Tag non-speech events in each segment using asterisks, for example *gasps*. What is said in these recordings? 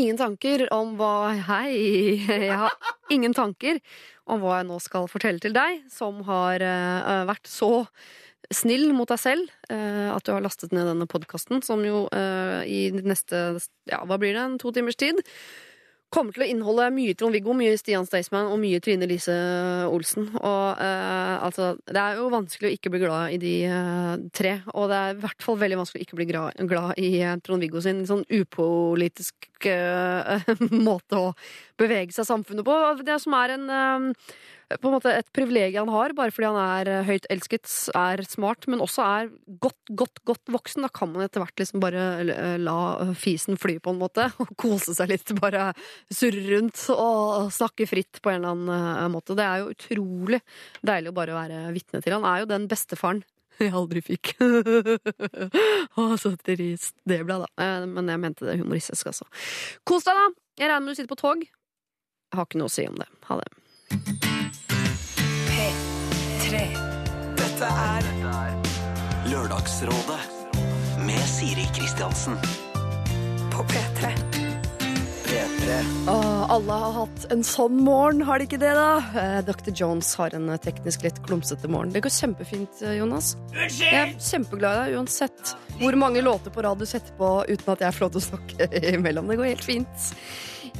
ingen tanker om hva Hei! Jeg har ingen tanker om hva jeg nå skal fortelle til deg, som har uh, vært så snill mot deg selv uh, at du har lastet ned denne podkasten, som jo uh, i neste ja, hva blir det, en to timers tid kommer til å inneholde mye Trond-Viggo, mye Stian Staysman og mye Trine Lise Olsen. Og eh, altså, det er jo vanskelig å ikke bli glad i de eh, tre. Og det er i hvert fall veldig vanskelig å ikke bli glad, glad i eh, Trond-Viggo sin sånn upolitisk eh, *laughs* måte å bevege seg samfunnet på. Det som er en eh, på en måte et privilegium han har, bare fordi han er eh, høyt elsket, er smart, men også er godt, godt, godt voksen. Da kan man etter hvert liksom bare eh, la fisen fly, på en måte, *laughs* og kose seg litt. Bare surre rundt og snakke fritt på en eller annen eh, måte. Det er jo utrolig deilig å bare være vitne til. Han er jo den bestefaren jeg aldri fikk. *laughs* Å, så trist det ble, da. Men jeg mente det humoristisk, altså. Kos deg, da! Jeg regner med du sitter på tog. Jeg har ikke noe å si om det. Ha det. P3. Dette er Lørdagsrådet med Siri Kristiansen. På P3. P3. Åh, alle har hatt en sånn morgen, har de ikke det, da? Eh, Dr. Jones har en eh, teknisk litt klumsete morgen. Det går kjempefint, Jonas. Jonas. Jeg er kjempeglad i deg uansett hvor mange låter på rad du setter på uten at jeg får lov til å snakke *laughs* imellom. Det går helt fint.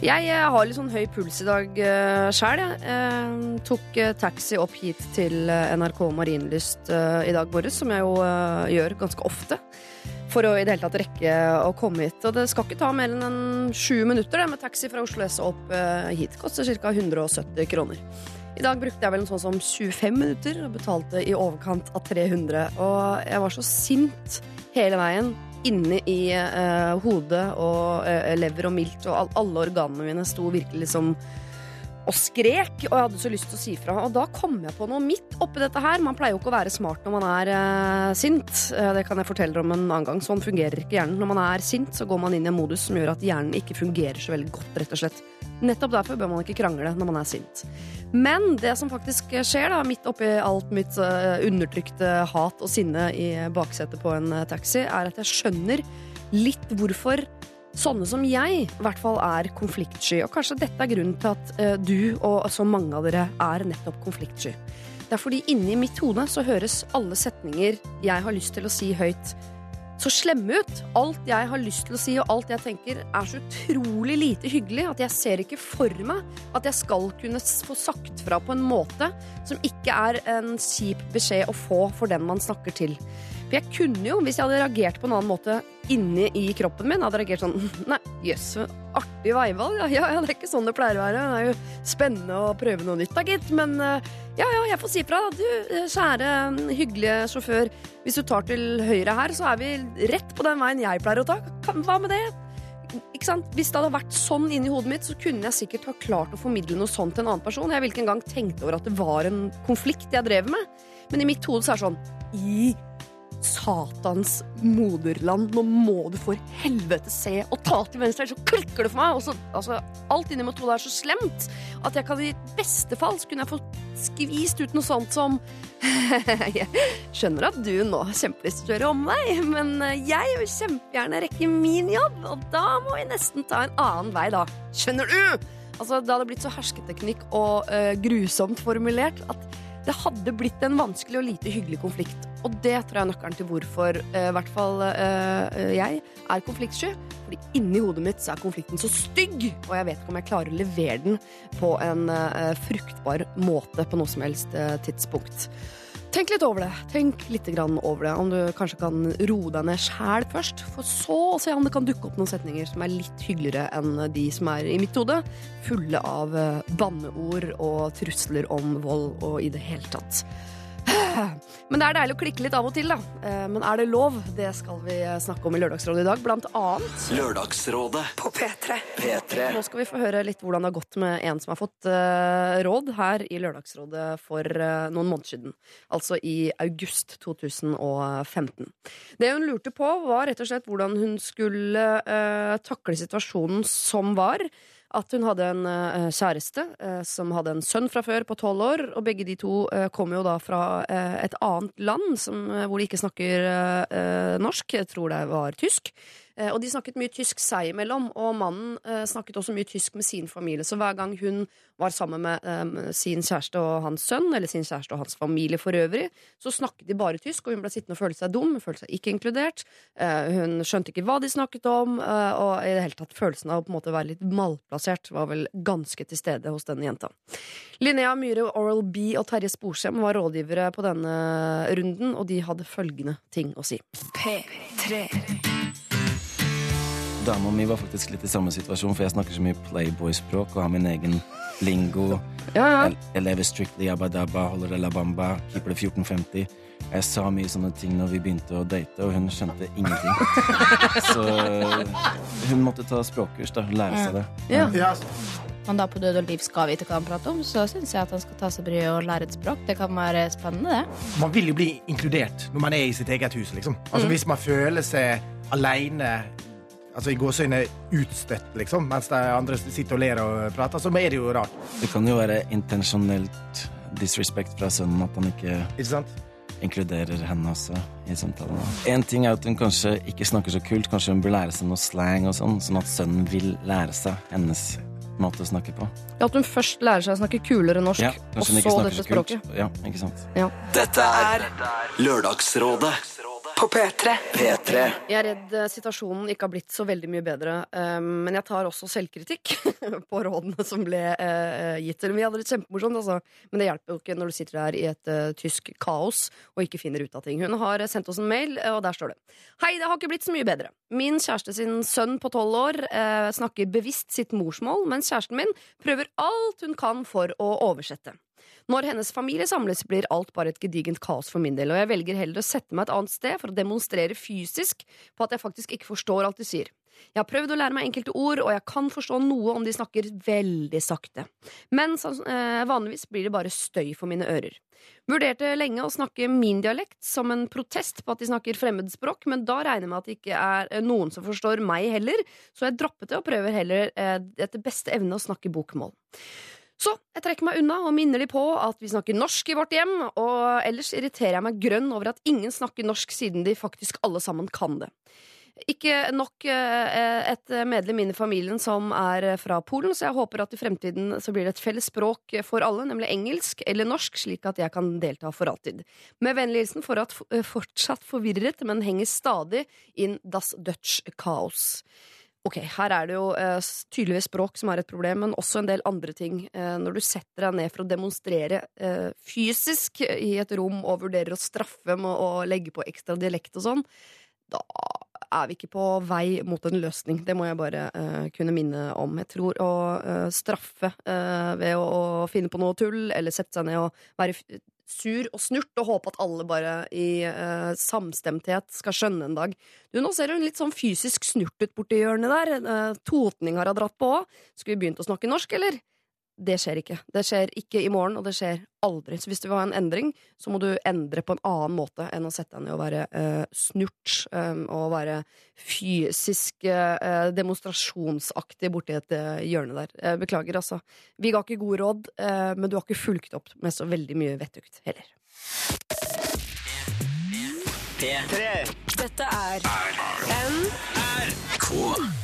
Jeg eh, har litt sånn høy puls i dag uh, sjæl, jeg. Uh, tok uh, taxi opp hit til eh, NRK Marienlyst eh, i dag morges, som jeg jo eh, gjør ganske ofte. For å i det hele tatt rekke å komme hit. Og det skal ikke ta mer enn sju minutter det, med taxi fra Oslo S opp eh, hit. Koster ca. 170 kroner. I dag brukte jeg vel en sånn som 25 minutter og betalte i overkant av 300. Og jeg var så sint hele veien. Inni i eh, hodet og eh, lever og milt, og all, alle organene mine sto virkelig liksom og skrek, og jeg hadde så lyst til å si fra. Og da kom jeg på noe midt oppi dette her. Man pleier jo ikke å være smart når man er eh, sint. Eh, det kan jeg fortelle om en annen gang. Sånn fungerer ikke hjernen. Når man er sint, så går man inn i en modus som gjør at hjernen ikke fungerer så veldig godt, rett og slett. Nettopp derfor bør man ikke krangle når man er sint. Men det som faktisk skjer, da, midt oppi alt mitt eh, undertrykte hat og sinne i baksetet på en taxi, er at jeg skjønner litt hvorfor sånne som jeg i hvert fall er konfliktsky. Og kanskje dette er grunnen til at eh, du og så mange av dere er nettopp konfliktsky. Det er fordi inni mitt hode så høres alle setninger jeg har lyst til å si høyt, så slemme ut. Alt jeg har lyst til å si og alt jeg tenker er så utrolig lite hyggelig at jeg ser ikke for meg at jeg skal kunne få sagt fra på en måte som ikke er en kjip beskjed å få for den man snakker til. For jeg kunne jo, hvis jeg hadde reagert på en annen måte inni i kroppen min, hadde reagert sånn *laughs* Nei, jøss, artig veivalg. Ja, ja, det er ikke sånn det pleier å være. Det er jo spennende å prøve noe nytt, da, gitt. Men eh, ja, ja, jeg får si fra. Du, eh, kjære, hyggelige sjåfør. Hvis du tar til høyre her, så er vi rett på den veien jeg pleier å ta. Hva med det? Hvis det hadde vært sånn inni hodet mitt, så kunne jeg sikkert ha klart å formidle noe sånt til en annen person. Jeg ville ikke engang tenkt over at det var en konflikt jeg drev med. Men i mitt hode så er det sånn I satans moderland, nå må du for helvete se og ta til venstre, ellers så klikker det for meg. Så, altså, alt inni mitt hode er så slemt at jeg kan i beste fall så kunne jeg få skvist ut noe sånt som *laughs* Jeg skjønner at du nå har kjempelyst til å gjøre om deg, men jeg vil kjempegjerne rekke min jobb, og da må vi nesten ta en annen vei, da. Skjønner du? Altså, det hadde blitt så hersketeknikk og uh, grusomt formulert at det hadde blitt en vanskelig og lite hyggelig konflikt. Og det tror jeg er nøkkelen til hvorfor eh, i hvert fall eh, jeg er konfliktsky. Fordi inni hodet mitt så er konflikten så stygg, og jeg vet ikke om jeg klarer å levere den på en eh, fruktbar måte på noe som helst eh, tidspunkt. Tenk litt over det. Tenk litt over det. Om du kanskje kan roe deg ned sjæl først, for så å se om det kan dukke opp noen setninger som er litt hyggeligere enn de som er i mitt hode. Fulle av banneord og trusler om vold og i det hele tatt. *clears throat* Men det er deilig å klikke litt av og til, da. Eh, Men er det lov? Det skal vi snakke om i Lørdagsrådet i dag, blant annet. Lørdagsrådet. På P3. P3. Nå skal vi få høre litt hvordan det har gått med en som har fått eh, råd her i Lørdagsrådet for eh, noen måneder siden. Altså i august 2015. Det hun lurte på, var rett og slett hvordan hun skulle eh, takle situasjonen som var. At hun hadde en uh, kjæreste uh, som hadde en sønn fra før på tolv år, og begge de to uh, kommer jo da fra eh, et annet land som, eh, hvor de ikke snakker eh, eh, norsk. Jeg tror det var tysk. Eh, og de snakket mye tysk seg imellom, og mannen eh, snakket også mye tysk med sin familie. Så hver gang hun var sammen med eh, sin kjæreste og hans sønn, eller sin kjæreste og hans familie for øvrig, så snakket de bare tysk, og hun ble sittende og føle seg dum. Hun følte seg ikke inkludert. Hun skjønte ikke hva de snakket om, og i det hele tatt følelsen av å på en måte være litt malplassert var vel ganske til stede hos denne jenta. Linnea Myhre, Oral B og Terje Sporsem var rådgivere på denne runden, og de hadde følgende ting å si. P3. Dama mi var faktisk litt i samme situasjon, for jeg snakker så mye Playboy-språk og har min egen lingo. Ja, ja. Jeg, lever strictly abba dabba, holder det la bamba, keeper det 1450. Jeg sa mye sånne ting når vi begynte å date, og hun skjønte ingenting. *laughs* Så hun måtte ta språkkurs, da. Lære seg det. ja. Ja, man da på død og liv skal vite hva han prater om, så syns jeg at han skal ta seg bryet og lære et språk. Det kan være spennende, det. man vil jo bli inkludert når man er i sitt eget hus. Liksom. Altså, Hvis man føler seg aleine, altså i gåseøyne utstøtt, liksom, mens de andre sitter og ler og prater, så er det jo rart. Det kan jo være intensjonelt disrespect fra sønnen at han ikke Ikke sant? inkluderer henne også i samtalen. En ting er at hun kanskje ikke snakker så kult, kanskje hun bør lære seg noe slang og sånn, sånn at sønnen vil lære seg hennes måte å snakke på. Ja, At hun først lærer seg å snakke kulere norsk, Ja, og så dette språket. Ja, ikke sant. Dette er Lørdagsrådet På P3. P3. Jeg er redd eh, situasjonen ikke har blitt så veldig mye bedre, eh, men jeg tar også selvkritikk *laughs* på rådene som ble eh, gitt. Vi hadde det kjempemorsomt, altså. men det hjelper jo ikke når du sitter der i et tysk kaos og ikke finner ut av ting. Hun har sendt oss en mail, og der står det Hei, det har ikke blitt så mye bedre. Min kjæreste sin sønn på tolv år eh, snakker bevisst sitt morsmål, mens kjæresten min prøver alt hun kan for å oversette. Når hennes familie samles, blir alt bare et gedigent kaos for min del, og jeg velger heller å sette meg et annet sted for å demonstrere fysisk på at jeg faktisk ikke forstår alt de sier. Jeg har prøvd å lære meg enkelte ord, og jeg kan forstå noe om de snakker veldig sakte. Men eh, vanligvis blir det bare støy for mine ører. Vurderte lenge å snakke min dialekt som en protest på at de snakker fremmedspråk, men da regner jeg med at det ikke er eh, noen som forstår meg heller, så jeg droppet det og prøver heller eh, etter beste evne å snakke bokmål. Så jeg trekker meg unna og minner de på at vi snakker norsk i vårt hjem, og ellers irriterer jeg meg grønn over at ingen snakker norsk siden de faktisk alle sammen kan det. Ikke nok eh, et medlem inn i familien som er fra Polen, så jeg håper at i fremtiden så blir det et felles språk for alle, nemlig engelsk eller norsk, slik at jeg kan delta for alltid. Med vennlig hilsen for at fortsatt forvirret, men henger stadig inn Das Dutch Kaos. Ok, her er det jo uh, tydeligvis språk som er et problem, men også en del andre ting. Uh, når du setter deg ned for å demonstrere uh, fysisk i et rom og vurderer å straffe med å legge på ekstra dialekt og sånn, da er vi ikke på vei mot en løsning. Det må jeg bare kunne minne om. Jeg tror å straffe ved å, å finne på noe tull, eller sette seg ned og være sur og snurt og håpe at alle bare i uh, samstemthet skal skjønne en dag. Du, Nå ser hun litt sånn fysisk snurt ut borti hjørnet der. Uh, totning har hun dratt på òg. Skulle vi begynt å snakke norsk, eller? Det skjer ikke. Det skjer ikke i morgen, og det skjer aldri. Så hvis du vil ha en endring, så må du endre på en annen måte enn å sette deg ned og være eh, snurt um, og være fysisk eh, demonstrasjonsaktig borti et eh, hjørne der. Eh, beklager, altså. Vi ga ikke gode råd, eh, men du har ikke fulgt opp med så veldig mye vettugt heller. Dette er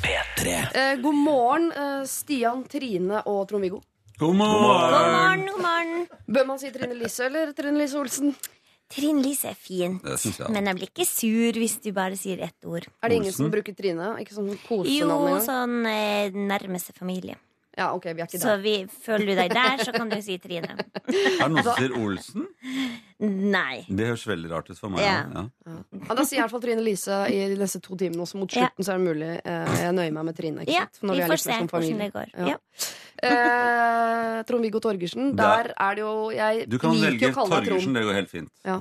P3. Eh, god morgen, eh, Stian, Trine og Trond-Viggo. God morgen! God morgen, god morgen. Bør man si Trine Lise eller Trine Lise Olsen? Trine Lise er fint, jeg. men jeg blir ikke sur hvis du bare sier ett ord. Er det ingen som bruker Trine? Ikke sånn kosenavn Jo, sånn eh, nærmeste familie. Ja, ok, vi er ikke Så der. vi, føler du deg der, så kan du si Trine. Er det noen som *laughs* sier Olsen? Nei. Det høres veldig rart ut for meg. Ja. Ja. Ja, da sier i hvert fall Trine Lise i de neste to timene, også. mot Ja. slutten så er det mulig. Eh, jeg nøyer meg med Trine. Ikke Ja, sant? For når vi er får se hvordan det går. Ja. Eh, Trond-Viggo Torgersen, Der. er det jo Jeg Du kan liker velge å kalle Torgersen, Trond. det går helt fint. Ja.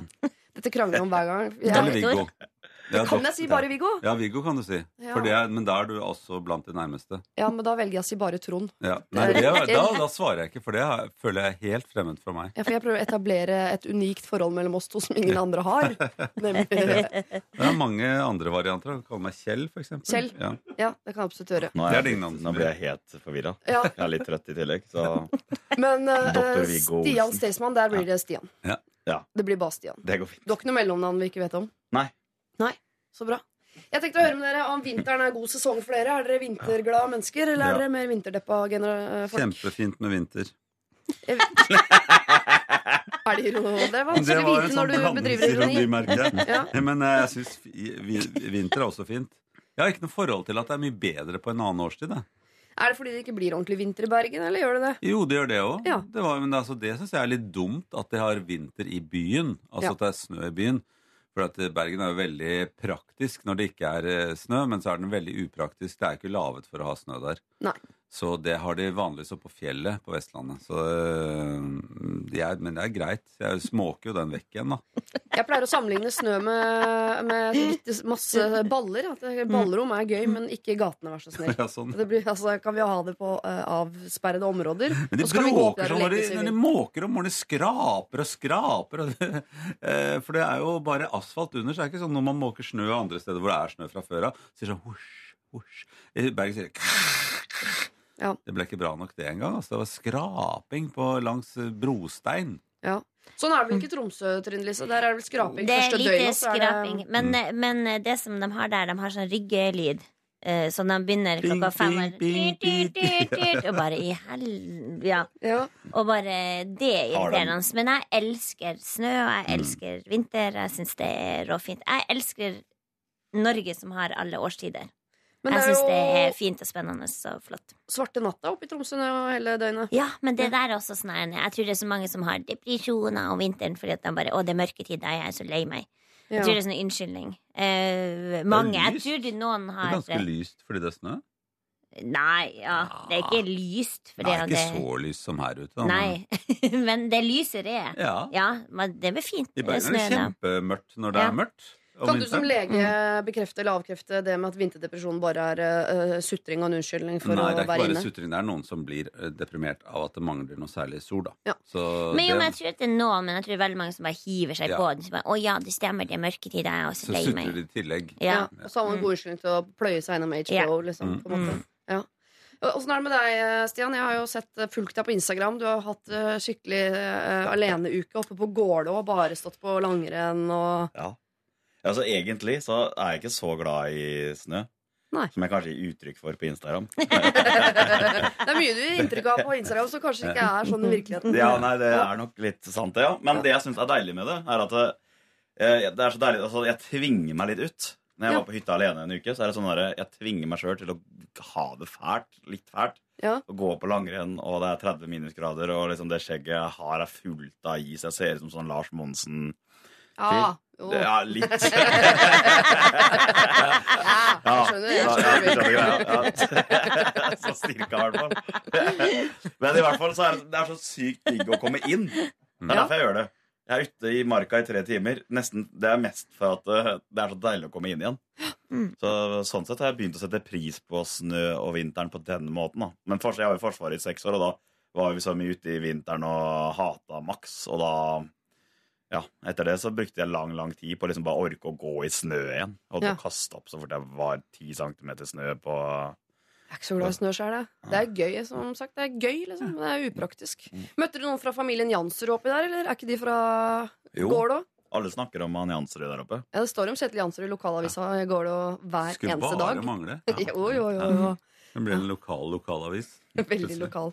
Dette krangler vi om hver gang. Eller Viggo. Ja, kan jeg si bare Viggo? Ja, Viggo kan du si. Ja. For det er, men da er du også blant de nærmeste. Ja, men da velger jeg å si bare Trond. Ja. Nei, det, *laughs* da, da svarer jeg ikke, for det er- føler jeg er helt fremmed for meg. Ja, for jeg prøver å etablere et unikt forhold mellom oss to som ingen andre har. Nemlig *laughs* Det er mange andre varianter. Du kan kalle meg Kjell, for eksempel. Kjell. Ja. Ja, det kan jeg absolutt gjøre. Nå, jeg, nå blir jeg helt forvirra. Ja, Jeg er litt trøtt i tillegg, så *laughs* Men uh, Stian. Staysman, der blir det Stian. Ja. Ja. Det blir bare Stian. det går fint. Du har ikke noe mellomnavn vi ikke vet om? Nei. Nei, Så bra. Jeg tenkte å høre med dere om vinteren er god sesong for dere. Er dere vinterglade mennesker, eller er dere mer vinterdeppa gener- folk? Kjempefint med vinter. Er det ironi? Det er vanskelig å vite sånn når du bedriver ironi. merker jeg. Ja. *laughs* Men eh, jeg syns vinter er også fint. Jeg har ikke noe forhold til at det er mye bedre på en annen årstid. Jeg. Er det fordi det ikke blir ordentlig vinter i Bergen, eller gjør det det? Jo, det gjør det òg. Ja. Det, var- men altså, det syns jeg er litt dumt at de har vinter i byen. Altså Ja. at det er snø i byen. For at eh, Bergen er jo veldig praktisk når det ikke er eh, snø, men så er den veldig upraktisk. Det er ikke laget for å ha snø der. Nei. Så det har de vanligvis oppe på fjellet på Vestlandet. Så, øh, de er, men det er greit. Jeg småker jo den vekk igjen, da. *laughs* Jeg pleier å sammenligne snø med, med masse baller. At ballrom er gøy, men ikke gatene, vær så snill. *laughs* Ja, sånn. Det blir, altså, kan vi ha det på uh, avsperrede områder? Men de bråker sånn når de, når de måker om morgenen. Skraper og skraper. Og det, *laughs* eh, for det er jo bare asfalt under. Så det er ikke sånn når man måker snø andre steder hvor det er snø fra før av. Sier sånn husj, husj. I Bergen sier det Ja. Det ble ikke bra nok det engang. Altså. Det var skraping på, langs eh, brostein. Ja. Sånn er det vel ikke i Tromsø, Trine Lise? Der er det vel skraping Det er første døgnet. så er det- skraping. Men, men det som de har der, de har sånn ryggelyd. eh, Så de begynner klokka fem og, bare i hel... Ja. Ja. Og bare det er irriterende. Men jeg elsker snø, og jeg elsker vinter. Jeg syns det er råfint. Jeg elsker Norge som har alle årstider. Men jeg syns det er fint og spennende og flott. svarte natta oppe i Tromsø nå hele døgnet. Ja, men det der er også sånn her, Jeg tror det er så mange som har depresjoner om vinteren fordi at de bare Å, det er mørketid, jeg er så lei meg. Jeg tror det er sånn unnskyldning. Eh, mange. Jeg tror det noen Det er ganske lyst fordi det er snø. Nei, ja. Det er ikke lyst. Det er ikke så lyst som her ute. da, Nei. *laughs* men det lyser er. Ja. Ja, men det blir fint. I Bergen er det kjempemørkt når det Ja. er mørkt. Kan du som lege bekrefte eller avkrefte det med at vinterdepresjon bare er uh, sutring og en unnskyldning for Nei, det er ikke bare inne? sutring. Det er noen som blir eh, deprimert av at det mangler noe særlig sol. Da. Ja. Så Men jo, det, men jeg tror at det er noen, men jeg tror det er veldig mange som bare hiver seg Ja. på den. Så bare, Å ja, det stemmer, det er mørketid, jeg er også så lei sutrer meg. de i tillegg. Ja. Ja. Og så har man god unnskyldning til å pløye seg gjennom HBO. Liksom, på en måte. Ja. Åssen er det med deg, Stian? Jeg har jo sett eh, fulgt deg på Instagram. Du har hatt eh, skikkelig uh, aleneuke oppe på Gålå og bare stått på langrenn og Ja. Altså, egentlig så er jeg ikke så glad i snø. Nei. Som jeg kanskje gir uttrykk for på Instagram. *laughs* Det er mye du gir inntrykk av på Instagram som kanskje ikke er sånn i virkeligheten. Ja, nei, det er nok litt sant, det, ja. Men det jeg syns er deilig med det, er at det, eh, det er så deilig Altså, jeg tvinger meg litt ut. Når jeg Ja. var på hytta alene en uke, så er det sånn der, jeg tvinger meg sjøl til å ha det fælt. Litt fælt. Ja. Å gå på langrenn, og det er 30 minusgrader, og liksom det skjegget jeg har, er fullt av is. Jeg ser ut som sånn Lars Monsen. Ja, Det, ja, litt. *laughs* Ja, jeg skjønner. Jeg Ja, ja, jeg skjønner. Så cirka, i hvert fall. Men i hvert fall så er det, det er så sykt digg å komme inn. Det er derfor jeg gjør det. Jeg er ute i marka i tre timer. Nesten, det er mest for at eh, det er så deilig å komme inn igjen. Så Sånn sett har jeg begynt å sette pris på snø og vinteren på den måten. da Men Jeg var i Forsvaret i seks år, og da var vi så mye ute i vinteren og hata maks. Og da ja, etter det så brukte jeg lang lang tid på liksom bare orke å gå i snø igjen. Holdt på Ja. å kaste opp så fort jeg var ti centimeter snø på Jeg er ikke så glad i snø sjøl, jeg. Det er gøy, som sagt. Det er gøy, liksom. men Det er upraktisk. Mm. Møtte du noen fra familien Jansrud oppi der, eller er ikke de fra Jo. Gålå? Alle snakker om han Jansrud der oppe. Ja, det står om Kjetil Jansrud i lokalavisa ja. Gålå hver Skulle eneste bare mangle. *laughs* Ja. Jo, jo, jo. jo. Det blir en lokal lokalavis. Veldig lokal.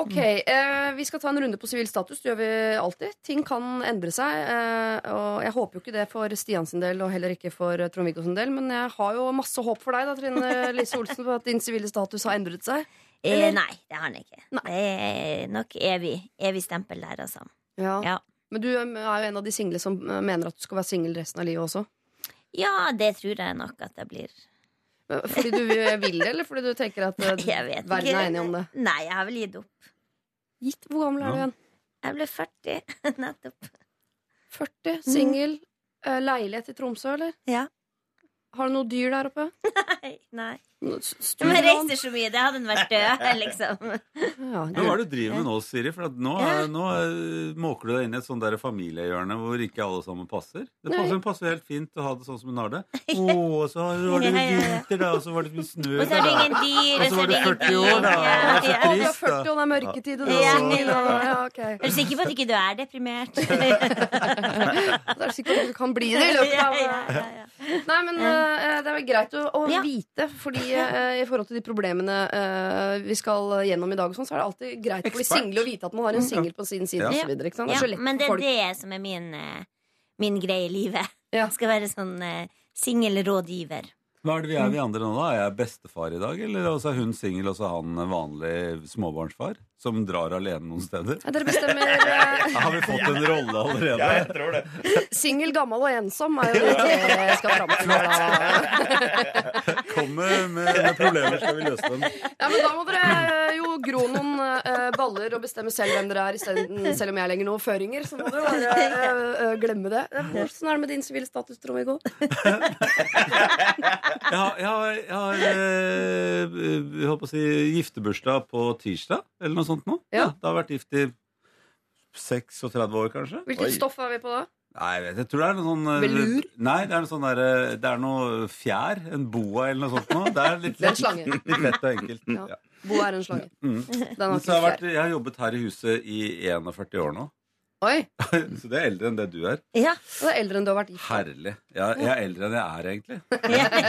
Ok, eh, Vi skal ta en runde på sivil status. Det gjør vi alltid. Ting kan endre seg. Eh, og Jeg håper jo ikke det for Stian sin del, og heller ikke for Trond-Viggo sin del. Men jeg har jo masse håp for deg, da, Trine *laughs* Lise Olsen, på at din sivile status har endret seg. Eh, nei, det har han ikke. Nei. Det er nok evig, evig stempel der, altså. Ja. Ja. Men du eh, er jo en av de single som eh, mener at du skal være singel resten av livet også. Ja, det tror jeg nok at jeg blir. Fordi du vil det, eller fordi du tenker at eh, verden ikke. er enig om det? Nei, jeg har vel gitt opp. Gitt, Hvor gammel er du igjen? Jeg ble 40 *laughs* nettopp. 40, singel, Mm. leilighet i Tromsø, eller? Ja. Har du noe dyr der oppe? *laughs* Nei. nei. Men Studielån. reiser så mye, det hadde hun vært død, *laughs* liksom. Ja, Men hva er det du driver med nå, Siri? For at nå, Ja. nå eh, måker du deg inn i et sånt der familiehjørne hvor ikke alle sammen passer. Det passer, passer helt fint å ha det sånn som hun har det. *laughs* Å, så var det vinter, da, og så var det mye snø. Og så er det ingen dyr, Og så er det 40 år, da. Ja, Det er så trist, 40 da. og det er mørketid, og du er singel. *laughs* Er du sikker på at ikke du er deprimert? Er du sikker på at du kan bli det i løpet av Ja, ja, ja. Nei, men eh, det er vel greit å, å vite, fordi eh, i forhold til de problemene uh, vi skal gjennom i dag, og sånn, så er det alltid greit for de single å vite at man har en singel på sin side. Ja. Og så videre, ikke sant? Ja, så men det er folk. det som er min, eh, min greie i livet. Ja. Skal være sånn uh, singelrådgiver. Hva er det vi er vi andre nå, da? Er jeg bestefar i dag? Eller også er hun singel, og så er han vanlig småbarnsfar? Som drar alene noen steder? Ja, dere bestemmer *laughs* eh, Har vi fått en rolle allerede? Ja, jeg tror det. *laughs* Singel, gammel og ensom er jo *laughs* det dere skal fram til. da. Kom med, med, problemer, skal vi løse dem. Ja, men da må dere eh, jo gro noen eh, baller og bestemme selv hvem dere er, i stedet, selv om jeg legger noen føringer. Så må dere bare eh, eh, glemme det. Hvordan er det med din sivile status, Trond-Viggo? Jeg har, jeg har, jeg har eh, jeg holdt på å si, giftebursdag på tirsdag, eller noe sånt nå. Ja. Det har vært gift i 36 år, kanskje. Hvilket Oi. stoff er vi på da? Nei, jeg, vet, jeg tror det er noe sånn eh, Velur? Nei, det er noe sånn der, eh, Det er noe fjær. En boa eller noe sånt noe. Det er litt Det er en slange. *laughs* Litt lett og enkelt. Ja. Ja. Bo er en slange. Mm. Den har Men så har jeg, ikke vært, fjær. jeg har jobbet her i huset i 41 år nå. Oi, *laughs* Så det er eldre enn det du er. Ja. det er eldre enn du har vært gift. Herlig. Ja, jeg er eldre enn jeg er, egentlig.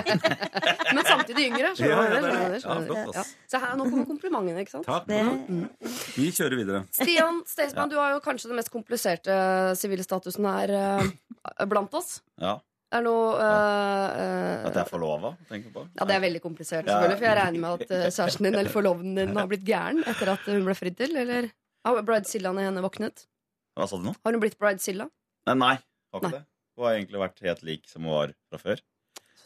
*laughs* Men samtidig yngre. Ja, ja, det er? Ja, flott, Ja. ass. Så her, nå kommer komplimentene, ikke sant? Takk. Det, Vi kjører videre. Stian Staysman, du har jo kanskje den mest kompliserte sivile statusen her eh, blant oss. Ja, er noe uh, eh, At jeg er forlova, tenker du på? Ja, det er veldig komplisert, selvfølgelig. For jeg regner med at eh, kjæresten din eller forloveden din har blitt gæren etter at hun ble fridd til, eller har bridezilla i henne våknet? Hva sa du nå? Har hun blitt bridezilla? Nei, nei, har ikke Nei. det. Hun har egentlig vært helt lik som hun var fra før.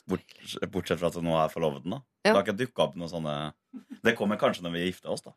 Bort, bortsett fra at hun nå er forloveden. da Ja. Det har ikke dukka opp noen sånne Det kommer kanskje når vi gifter oss, da.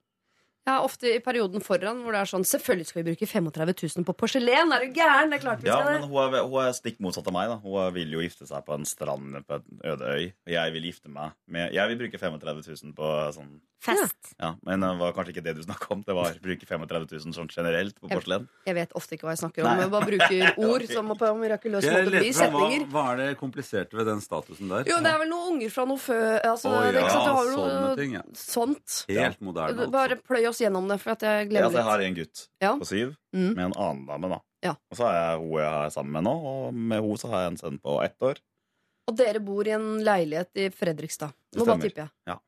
Ja, ofte i perioden foran hvor det er sånn Selvfølgelig skal vi bruke 35 000 på porselen! Er du gæren? Det er klart vi Ja, skal men det. hun er, hun er stikk motsatt av meg. da Hun vil jo gifte seg på en strand på en øde øy. Og jeg vil gifte meg med Jeg vil bruke 35 000 på sånn fest. Ja, Men det var kanskje ikke det du snakka om. Det var bruke 35 000 sånn generelt på porselen. Jeg vet ofte ikke hva jeg snakker om. Nei. Jeg bare bruker *laughs* ord som på mirakuløs måte blir setninger. hva, hva er det kompliserte ved den statusen der? Jo, det er vel noen unger fra noe før altså, oh, det, ja, sant, du har jo sånne ting, ja. sånt. Helt moderne. Bare pløy oss gjennom det, for at jeg Ja, altså, jeg har en gutt Ja. på syv Mm. med en annen dame. da Ja. Og så har jeg hun jeg er sammen med nå, og med henne så har jeg en sønn på ett år. Og dere bor i en leilighet i Fredrikstad. Det Nå bare stemmer. tipper jeg. Ja.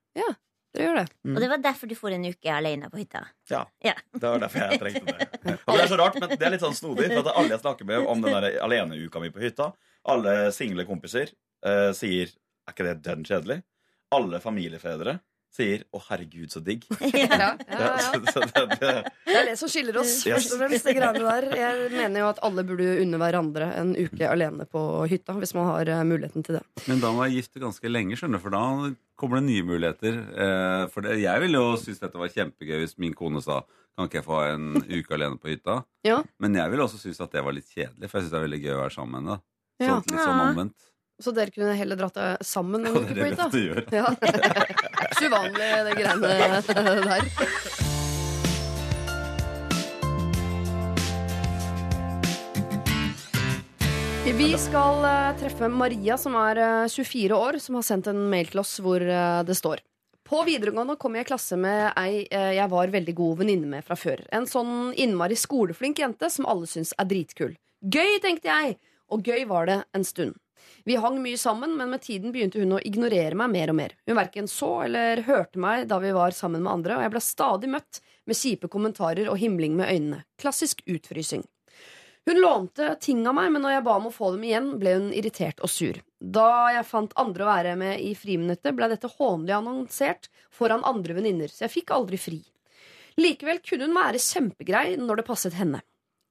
dere gjør det. Og det var derfor du for en uke alene på hytta. Ja, Ja. det var derfor jeg trengte det. Og det er så rart, men det er litt sånn snodig, for at alle jeg snakker med om den der aleneuka mi på hytta, alle single kompiser eh, sier Er ikke det dønn kjedelig? Alle familiefedre sier 'Å, herregud, så digg'. *laughs* Ja, ja, ja. Så- så det- det- Det er det som skiller oss, først og fremst. det greiene der. Jeg mener jo at alle burde unne hverandre en uke alene på hytta, hvis man har eh, muligheten til det. Men da må jeg gifte ganske lenge, skjønner du, for da kommer det nye muligheter. Eh, for det, jeg ville jo synes dette var kjempegøy hvis min kone sa kan ikke jeg få en uke alene på hytta? Ja. Men jeg ville også synes at det var litt kjedelig, for jeg synes det er veldig gøy å være sammen med henne. Ja. Så, litt sånn omvendt. Så dere kunne heller dratt sammen en Ja, uke det er det hytta? du gjør. Ja. *laughs* Ikke så uvanlig, de greiene der. Vi skal eh, treffe Maria, som er eh, 24 år, som har sendt en mail til oss hvor eh, det står På videregående kom jeg i klasse med ei eh, jeg var veldig god venninne med fra før. En sånn innmari skoleflink jente som alle syns er dritkul. Gøy, tenkte jeg, og gøy var det en stund. Vi hang mye sammen, men med tiden begynte hun å ignorere meg mer og mer. Hun verken så eller hørte meg da vi var sammen med andre, og jeg ble stadig møtt med kjipe kommentarer og himling med øynene. Klassisk utfrysing. Hun lånte ting av meg, men når jeg ba om å få dem igjen, ble hun irritert og sur. Da jeg fant andre å være med i friminuttet, ble dette hånlig annonsert foran andre venninner, så jeg fikk aldri fri. Likevel kunne hun være kjempegrei når det passet henne.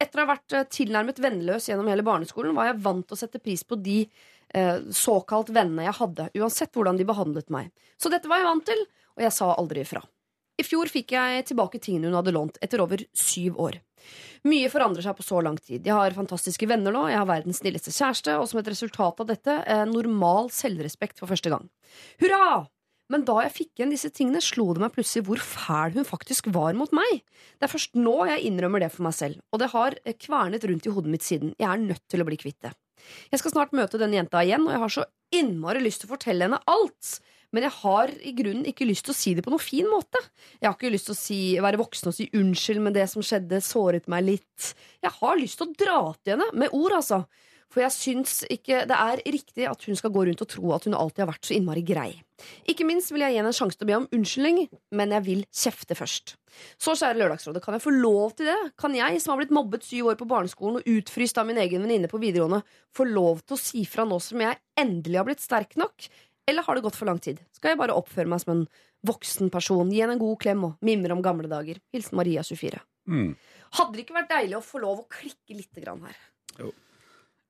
Etter å ha vært eh, tilnærmet vennløs gjennom hele barneskolen, var jeg vant til å sette pris på de såkalt vennene jeg hadde, uansett hvordan de behandlet meg. Så dette var jeg vant til, og jeg sa aldri ifra. I fjor fikk jeg tilbake tingene hun hadde lånt, etter over syv år. Mye forandrer seg på så lang tid. Jeg har fantastiske venner nå, jeg har verdens snilleste kjæreste, og som et resultat av dette, eh, normal selvrespekt for første gang. Hurra! Men da jeg fikk igjen disse tingene, slo det meg plutselig hvor fæl hun faktisk var mot meg. Det er først nå jeg innrømmer det for meg selv, og det har eh, kvernet rundt i hodet mitt siden. Jeg er nødt til å bli kvitt det. Jeg skal snart møte denne jenta igjen, og jeg har så innmari lyst til å fortelle henne alt. Men jeg har i grunnen ikke lyst til å si det på noen fin måte. Jeg har ikke lyst til å si, være voksen og si unnskyld, men det som skjedde, såret meg litt. Jeg har lyst til å dra til henne, med ord, altså. For jeg syns ikke det er riktig at hun skal gå rundt og tro at hun alltid har vært så innmari grei. Ikke minst vil jeg gi henne en sjanse til å be om unnskyldning, men jeg vil kjefte først. Så, kjære Lørdagsrådet, kan jeg få lov til det? Kan jeg, som har blitt mobbet syv år på barneskolen og utfryst av min egen venninne på videregående, få lov til å si fra nå som jeg endelig har blitt sterk nok? Eller har det gått for lang tid? Skal jeg bare oppføre meg som en voksen person, gi henne en god klem og mimre om gamle dager? Hilsen Maria 24. Mm. Hadde det ikke vært deilig å få lov å klikke lite grann her?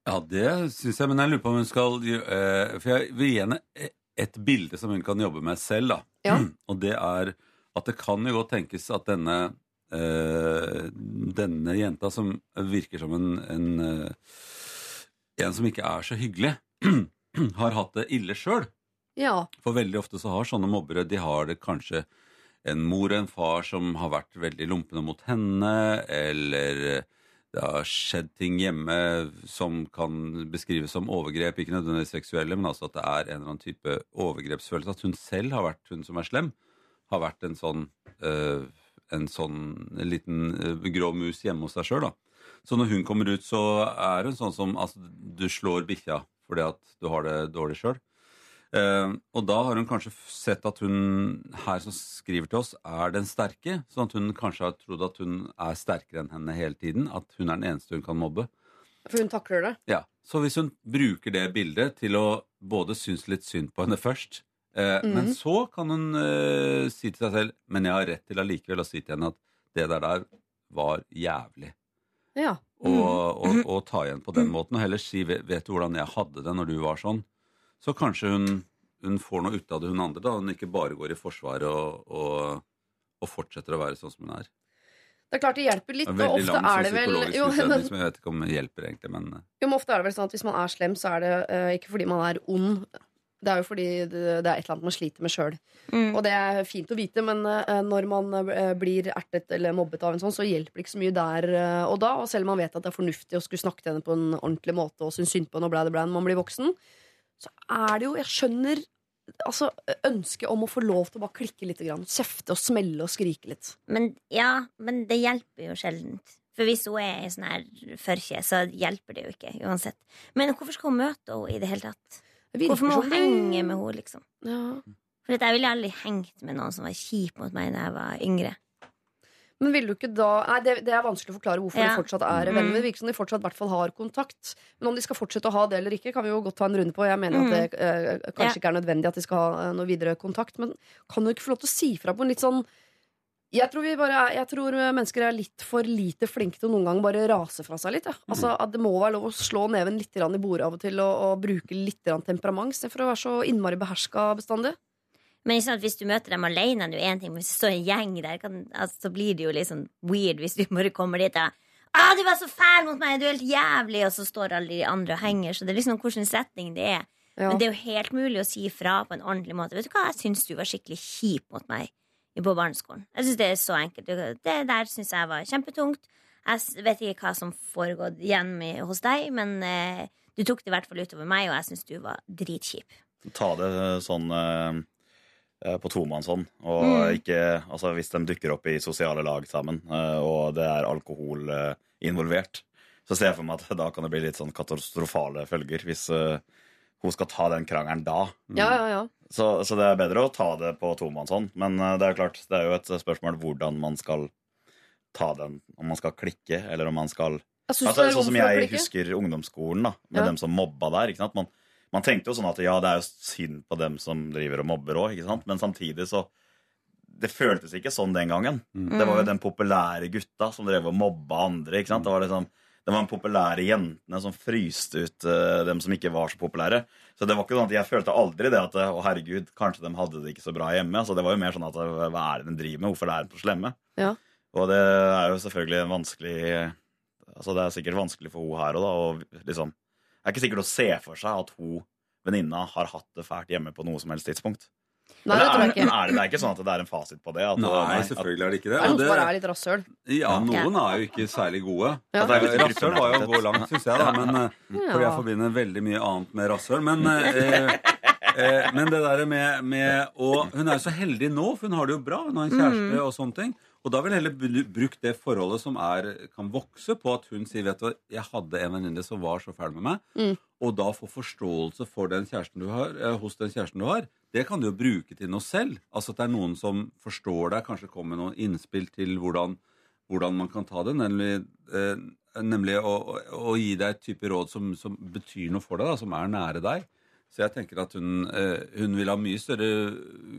Ja, det syns jeg, men jeg lurer på om hun skal eh, For jeg vil gi henne e- et bilde som hun kan jobbe med selv, da. Ja. Og det er at det kan jo godt tenkes at denne eh, Denne jenta som virker som en, en eh, En som ikke er så hyggelig, *clears throat* har hatt det ille sjøl. Ja. For veldig ofte så har sånne mobbere De har det kanskje en mor og en far som har vært veldig lumpne mot henne, eller det har skjedd ting hjemme som kan beskrives som overgrep, ikke nødvendigvis seksuelle, men altså at det er en eller annen type overgrepsfølelse. At hun selv har vært hun som er slem, har vært en sånn øh, en sånn liten øh, grå mus hjemme hos seg sjøl. Så når hun kommer ut, så er hun sånn som altså, du slår bikkja fordi at du har det dårlig sjøl. Eh, og da har hun kanskje sett at hun her som skriver til oss, er den sterke. Sånn at hun kanskje har trodd at hun er sterkere enn henne hele tiden. At hun er den eneste hun kan mobbe. For hun takler det. Ja, Så hvis hun bruker det bildet til å både synes litt synd på henne først, eh, men Mhm. så kan hun eh, si til seg selv Men jeg har rett til allikevel å si til henne at det der der var jævlig. Ja. Og, og, og ta igjen på den måten. Og heller si 'Vet du hvordan jeg hadde det når du var sånn?' Så kanskje hun, hun får noe ut av det, hun andre. da Hun ikke bare går i forsvaret og, og, og fortsetter å være sånn som hun er. Det er klart det hjelper litt, Det og er veldig ofte lang er det vel jo, men, som jeg vet ikke om det hjelper, egentlig. Men eh, jo, men ofte er det vel sånn at hvis man er slem, så er det uh, ikke fordi man er ond. Det er jo fordi det, det er et eller annet man sliter med sjøl. Mm. Og det er fint å vite, men eh, når man blir ertet eller mobbet av en sånn, så hjelper det ikke så mye der og da. Og selv om man vet at det er fornuftig å skulle snakke til henne på en ordentlig måte og synes synd på henne og blæ, det blæ, når man blir voksen, så er det jo Jeg skjønner altså, ønsket om å få lov til å bare klikke litt. Grann. Kjefte og smelle og skrike litt. Men ja, men det hjelper jo sjeldent. For hvis hun er i sånn her førkje, så hjelper det jo ikke uansett. Men hvorfor skal hun møte henne i det hele tatt? Det Hvorfor må hun henge med henne, liksom? Ja. For jeg ville aldri hengt med noen som var kjip mot meg da jeg var yngre. Men vil du ikke da Nei, det, det er vanskelig å forklare hvorfor Ja. de fortsatt er Mm. venner. Det virker som de fortsatt hvert fall har kontakt. Men om de skal fortsette å ha det eller ikke, kan vi jo godt ta en runde på. Jeg mener Mm. at det eh, kanskje ikke er nødvendig at de skal ha eh, noe videre kontakt. Men kan du ikke få lov til å si fra på en litt sånn jeg tror, vi bare jeg tror mennesker er litt for lite flinke til å noen gang bare rase fra seg litt. Ja. Altså, at det må være lov å slå neven litt i bordet av og til og, og bruke litt temperament istedenfor å være så innmari beherska bestandig. Men ikke sant, hvis du møter dem alene, det er jo én ting, men hvis det står en gjeng der, kan, altså, så blir det jo litt sånn weird hvis du bare kommer dit og ah, 'Du var så fæl mot meg! Du er helt jævlig!' Og så står alle de andre og henger. Så det er liksom hvilken setning det er. Ja. Men det er jo helt mulig å si fra på en ordentlig måte. Vet du hva, jeg syns du var skikkelig kjip mot meg på barneskolen. Jeg synes Det er så enkelt. Det der syns jeg var kjempetungt. Jeg vet ikke hva som foregår igjen hos deg, men eh, du tok det i hvert fall utover meg, og jeg syns du var dritkjip. Ta det sånn eh, på tomannshånd. Og Mm. ikke Altså hvis de dukker opp i sosiale lag sammen, eh, og det er alkohol eh, involvert, så ser jeg for meg at da kan det bli litt sånn katastrofale følger hvis eh, hun skal ta den krangelen da. Ja, ja, ja. Så, så det er bedre å ta det på tomannshånd. Men eh, det er klart, det er jo et spørsmål hvordan man skal ta den. Om man skal klikke, eller om man skal altså, Sånn som jeg husker ungdomsskolen, da, med dem som mobba der. ikke sant? Man, man tenkte jo sånn at ja, det er jo synd på dem som driver og mobber òg, men samtidig så Det føltes ikke sånn den gangen. Det var jo den populære gutta som drev og mobba andre. ikke sant? Det var liksom det var de populære jentene som fryste ut uh, dem som ikke var så populære. Så det var ikke sånn at jeg følte aldri det at å herregud, kanskje de hadde det ikke så bra hjemme. Altså, det var jo mer sånn at hva er det de driver med? Hvorfor er de så slemme? Ja. Og det er jo selvfølgelig vanskelig Altså Det er sikkert vanskelig for henne her òg, da. Og liksom, det er ikke sikkert å se for seg at hun venninna har hatt det fælt hjemme på noe som helst tidspunkt. Nei, det er, er, ikke. er det, det er ikke sånn at det er en fasit på det? At, Nei, at- selvfølgelig er det ikke Det er noen bare er litt rasshøl. ja, noen er jo ikke særlig gode. Ja. Er Rasshøl var jo å gå langt, syns jeg, da. Men, eh, Ja. fordi jeg forbinder veldig mye annet med rasshøl. Men, eh, eh, men det der med, med å Hun er jo så heldig nå, for hun har det jo bra. Hun har en kjæreste og sånne ting. Og da vil jeg heller bru- bruke det forholdet som er, kan vokse, på at hun sier vet du, hva, jeg hadde en venninne som var så fæl med meg. Mm. Og da få forståelse for den kjæresten du har, eh, hos den kjæresten du har. Det kan du jo bruke til noe selv. Altså at det er noen som forstår deg, kanskje kommer med noen innspill til hvordan, hvordan man kan ta det. Nemlig, eh, nemlig å, å, å gi deg et type råd som, som betyr noe for deg, da, som er nære deg. Så jeg tenker at hun, eh, hun vil ha mye større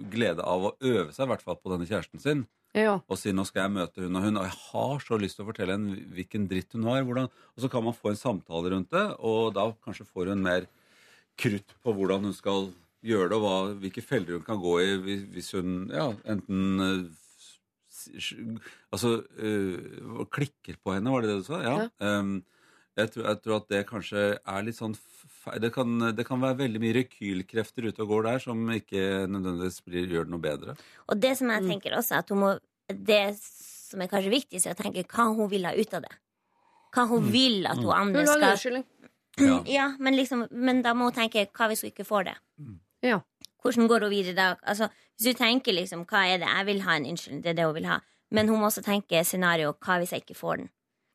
glede av å øve seg, i hvert fall på denne kjæresten sin. Ja. Og si nå skal jeg møte hun og hun, og jeg har så lyst til å fortelle henne hvilken dritt hun har. Hvordan, og så kan man få en samtale rundt det, og da kanskje får hun mer krutt på hvordan hun skal gjøre det, og hva, hvilke feller hun kan gå i hvis- hun ja, enten eh, Altså øh, klikker på henne, var det det du sa? Ja. Um, jeg, tror, jeg tror at det kanskje er litt sånn det kan, det kan være veldig mye rekylkrefter ute og går der som ikke nødvendigvis blir, gjør det noe bedre. Og det som jeg Mm. tenker også, at hun må Det som er kanskje viktigst, er å tenke hva hun vil ha ut av det. Hva hun vil at hun Hun andre skal unnskyldning. *clears throat* Ja. Ja, men, liksom, men da må hun tenke hva hvis hun ikke får det? Ja. Hvordan går hun videre da? Altså, hvis du tenker liksom, hva er det jeg vil ha en unnskyldning, det er det hun vil ha. Men hun må også tenke scenario, hva hvis jeg ikke får den?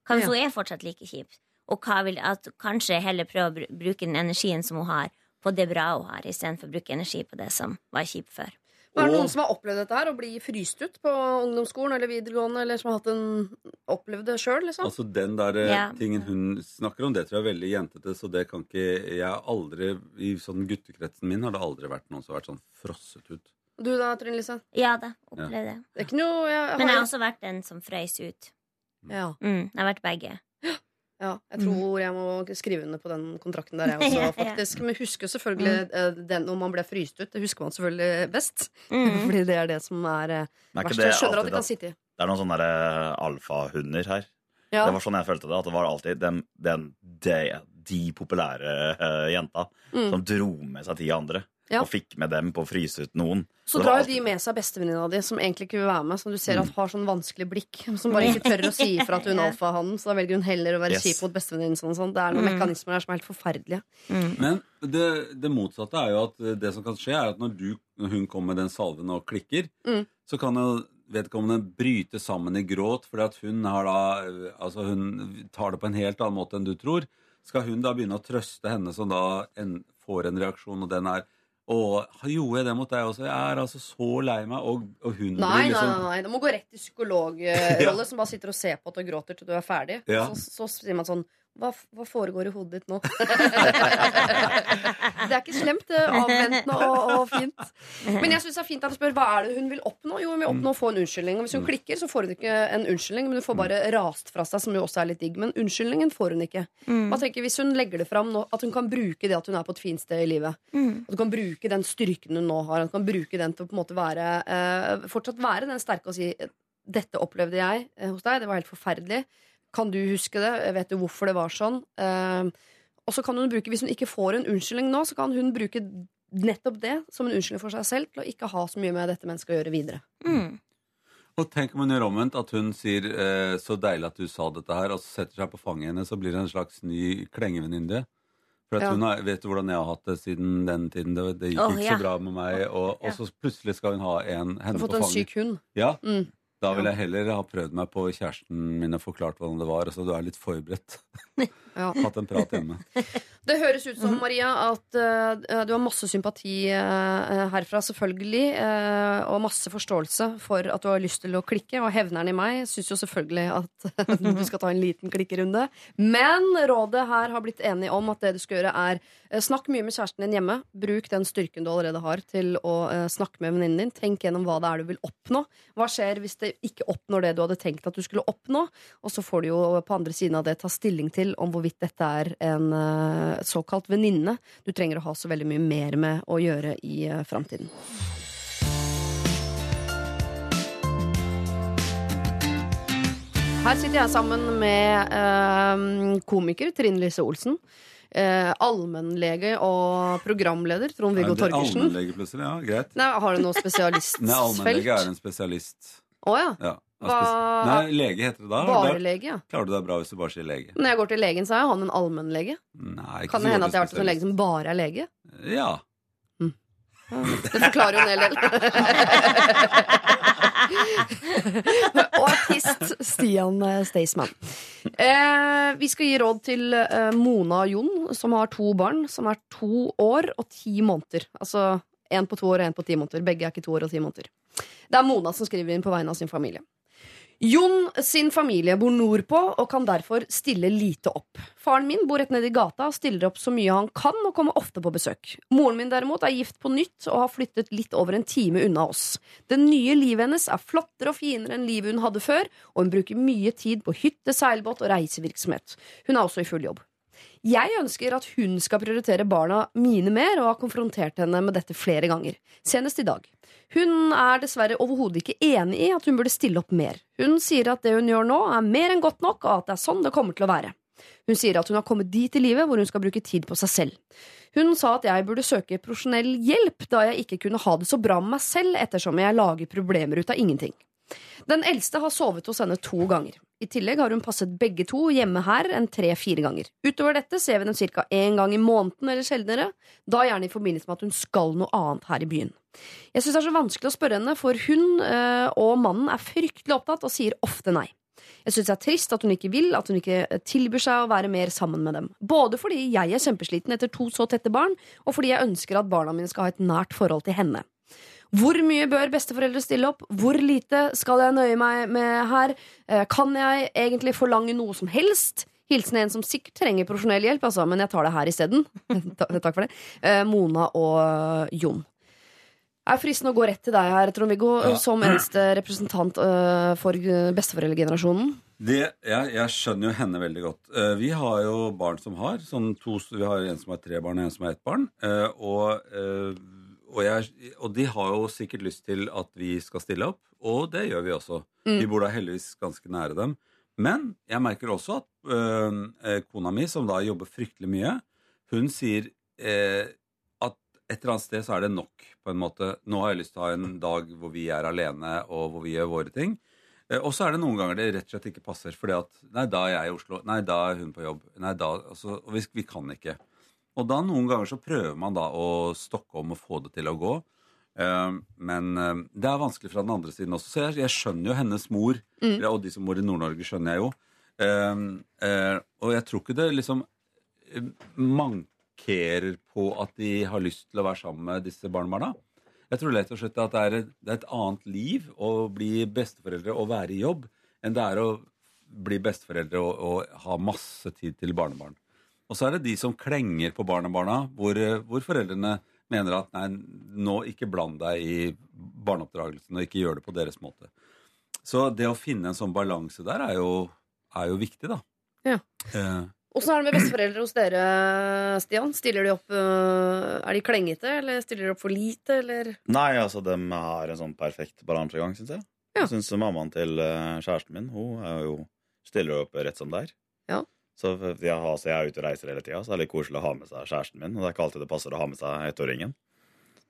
Hva hvis Ja. hun er fortsatt like kjip? Og hva vil, at kanskje heller prøve å bruke den energien som hun har, på det bra hun har, istedenfor å bruke energi på det som var kjipt før. Men er det noen som har opplevd dette her? Å bli fryst ut på ungdomsskolen eller videregående? Eller som har hatt en, opplevd det sjøl, liksom? Altså Den der eh, Ja. tingen hun snakker om, det tror jeg er veldig jentete. Så det kan ikke Jeg aldri I sånn guttekretsen min har det aldri vært noen som har vært sånn frosset ut. Du da, Trine Lise? Ja da, opplevde ja. Det er ikke noe jeg, har... Men jeg har har, også vært den som frøys ut. ja, Mm, jeg har vært begge. Ja, jeg tror jeg må skrive under på den kontrakten der, jeg også, *laughs* faktisk. Men husker selvfølgelig eh, den når man ble fryst ut. Det husker man selvfølgelig best. *laughs* Mm. Fordi det er det som er eh, er verst. det Jeg skjønner at det kan sitte i. det er noen sånne eh, alfahunder her? Ja. Det var sånn jeg følte det. At det var alltid den, den de, de populære uh, jenta Mm. som dro med seg ti andre. Ja. Og fikk med dem på å fryse ut noen. Så så drar alltid- de med seg bestevenninna di, som egentlig ikke vil være med. Som du ser Mm. at har sånn vanskelig blikk. Som bare ikke tør å si ifra at hun *laughs* er alfahannen. Så da velger hun heller å være Yes. kjip mot bestevenninnen. sin. sånn. Det er noen Mm. mekanismer der som er helt forferdelige. Mm. Men det, det motsatte er jo at det som kan skje, er at når, du, når hun kommer med den salven og klikker, Mm. så kan jo vedkommende bryte sammen i gråt fordi at hun har da Altså hun tar det på en helt annen måte enn du tror. Skal hun da begynne å trøste henne som da en, får en reaksjon, og den er å, gjorde jeg det mot deg også? Jeg er altså så lei meg. Og, og hun Nei, blir nei, liksom nei, nei. Det må gå rett i psykologrolle, *laughs* som bare sitter og ser på at du gråter til du er ferdig. Ja. Så, så sier man sånn hva, hva foregår i hodet ditt nå? *laughs* det er ikke slemt. Avventende og, og fint. Men jeg syns det er fint at du spør hva er det hun vil oppnå. Jo, hun vil oppnå å få en unnskyldning. Og hvis hun klikker, så får hun ikke en unnskyldning, men hun får bare rast fra seg, som jo også er litt digg. Men unnskyldningen får hun ikke. Mm. Hva tenker Hvis hun legger det fram nå, at hun kan bruke det at hun er på et fint sted i livet, Mm. at hun kan bruke den styrken hun nå har, at hun kan bruke den til å på en måte være eh, fortsatt være den sterke og si dette opplevde jeg eh, hos deg, det var helt forferdelig. Kan du huske det? Vet du hvorfor det var sånn? Uh, og så kan hun bruke, Hvis hun ikke får en unnskyldning nå, så kan hun bruke nettopp det som en unnskyldning for seg selv til å ikke ha så mye med dette mennesket å gjøre videre. Mm. Og tenk om hun gjør omvendt, at hun sier eh, 'så deilig at du sa dette her', og så setter seg på fanget hennes, så blir det en slags ny klengevenninne. For at Ja. hun har, vet du hvordan jeg har hatt det siden den tiden? Det, det gikk oh, ikke ja. så bra med meg, og, og så plutselig skal hun ha en, Hun henne har fått en syk hund. Ja, Mm. Da ville jeg heller ha prøvd meg på kjæresten min og forklart hvordan det var. Altså, du er litt forberedt. *laughs* Ja. Hatt en prat hjemme. *laughs* Det høres ut som, Maria, at uh, du har masse sympati uh, herfra, selvfølgelig. Uh, og masse forståelse for at du har lyst til å klikke. Og hevneren i meg syns jo selvfølgelig at *laughs* du skal ta en liten klikkerunde. Men rådet her har blitt enig om at det du skal gjøre, er snakk mye med kjæresten din hjemme. Bruk den styrken du allerede har, til å snakke med venninnen din. Tenk gjennom hva det er du vil oppnå. Hva skjer hvis det ikke oppnår det du hadde tenkt at du skulle oppnå? Og så får du jo på andre siden av det ta stilling til om hvorvidt dette er en eh, såkalt venninne du trenger å ha så veldig mye mer med å gjøre i uh, framtiden. Her sitter jeg sammen med eh, komiker Trine Lise Olsen. eh, allmennlege og programleder, Trond-Viggo Er Torgersen. Allmennlege plutselig, ja, greit. Nei, har du noe *laughs* Nei, spesialistfelt? allmennlege er en spesialist. Å ja. Ja. Hva- Nei, lege heter det da. Bare Da lege, ja. klarer du deg bra hvis du bare sier lege. Når jeg går til legen, så er han en allmennlege. Nei, ikke Kan så det hende at jeg har vært hos en lege som bare er lege? Ja. Det forklarer jo en hel del. *laughs* og artist Stian eh, Staysman. Eh, vi skal gi råd til eh, Mona og Jon, som har to barn som er to år og ti måneder. Altså én på to år og én på ti måneder. Begge er ikke to år og ti måneder. Det er Mona som skriver inn på vegne av sin familie. Jon sin familie bor nordpå og kan derfor stille lite opp. Faren min bor rett nede i gata og stiller opp så mye han kan og kommer ofte på besøk. Moren min derimot er gift på nytt og har flyttet litt over en time unna oss. Det nye livet hennes er flottere og finere enn livet hun hadde før, og hun bruker mye tid på hytte, seilbåt og reisevirksomhet. Hun er også i full jobb. Jeg ønsker at hun skal prioritere barna mine mer, og har konfrontert henne med dette flere ganger. Senest i dag. Hun er dessverre overhodet ikke enig i at hun burde stille opp mer. Hun sier at det hun gjør nå, er mer enn godt nok, og at det er sånn det kommer til å være. Hun sier at hun har kommet dit i livet hvor hun skal bruke tid på seg selv. Hun sa at jeg burde søke profesjonell hjelp, da jeg ikke kunne ha det så bra med meg selv ettersom jeg lager problemer ut av ingenting. Den eldste har sovet hos henne to ganger. I tillegg har hun passet begge to hjemme her en tre-fire ganger. Utover dette ser vi dem ca. én gang i måneden eller sjeldnere, da gjerne i forbindelse med at hun skal noe annet her i byen. Jeg syns det er så vanskelig å spørre henne, for hun øh, og mannen er fryktelig opptatt og sier ofte nei. Jeg syns det er trist at hun ikke vil, at hun ikke eh, tilbyr seg å være mer sammen med dem. Både fordi jeg er kjempesliten etter to så tette barn, og fordi jeg ønsker at barna mine skal ha et nært forhold til henne. Hvor mye bør besteforeldre stille opp? Hvor lite skal jeg nøye meg med her? Eh, Kan jeg egentlig forlange noe som helst? Hilsen en som sikkert trenger profesjonell hjelp, altså, men jeg tar det her isteden. *laughs* Ta- Takk for det. Eh, Mona og eh, Jon. Det er fristende å gå rett til deg her, Trond-Viggo, Ja. som eneste representant for besteforeldregenerasjonen. Det, jeg, jeg skjønner jo henne veldig godt. Vi har jo barn som har sånn to, Vi har en som har tre barn, og en som har ett barn. Og, og, jeg, og de har jo sikkert lyst til at vi skal stille opp, og det gjør vi også. Vi bor da heldigvis ganske nære dem. Men jeg merker også at eh, eh, kona mi, som da jobber fryktelig mye, hun sier øh, at et eller annet sted så er det nok, på en måte. Nå har jeg lyst til å ha en dag hvor vi er alene, og hvor vi gjør våre ting. Eh, Og så er det noen ganger det rett og slett ikke passer. Fordi at Nei, da er jeg i Oslo. Nei, da er hun på jobb. Nei, da altså, Og vi, vi kan ikke. Og da noen ganger så prøver man da å stokke om og få det til å gå. Eh, men eh, det er vanskelig fra den andre siden også. Så jeg, jeg skjønner jo hennes mor, mm. og de som bor i Nord-Norge, skjønner jeg jo. Eh, og jeg tror ikke det liksom mankerer på at de har lyst til å være sammen med disse barnebarna. Jeg tror rett og slett at det er, et, det er et annet liv å bli besteforeldre og være i jobb enn det er å bli besteforeldre og, og ha masse tid til barnebarn. Og så er det de som klenger på barnebarna, hvor, eh, hvor foreldrene mener at nei, nå ikke bland deg i barneoppdragelsen og ikke gjør det på deres måte. Så det å finne en sånn balanse der er jo, er jo viktig, da. Ja. Eh, Åssen er det med besteforeldre hos dere, Stian? Stiller de opp, øh, Er de klengete, eller stiller de opp for lite, eller? Nei, altså, de har en sånn perfekt balansegang, syns jeg. Ja. Jeg syns mammaen til eh, kjæresten min Hun er jo, stiller opp rett som det er. Ja. Så jeg, har, jeg er ute og reiser hele tida, så det er litt koselig å ha med seg kjæresten min. Og det er ikke alltid det passer å ha med seg ettåringen.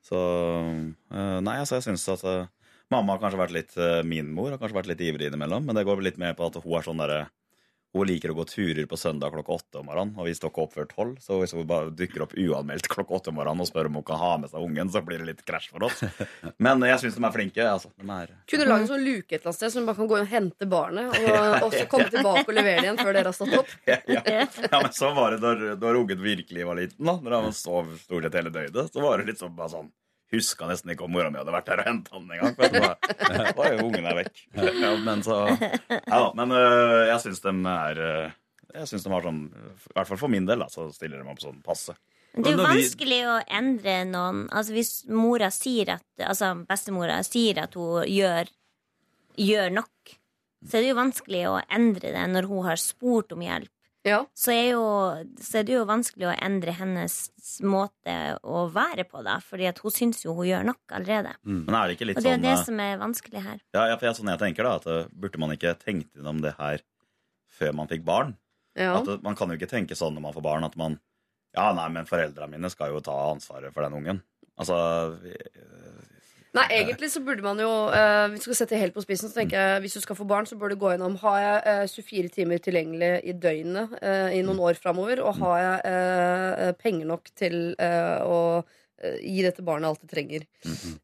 Så eh, Nei, altså, jeg syns at eh, mamma har kanskje vært litt eh, min mor, har kanskje vært litt ivrig innimellom, men det går litt mer på at hun er sånn derre hun liker å gå turer på søndag klokka åtte om morgenen, og vi står ikke opp før tolv. Så hvis hun bare dukker opp uanmeldt klokka åtte om morgenen og spør om hun kan ha med seg ungen, så blir det litt krasj for oss. *laughs* Men jeg syns de er flinke. Altså. De er Kunne lage en sånn luke et eller annet sted, så hun bare kan gå og hente barnet, og, *laughs* og så komme tilbake og levere det igjen før dere har stått opp. *laughs* ja, ja. ja, men så var det da, når ungen virkelig var liten, da Når han sov stort sett hele døgnet. Så var det litt sånn bare sånn Huska nesten ikke om mora mi hadde vært der og henta den engang. Da var jo ungen der vekk. *laughs* Ja, men så Ja da. Men øh, jeg syns de er øh, Jeg synes de har sånn I hvert fall for min del, da, så stiller de opp sånn passe. Men Det er jo vanskelig å endre noen Altså Hvis mora sier at Altså bestemora sier at hun gjør, gjør nok, så er det jo vanskelig å endre det når hun har spurt om hjelp. Ja. Så er, jo, så er det jo vanskelig å endre hennes måte å være på, da. Fordi at hun syns jo hun gjør nok allerede. Men er det ikke litt Og det er sånn det øh, som er vanskelig her. Ja, ja, for jeg, sånn jeg tenker da At øh, burde man ikke tenkt innom det her før man fikk barn? Ja. At øh, Man kan jo ikke tenke sånn når man får barn, at man Ja, nei, men foreldrene mine skal jo ta ansvaret for den ungen. Altså, vi, Nei, egentlig så burde man jo uh, Hvis du skal sette helt på spissen, så tenker jeg hvis du skal få barn, så bør du gå gjennom Har jeg uh, 24 timer tilgjengelig i døgnet uh, i noen år framover, og har jeg eh, penger nok til eh, å eh, gi dette barnet alt det trenger.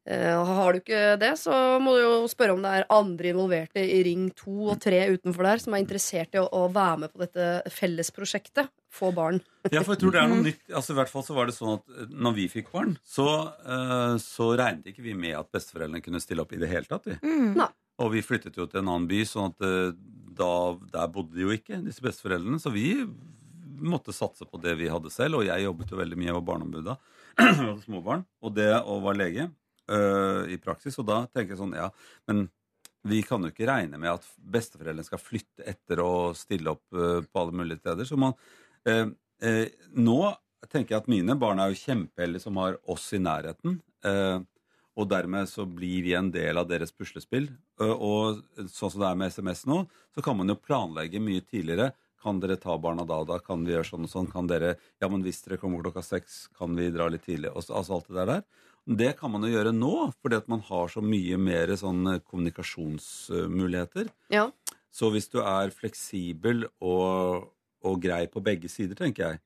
Eh, har du ikke det, så må du jo spørre om det er andre involverte i ring to og tre utenfor der som er interessert i å, å være med på dette fellesprosjektet. Få barn. Ja, for jeg tror det er noe nytt. Altså, I hvert fall så var det sånn at eh, når vi fikk barn, så, uh, så regnet ikke vi med at besteforeldrene kunne stille opp i det hele tatt. Vi. Mm. Og vi flyttet jo til en annen by, sånn at uh, da, der bodde de jo ikke, disse besteforeldrene. Så vi måtte satse på det vi hadde selv, og jeg jobbet jo veldig mye, jeg var barneombud da. Småbarn, og det å være lege eh, i praksis. Og da tenker jeg sånn, ja, men vi kan jo ikke regne med at besteforeldrene skal flytte etter og stille opp eh, på alle mulige steder. Så man, eh, eh, nå tenker jeg at mine barn er jo kjempeheldige som har oss i nærheten. Eh, og dermed så blir vi en del av deres puslespill. Eh, og sånn som det er med SMS nå, så kan man jo planlegge mye tidligere. Kan dere ta barna da og da? Kan vi gjøre sånn og sånn? Kan dere, ja, men Hvis dere kommer klokka seks, kan vi dra litt tidlig? Og så- altså alt det der der. Det kan man jo gjøre nå, fordi at man har så mye mer sånn eh, kommunikasjonsmuligheter. Ja. Så hvis du er fleksibel og, og grei på begge sider, tenker jeg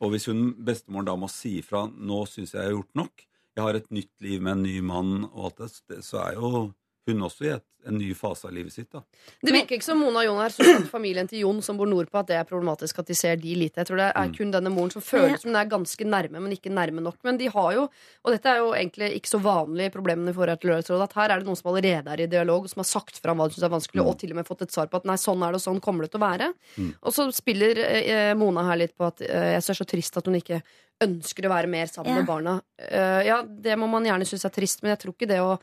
Og hvis hun bestemoren da må si ifra 'nå syns jeg jeg har gjort nok', jeg har et nytt liv med en ny mann og alt det så er jo hun også i et, en ny fase av livet sitt. da. Det virker ikke som Mona og Jon her synes at familien til Jon som bor nordpå, at det er problematisk at de ser de lite. Jeg tror det er kun denne moren som føles som hun er ganske nærme, men ikke nærme nok. Men de har jo, og dette er jo egentlig ikke så vanlig i problemene i forhold til Lørdagsrådet, at her er det noen som allerede er i dialog, og som har sagt fram hva de syns er vanskelig, og til og med fått et svar på at nei, sånn er det, og sånn kommer det til å være. Og så spiller eh, Mona her litt på at eh, jeg syns det er så trist at hun ikke ønsker å være mer sammen Ja. med barna. Uh, ja, det må man gjerne synes er trist, men jeg tror ikke det å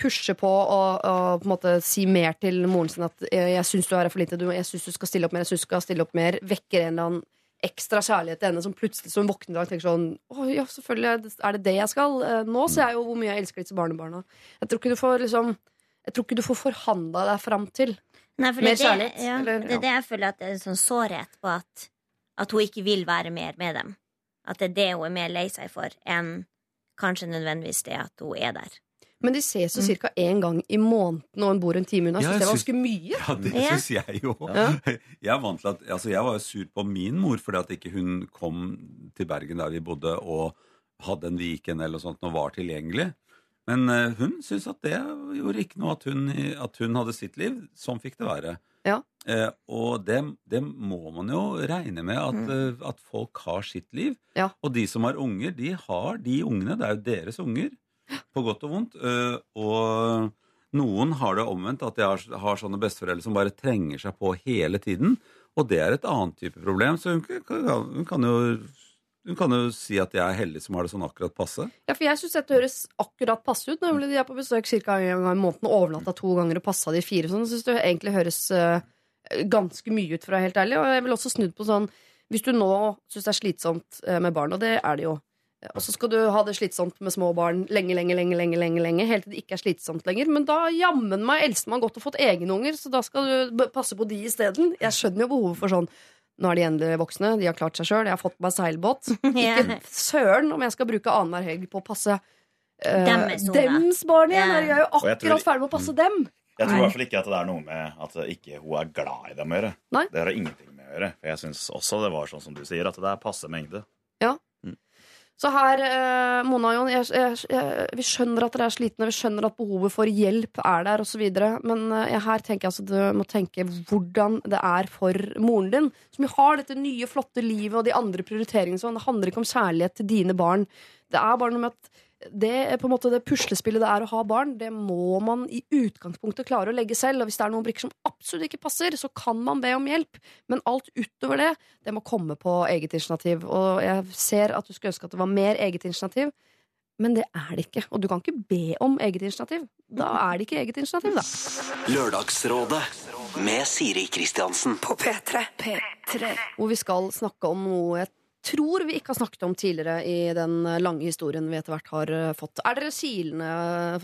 pushe på og, og på en måte si mer til moren sin at eh, 'jeg syns du er her for lite', 'jeg syns du skal stille opp mer', 'jeg syns du skal stille opp mer', vekker en eller annen ekstra kjærlighet til henne som plutselig som våkner og tenker sånn 'Å ja, selvfølgelig er det det jeg skal'. Eh, Nå ser jeg jo hvor mye jeg elsker disse barnebarna. Jeg tror ikke du får liksom Jeg tror ikke du får forhandla deg fram til. Nei, for Mer det, kjærlighet, det, ja, eller- det er det jeg føler at det er en sånn sårhet på at, at hun ikke vil være mer med dem. At det er det hun er mer lei seg for, enn kanskje nødvendigvis det at hun er der. Men de ses jo ca. én gang i måneden, og hun bor en time unna. Ja, synes jeg det var ganske mye. Ja, det Ja. syns jeg jo. Ja. Jeg er vant til at, altså jeg var jo sur på min mor fordi at ikke hun kom til Bergen der vi bodde og hadde en Viken eller noe sånt og var tilgjengelig. Men uh, hun syntes at det gjorde ikke noe at hun, at hun hadde sitt liv. Sånn fikk det være. Ja. Uh, og det, det må man jo regne med, at, eh, at folk har sitt liv. Ja. Og de som har unger, de har de ungene. Det er jo deres unger, på godt og vondt. Eh, og noen har det omvendt, at de har, sånne besteforeldre som bare trenger seg på hele tiden. Og det er et annet type problem. Så hun, kan- jo, hun kan jo si at jeg er heldig som har det sånn akkurat passe. Ja, for jeg syns dette høres akkurat passe ut. Nemlig de er på besøk ca. en gang i måneden overnatta to ganger og passa de fire. Sånn syns det egentlig høres eh, ganske mye ut, for å være helt ærlig. Og jeg vil også snudd på sånn Hvis du nå syns det er slitsomt eh, med barn, og det er det jo, og så skal du ha det slitsomt med små barn lenge, lenge, lenge, lenge, lenge, lenge helt til det ikke er slitsomt lenger. Men da jammen meg eldstemann godt og fått egne unger, så da skal du passe på de isteden. Jeg skjønner jo behovet for sånn nå er de endelig voksne, de har klart seg sjøl, jeg har fått meg seilbåt. *laughs* Ikke søren om jeg skal bruke annenhver helg på å passe uh, dems barn igjen. Ja. Jeg er jo akkurat ferdig med å passe dem. Jeg tror i hvert fall ikke at det er noe med at ikke hun er glad i dem å gjøre. Nei. Det har ingenting med å gjøre. For jeg syns også det var sånn som du sier, at det er passe mengde. Så her, eh, Mona og Jon, jeg, jeg, jeg, vi skjønner at dere er slitne, vi skjønner at behovet for hjelp er der, osv. Men eh, her tenker jeg altså du må tenke hvordan det er for moren din, som jo har dette nye, flotte livet og de andre prioriteringene. Sånn. Det handler ikke om kjærlighet til dine barn. Det er bare noe med at det, er på en måte det puslespillet det er å ha barn, det må man i utgangspunktet klare å legge selv. Og hvis det er noen brikker som absolutt ikke passer, så kan man be om hjelp. Men alt utover det, det må komme på eget initiativ. Og jeg ser at du skulle ønske at det var mer eget initiativ, men det er det ikke. Og du kan ikke be om eget initiativ. Da er det ikke eget initiativ, da. Lørdagsrådet med Siri Kristiansen. På P3. P3. Hvor vi skal snakke om noe jeg tror vi ikke har snakket om tidligere i den lange historien vi etter hvert har eh, fått. Er dere kilende,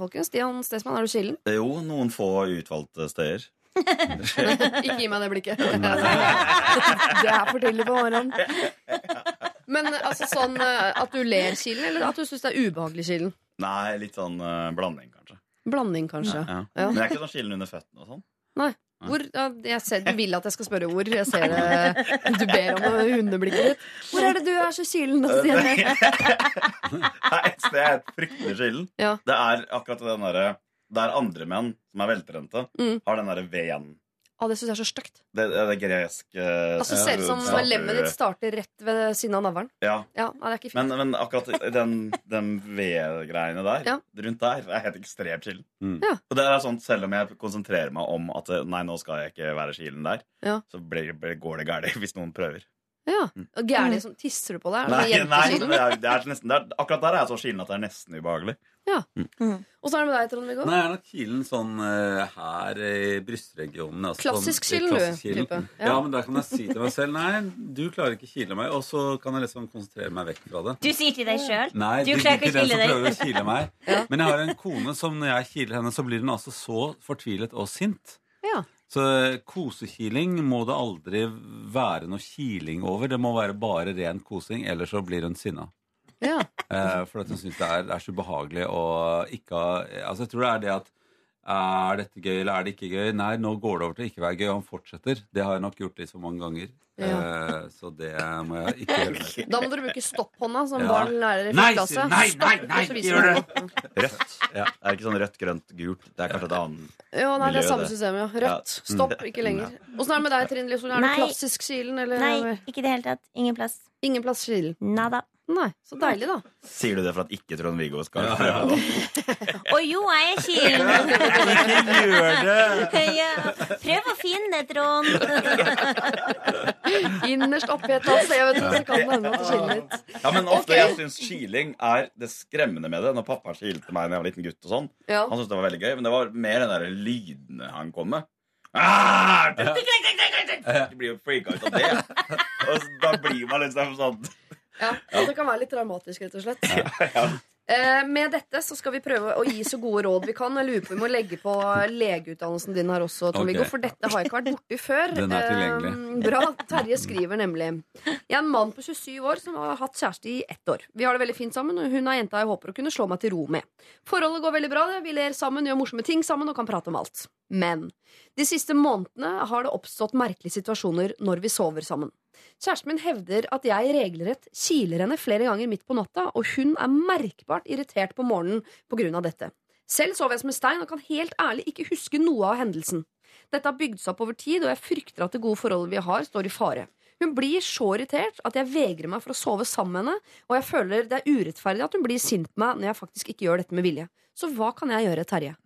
folkens? Stian Stesmann, er du kilen? Jo, noen få utvalgte steder. *laughs* Ikke gi meg det blikket. *laughs* Det er for tidlig på morgenen. Men altså sånn eh, at du ler kilen, eller at du syns det er ubehagelig kilen? Nei, litt sånn uh, blanding, kanskje. Blanding, kanskje. Ja. Ja. Men det er ikke sånn kilen under føttene og sånn. Nei. Hvor, jeg ser, du vil at jeg skal spørre hvor. Jeg ser det. *laughs* Du ber om hundeblikket ditt. Hvor er det du er så kilen? Det er et sted er fryktelig kilen. Ja. Det er akkurat den derre Der andre menn som er veltrente, Mm. har den derre V-en. Å, det syns jeg er så stygt. Det, det, det greske Altså, ser ut som statue- lemmet ditt starter rett ved siden av navlen. Ja. Ja, nei, det er ikke fint. Men, men akkurat den, den V-greiene der, Ja. rundt der, er helt ekstremt kilen. Mm. Ja. Og det er sånn, Selv om jeg konsentrerer meg om at eh, nei, nå skal jeg ikke være kilen der, Ja. så blir, blir, går det galt hvis noen prøver. Ja. Og Gærlig som tisser du på det? Er Nei, sånn nei det er, det er nesten, det er, akkurat der er jeg så kilen at det er nesten ubehagelig. Og så er det med deg, Trond-Viggo. Nei, jeg er nok kilen sånn eh, her i brystregionen. Altså, Klassisk sånn, kilen, du, klassisk kilen. type. Ja. Ja. men da kan jeg si til meg selv Nei, du klarer ikke kile meg. Og så kan jeg liksom konsentrere meg vekk fra det. Du sier til deg sjøl Nei, Du det er klarer ikke å den kile som deg. prøver å kile meg. *laughs* Ja. Men jeg har en kone som når jeg kiler henne, så blir hun altså så fortvilet og sint. Ja. Så kosekiling må det aldri være noe kiling over. Det må være bare ren kosing, ellers så blir hun sinna. Ja. Eh, for at hun syns det er, er så ubehagelig å ikke ha Altså, jeg tror det er det at er dette gøy, eller er det ikke gøy? Nei, nå går det over til å ikke være gøy, og han fortsetter. Det har jeg nok gjort litt for mange ganger. Eh, så det må jeg ikke gjøre. Da må dere bruke stopphånda, som Ja. barn lærer i første klasse. Nei, nei, nei, nei, gjør det! Rødt. Ja. Det er ikke sånn rødt, grønt, gult. Det er kanskje et annet. Ja, nei, det Miljø, er samme system, ja. Rødt. Ja. Stopp, ikke lenger. Åssen er det med deg, Trine Lise? Er du klassisk kilen, eller Nei, ikke i det hele tatt. Ingen plass. ingen plass kilen? Nada. Nei, så deilig, da. Sier du det for at ikke Trond-Viggo skal Ja, prøve? Å *laughs* jo, jeg er kilen! Ikke gjør det! ja. Prøv å finne det, Trond. *laughs* Innerst oppi et eller annet vet ikke, så kan det hende at det kiler litt. Ja, men ofte okay. jeg syns kiling er det skremmende med det. Når pappa kilte meg da jeg var liten gutt, og sånn Ja. Han syntes det var veldig gøy, men det var mer den der lydene han kom med. Ah! Du blir jo freaka ut av det. Og så, da blir man liksom sånn Ja, Det kan være litt dramatisk, rett og slett. Eh, med dette så skal vi prøve å gi så gode råd vi kan. Jeg lurer på om vi må legge på legeutdannelsen din her også, Tom Viggo, okay. for dette har jeg ikke vært borti før. Den er tilgjengelig. Eh, bra. Terje skriver nemlig Jeg er en mann på 27 år som har hatt kjæreste i ett år. Vi har det veldig fint sammen, og hun er jenta jeg håper å kunne slå meg til ro med. Forholdet går veldig bra, vi ler sammen, gjør morsomme ting sammen og kan prate om alt. Men de siste månedene har det oppstått merkelige situasjoner når vi sover sammen. Kjæresten min hevder at jeg regelrett kiler henne flere ganger midt på natta, og hun er merkbart irritert på morgenen på grunn av dette. Selv sover jeg som en stein og kan helt ærlig ikke huske noe av hendelsen. Dette har bygd seg opp over tid, og jeg frykter at det gode forholdet vi har, står i fare. Hun blir så irritert at jeg vegrer meg for å sove sammen med henne, og jeg føler det er urettferdig at hun blir sint på meg når jeg faktisk ikke gjør dette med vilje. Så hva kan jeg gjøre, Terje?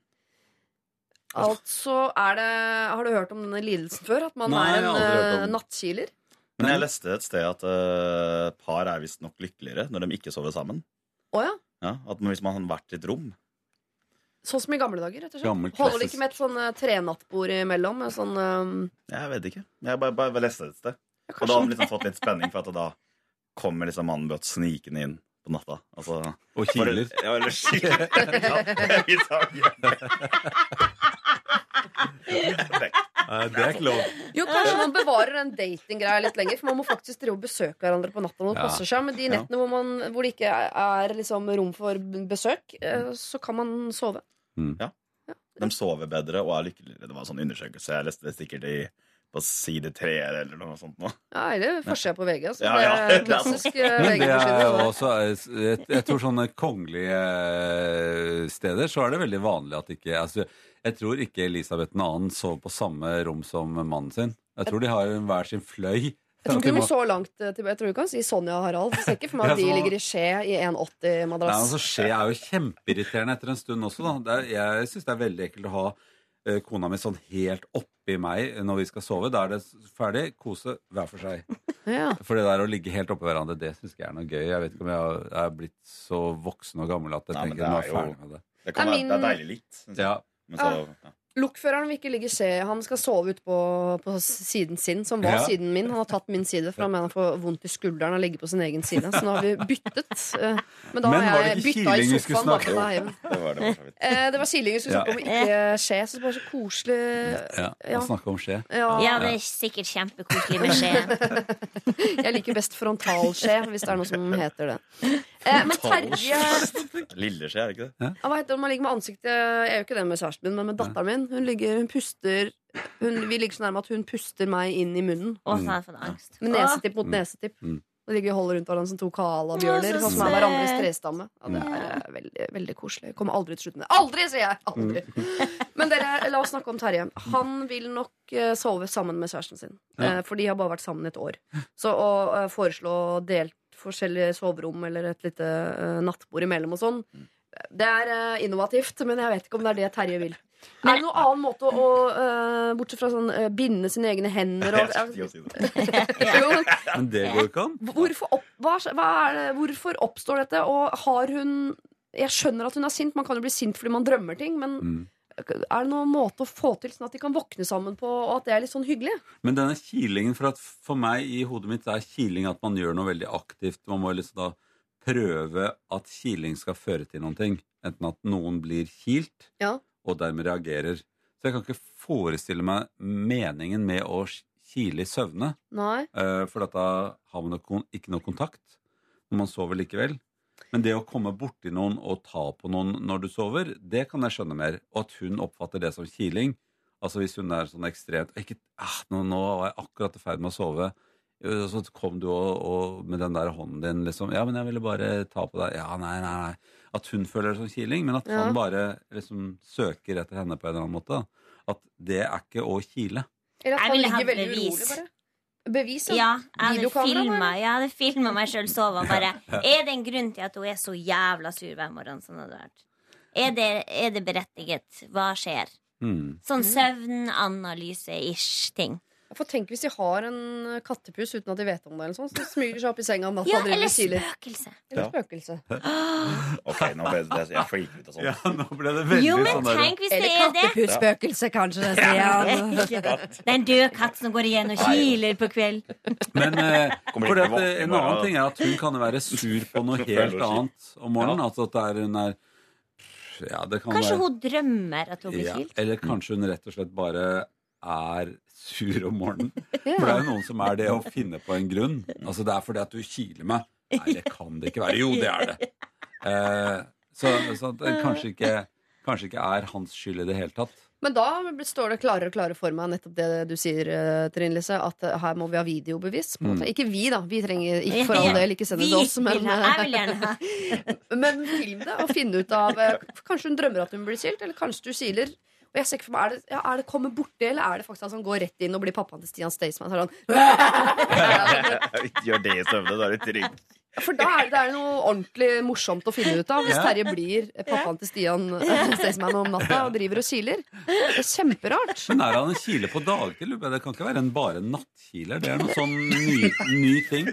Altså, er det Har du hørt om denne lidelsen før? At man Nei, er en eh, nattkiler? Men jeg leste et sted at uh, par er visstnok lykkeligere når de ikke sover sammen. Å ja. Ja, at Hvis man har vært i et rom. Sånn som i gamle dager, rett og slett. Gammel, Holder det ikke med et sånn uh, trenattbord imellom? Med sånn eh, Jeg vet ikke. Jeg bare, bare leste et sted. ja, Og da har de liksom fått litt spenning, for at da kommer liksom mannen bøtt snikende inn på natta. Altså, Og kiler. Ja, eller kiler. *laughs* *laughs* Nei, det er ikke lov. Jo, kanskje man bevarer den datinggreia litt lenger, for man må faktisk drive og besøke hverandre på natta når det Ja. passer seg. Men de nettene hvor, man, hvor det ikke er liksom rom for besøk, eh, så kan man sove. Ja, De sover bedre og er lykkeligere. Det var en sånn undersøkelse. Jeg leste det sikkert i, på side tre eller noe sånt. Nå. Ja, eller forsida på VG. Altså. Ja, ja. Det er klassisk eh, Men det er VG-forside. også jeg, jeg tror sånne kongelige eh, steder så er det veldig vanlig at ikke altså, Jeg tror ikke Elisabeth 2. sover på samme rom som mannen sin. Jeg tror de har hver sin fløy. Jeg tror ikke du må- må så langt tilbake. Jeg tror du kan si Sonja og Harald. Jeg ser ikke for meg at *laughs* de ligger i skje i Nei, 1,80-madrass. altså, Skje er jo kjempeirriterende etter en stund også. Da. Det er, jeg syns det er veldig ekkelt å ha uh, kona mi sånn helt oppi meg når vi skal sove. Da er det ferdig. Kose hver for seg. *laughs* Ja. For det der å ligge helt oppi hverandre, det syns jeg er noe gøy. Jeg vet ikke om jeg har- er blitt så voksen og gammel at jeg Nei, tenker det nå er er jeg ferdig med det. Det, kan er være, det er deilig litt. Ja, så, ja. Lokføreren vil ikke ligge i skje. Han skal sove ute på, på siden sin, som var Ja. siden min. Han har tatt min side, for han mener han får vondt i skulderen og ligge på sin egen side. Så nå har vi byttet. eh, Men da Men har jeg bytta i sofaen. Da, snakke på om? Det var det. Eh, det var kiling vi skulle snakke om, ikke skje. Så det var så koselig. Ja, Ja. snakke snakker om skje. Ja, Ja, det er sikkert kjempekoselig med *laughs* skje. jeg liker best frontalskje, hvis det er noe som heter det. Eh, men Terje *laughs* Lilleskje, er det ikke det? Ja, Hva heter det man ligger med ansiktet Jeg gjør ikke det med kjæresten min, men med datteren min. Hun ligger, hun puster hun, Vi ligger så nærme at hun puster meg inn i munnen. Å, så har jeg en angst. Med nesetipp mot nesetipp. Mm. Og ligger og holder rundt hverandre som to koalabjørner. Sånn som er hverandres trestamme. Ja, det er eh, veldig, veldig koselig. Jeg kommer aldri til å slutte med det. Aldri, sier jeg! Aldri. *laughs* Men dere, la oss snakke om Terje. Han vil nok eh, sove sammen med kjæresten sin. Ja. Eh, for de har bare vært sammen et år. Så å foreslå delt forskjellige soverom eller et lite uh, nattbord imellom og sånn, det er uh, innovativt, men jeg vet ikke om det er det Terje vil. er det noen annen måte å, uh, bortsett fra sånn uh, binde sine egne hender og *laughs* si *laughs* Men det går ikke an. Hvorfor, opp, hva, hva er det, hvorfor oppstår dette? Og har hun Jeg skjønner at hun er sint. Man kan jo bli sint fordi man drømmer ting. Men Mm. Er det noen måte å få til sånn at de kan våkne sammen på, og at det er litt sånn hyggelig? Men denne kilingen, for, at for meg i hodet mitt er kiling at man gjør noe veldig aktivt. Man må liksom da prøve at kiling skal føre til noen ting. Enten at noen blir kilt, Ja. og dermed reagerer. Så jeg kan ikke forestille meg meningen med å kile i søvne. Nei. eh, For da har man ikke noe kontakt når man sover likevel. Men det å komme borti noen og ta på noen når du sover, det kan jeg skjønne mer. Og at hun oppfatter det som kiling. Altså hvis hun er sånn ekstremt ikke, ah, nå, 'Nå var jeg akkurat i ferd med å sove', og så kom du og, og med den der hånden din liksom 'Ja, men jeg ville bare ta på deg.' Ja, nei, nei, nei. At hun føler det som kiling, men at Ja. han bare liksom søker etter henne på en eller annen måte. At det er ikke å kile. Eller at han ligger veldig urolig, bare. Bevis, Ja, jeg hadde filma meg sjøl sove og bare *laughs* Er det en grunn til at hun er så jævla sur hver morgen? Sånn hadde det vært. Er det, er det berettiget? Hva skjer? Mm. Sånn søvnanalyse-ish ting. For tenk hvis de har en kattepus uten at de vet om det, eller sånn, så smyger de seg opp i senga om natta Ja, eller spøkelse. Eller Ja. spøkelse. *gasps* Ok, nå ble det, jeg freaker ut av sånn. Ja, nå ble det veldig Jo, men sånn der- tenk hvis det er det. kattepusspøkelse, kanskje, sier han. Det er en død katt som går igjen og kiler på kveld. Men eh, for eh, våkne en annen ting er at hun kan være sur på noe helt annet om morgenen. Altså at det er, hun er ja, det kan Kanskje være, hun drømmer at hun blir ja. Eller kanskje hun rett og slett bare er sur om morgenen. *laughs* For det er jo noen som er det å finne på en grunn. Altså Det er fordi at du kiler meg. Nei, det kan det ikke være. Jo, det er det. *laughs* Eh, så så det kanskje ikke, kanskje ikke er hans skyld i det hele tatt. Men da står det klarere og klarere for meg nettopp det du sier, eh, Trine Lise, at eh, her må vi ha videobevis. På en. Ikke vi, da. Vi trenger ikke for all del ikke sende det oss. Men, jeg vil gjerne ha. *laughs* men film det og finne ut av eh, Kanskje hun drømmer at hun blir kilt, eller kanskje du kiler. Og jeg ser ikke for meg, Er det, ja, er det komme borti, eller er det faktisk han som går rett inn og blir pappaen til Stian Staysman? Så han, *laughs* Gjør det i søvne, da er du trygg. For da er det, det er noe ordentlig morsomt å finne ut av hvis Terje blir pappaen til Stian eh, Staysman om natta og driver og kiler. Det er kjemperart. Men er han en kiler på dagtid? Det kan ikke være en bare nattkiler. Det er noe sånn ny, ny ting.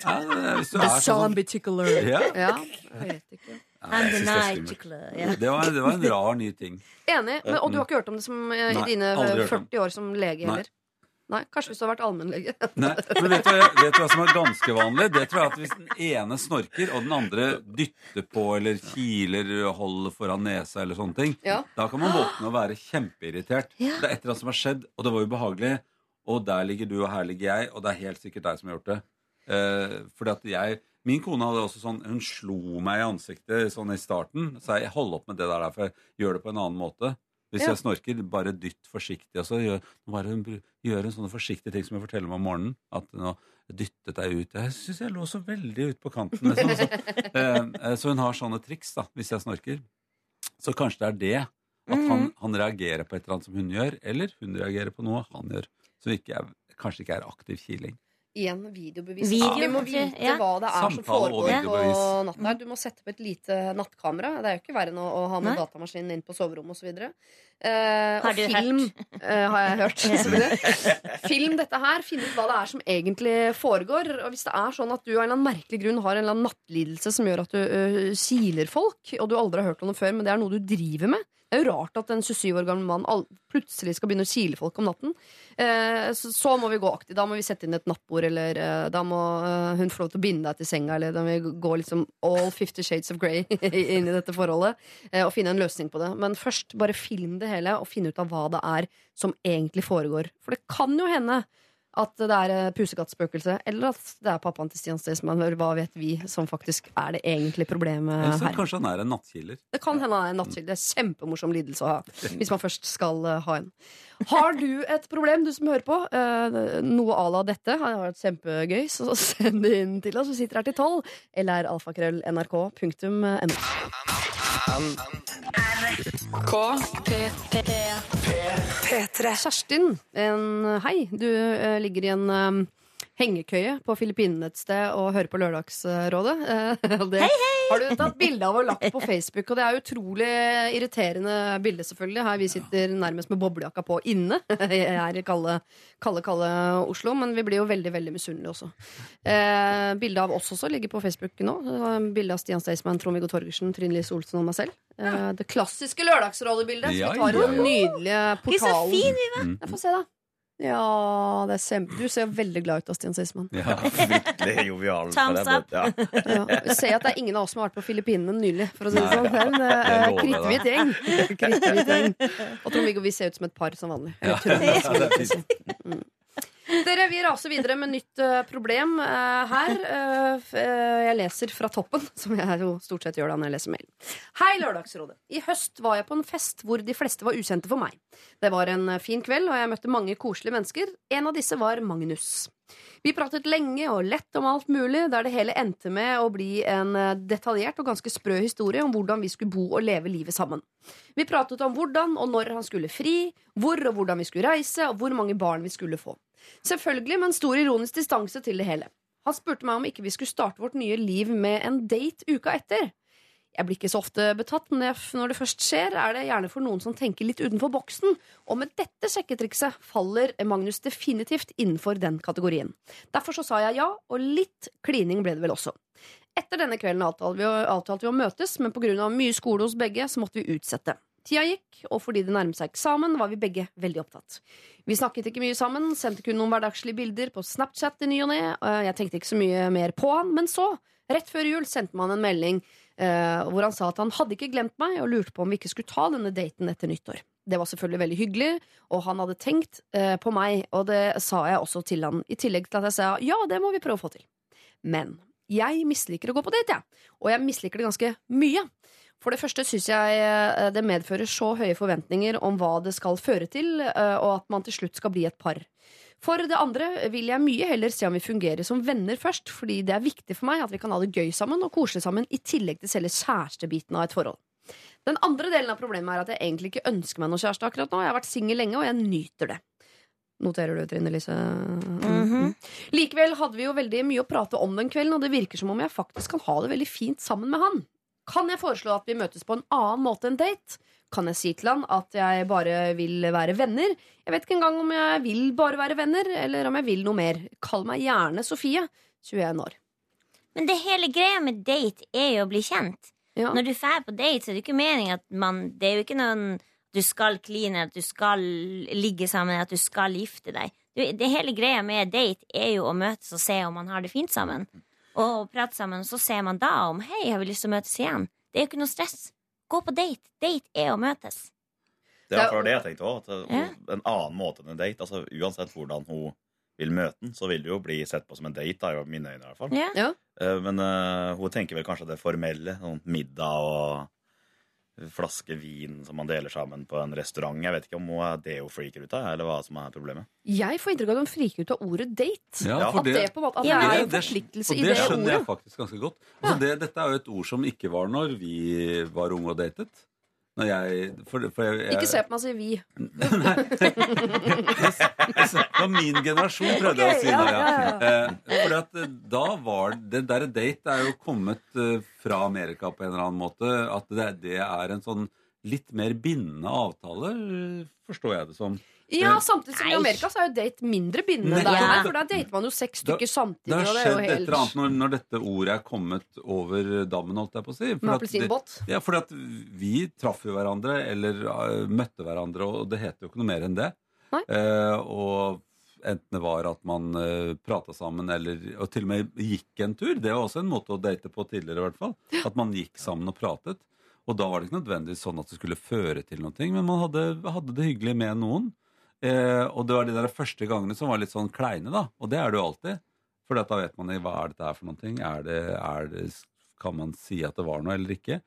Ja, det hvis du er sånn Zombie tickler. ja. Ja, jeg vet ikke. Nei, jeg the synes det night skummelt. Ja. Det var, det var en rar ny ting. Enig. Men, og du har ikke hørt om det som, eh, i Nei, dine aldri eh, hørt om. 40 år som lege Nei. heller? Nei, Kanskje hvis du har vært allmennlege. *laughs* Nei, men vet du, hva- vet du hva som er ganske vanlig? Det tror jeg at Hvis den ene snorker, og den andre dytter på eller kiler, holder foran nesa eller sånne ting, Ja. da kan man våkne og være kjempeirritert. Ja. Det er et eller annet som har skjedd, og det var ubehagelig. Og der ligger du, og her ligger jeg, og det er helt sikkert deg som har gjort det. Eh, fordi at jeg Min kone hadde også sånn Hun slo meg i ansiktet sånn i starten. Så jeg hold opp med det der, for jeg gjør det på en annen måte. Hvis Ja. jeg snorker, bare dytt forsiktig. Og så gjør, bare hun gjør en sånne forsiktige ting som jeg forteller meg om morgenen. At nå dyttet deg ut. Jeg syns jeg lå så veldig ut på kanten. Liksom. Så, *laughs* eh, så hun har sånne triks da, hvis jeg snorker. Så kanskje det er det. At han, han reagerer på et eller annet som hun gjør, eller hun reagerer på noe han gjør. Som kanskje ikke er aktiv kiling. Igjen videobevis. Video, Vi må vite ja. hva det er som Samtale foregår på natten her. Du må sette opp et lite nattkamera. Det er jo ikke verre enn å, å ha med Nei. datamaskinen inn på soverommet osv. Uh, Har og du film eh, har jeg hørt. *laughs* film dette her. Finn ut hva det er som egentlig foregår. Og hvis det er sånn at du av en eller annen merkelig grunn har en eller annen nattlidelse som gjør at du uh, kiler folk, og du aldri har hørt om det før, men det er noe du driver med Det er jo rart at en 27 år gammel mann plutselig skal begynne å kile folk om natten. Eh, så, må vi gå aktivt. Da må vi sette inn et nattbord, eller eh, da må eh, hun få lov til å binde deg til senga, eller da må vi gå liksom all 50 shades of grey *laughs* inn i dette forholdet og finne en løsning på det. Men først bare film det hele, og finne ut av hva det er som egentlig foregår. For det kan jo hende at det er eh, pusekattspøkelse, eller at det er pappaen til Stian Staysman. Hva vet vi som faktisk er det egentlige problemet her? så kanskje han er en nattkiller? Det kan hende han er en nattkiller, Det er kjempemorsom lidelse å ha. Hvis man først skal eh, ha en. Har du et problem, du som hører på? eh, noe à la dette har vært kjempegøy, så send det inn til oss. Vi sitter her til tolv. Eller alfakrøll nrk.no. P3. Kjerstin, en, hei. Du eh, ligger i en eh, hengekøye på Filippinene et sted og hører på Lørdagsrådet. *laughs* Eh, det har du tatt bilde av og lagt på Facebook, og det er utrolig irriterende bilde, selvfølgelig. Her vi sitter nærmest med boblejakka på inne *laughs* her i kalde, kalde, kalde Oslo, men vi blir jo veldig, veldig misunnelige også. Bilde Bildet av oss også ligger på Facebook nå. Bilde av Stian Staysman, Trond-Viggo Torgersen, Trine Lise Olsen og meg selv. Eh, det klassiske Lørdagsrådet-bildet. Ja, vi tar ja, Nydelige portalen. Vi er så fin vi da. Jeg får se, da. Ja, det er kjempe... Du ser veldig glad ut, Stian Seisman. Ja. Virkelig jovial. Thumbs up. Ja. Ja. Ser at det er ingen av oss som har vært på Filippinene nylig. For å si det sånn. Det er en det eh, lover kritthvit gjeng. Gjeng. Og Trond-Viggo, vi ser ut som et par som vanlig. Ja. som det er si. Mm. Dere, Vi raser videre med nytt uh, problem uh, her. Uh, jeg leser fra toppen, *laughs* som jeg jo stort sett gjør da når jeg leser mail. Hei, Lørdagsrådet. I høst var jeg på en fest hvor de fleste var ukjente for meg. Det var en fin kveld, og jeg møtte mange koselige mennesker. En av disse var Magnus. Vi pratet lenge og lett om alt mulig, der det hele endte med å bli en detaljert og ganske sprø historie om hvordan vi skulle bo og leve livet sammen. Vi pratet om hvordan og når han skulle fri, hvor og hvordan vi skulle reise, og hvor mange barn vi skulle få. Selvfølgelig med en stor ironisk distanse til det hele. Han spurte meg om ikke vi skulle starte vårt nye liv med en date uka etter. Jeg blir ikke så ofte betatt, men når det først skjer, er det gjerne for noen som tenker litt utenfor boksen. Og med dette sjekketrikset faller Magnus definitivt innenfor den kategorien. Derfor så sa jeg ja, og litt klining ble det vel også. Etter denne kvelden avtalte vi, å- avtalte vi å møtes, men pga. mye skole hos begge så måtte vi utsette. Tida gikk, og fordi det nærmet seg eksamen, var vi begge veldig opptatt. Vi snakket ikke mye sammen, sendte kun noen hverdagslige bilder på Snapchat i ny og ne. Jeg tenkte ikke så mye mer på han, men så, rett før jul, sendte man en melding eh, hvor han sa at han hadde ikke glemt meg, og lurte på om vi ikke skulle ta denne daten etter nyttår. Det var selvfølgelig veldig hyggelig, og han hadde tenkt eh, på meg, og det sa jeg også til han, i tillegg til at jeg sa ja, det må vi prøve å få til. Men jeg misliker å gå på date, jeg. Og jeg misliker det ganske mye. For det første syns jeg eh, det medfører så høye forventninger om hva det skal føre til, eh, og at man til slutt skal bli et par. For det andre vil jeg mye heller se om vi fungerer som venner først, fordi det er viktig for meg at vi kan ha det gøy sammen og koselig sammen, i tillegg til selve kjærestebiten av et forhold. Den andre delen av problemet er at jeg egentlig ikke ønsker meg noe kjæreste akkurat nå. Jeg har vært singel lenge, og jeg nyter det. Noterer du, Trine Lise? Mhm. Likevel hadde vi jo veldig mye å prate om den kvelden, og det virker som om jeg faktisk kan ha det veldig fint sammen med han. Kan jeg foreslå at vi møtes på en annen måte enn date? Kan jeg si til han at jeg bare vil være venner? Jeg vet ikke engang om jeg vil bare være venner, eller om jeg vil noe mer. Kall meg gjerne Sofie, 21 år. Men det hele greia med date er jo å bli kjent. Ja. Når du drar på date, så er det ikke meningen at man Det er jo ikke noen du skal kline, at du skal ligge sammen, at du skal gifte deg. Du, det hele greia med date er jo å møtes og se om man har det fint sammen. Og prate sammen, så ser man da om Hei, har vi lyst til å møtes igjen. Det er jo ikke noe stress. Gå på date. Date er å møtes. Det Det er- akkurat det jeg tenkte også, Ja. En annen måte enn en date. Altså, uansett hvordan hun vil møte den, så vil det jo bli sett på som en date. Da, i mine øyne i hvert fall. Ja. Ja. Eh, Men uh, hun tenker vel kanskje det formelle. Sånn middag og flaske vin som man deler sammen på en restaurant. Jeg vet ikke om hun er det hun freaker ut av, eller hva som er problemet. Jeg får inntrykk av at hun friker ut av ordet date. Ja, for At det, på en måte, at det er en forpliktelse i det ordet. det skjønner jeg faktisk ganske godt. Altså, det, dette er jo et ord som ikke var når vi var unge og datet. Jeg, for, for jeg, jeg Ikke se på meg og si vi. *laughs* Det var min generasjon, prøvde jeg å si. ja, ja. ja, Eh, fordi at eh, da var Det der date er jo kommet eh, fra Amerika på en eller annen måte. At det, det er en sånn litt mer bindende avtale, forstår jeg det som. Ja, Eh, samtidig som i Amerika så er jo date mindre bindende der, Ja. for da dater man jo seks stykker samtidig. Det har og det jo skjedd et eller annet når, når dette ordet er kommet over dammen, holdt jeg på å si. For at det- Ja, fordi at vi traff jo hverandre, eller uh, møtte hverandre, og det heter jo ikke noe mer enn det. Eh, og enten det var at man uh, prata sammen, eller og til og med gikk en tur. Det var også en måte å date på tidligere, i hvert fall. At man gikk sammen og pratet. Og da var det ikke nødvendigvis sånn at det skulle føre til noe, men man hadde, hadde det hyggelig med noen. Eh, og det var de der første gangene som var litt sånn kleine, da. Og det er det jo alltid. For da vet man hva er dette her for noen ting. Er det, er det, kan man si at det var noe eller ikke?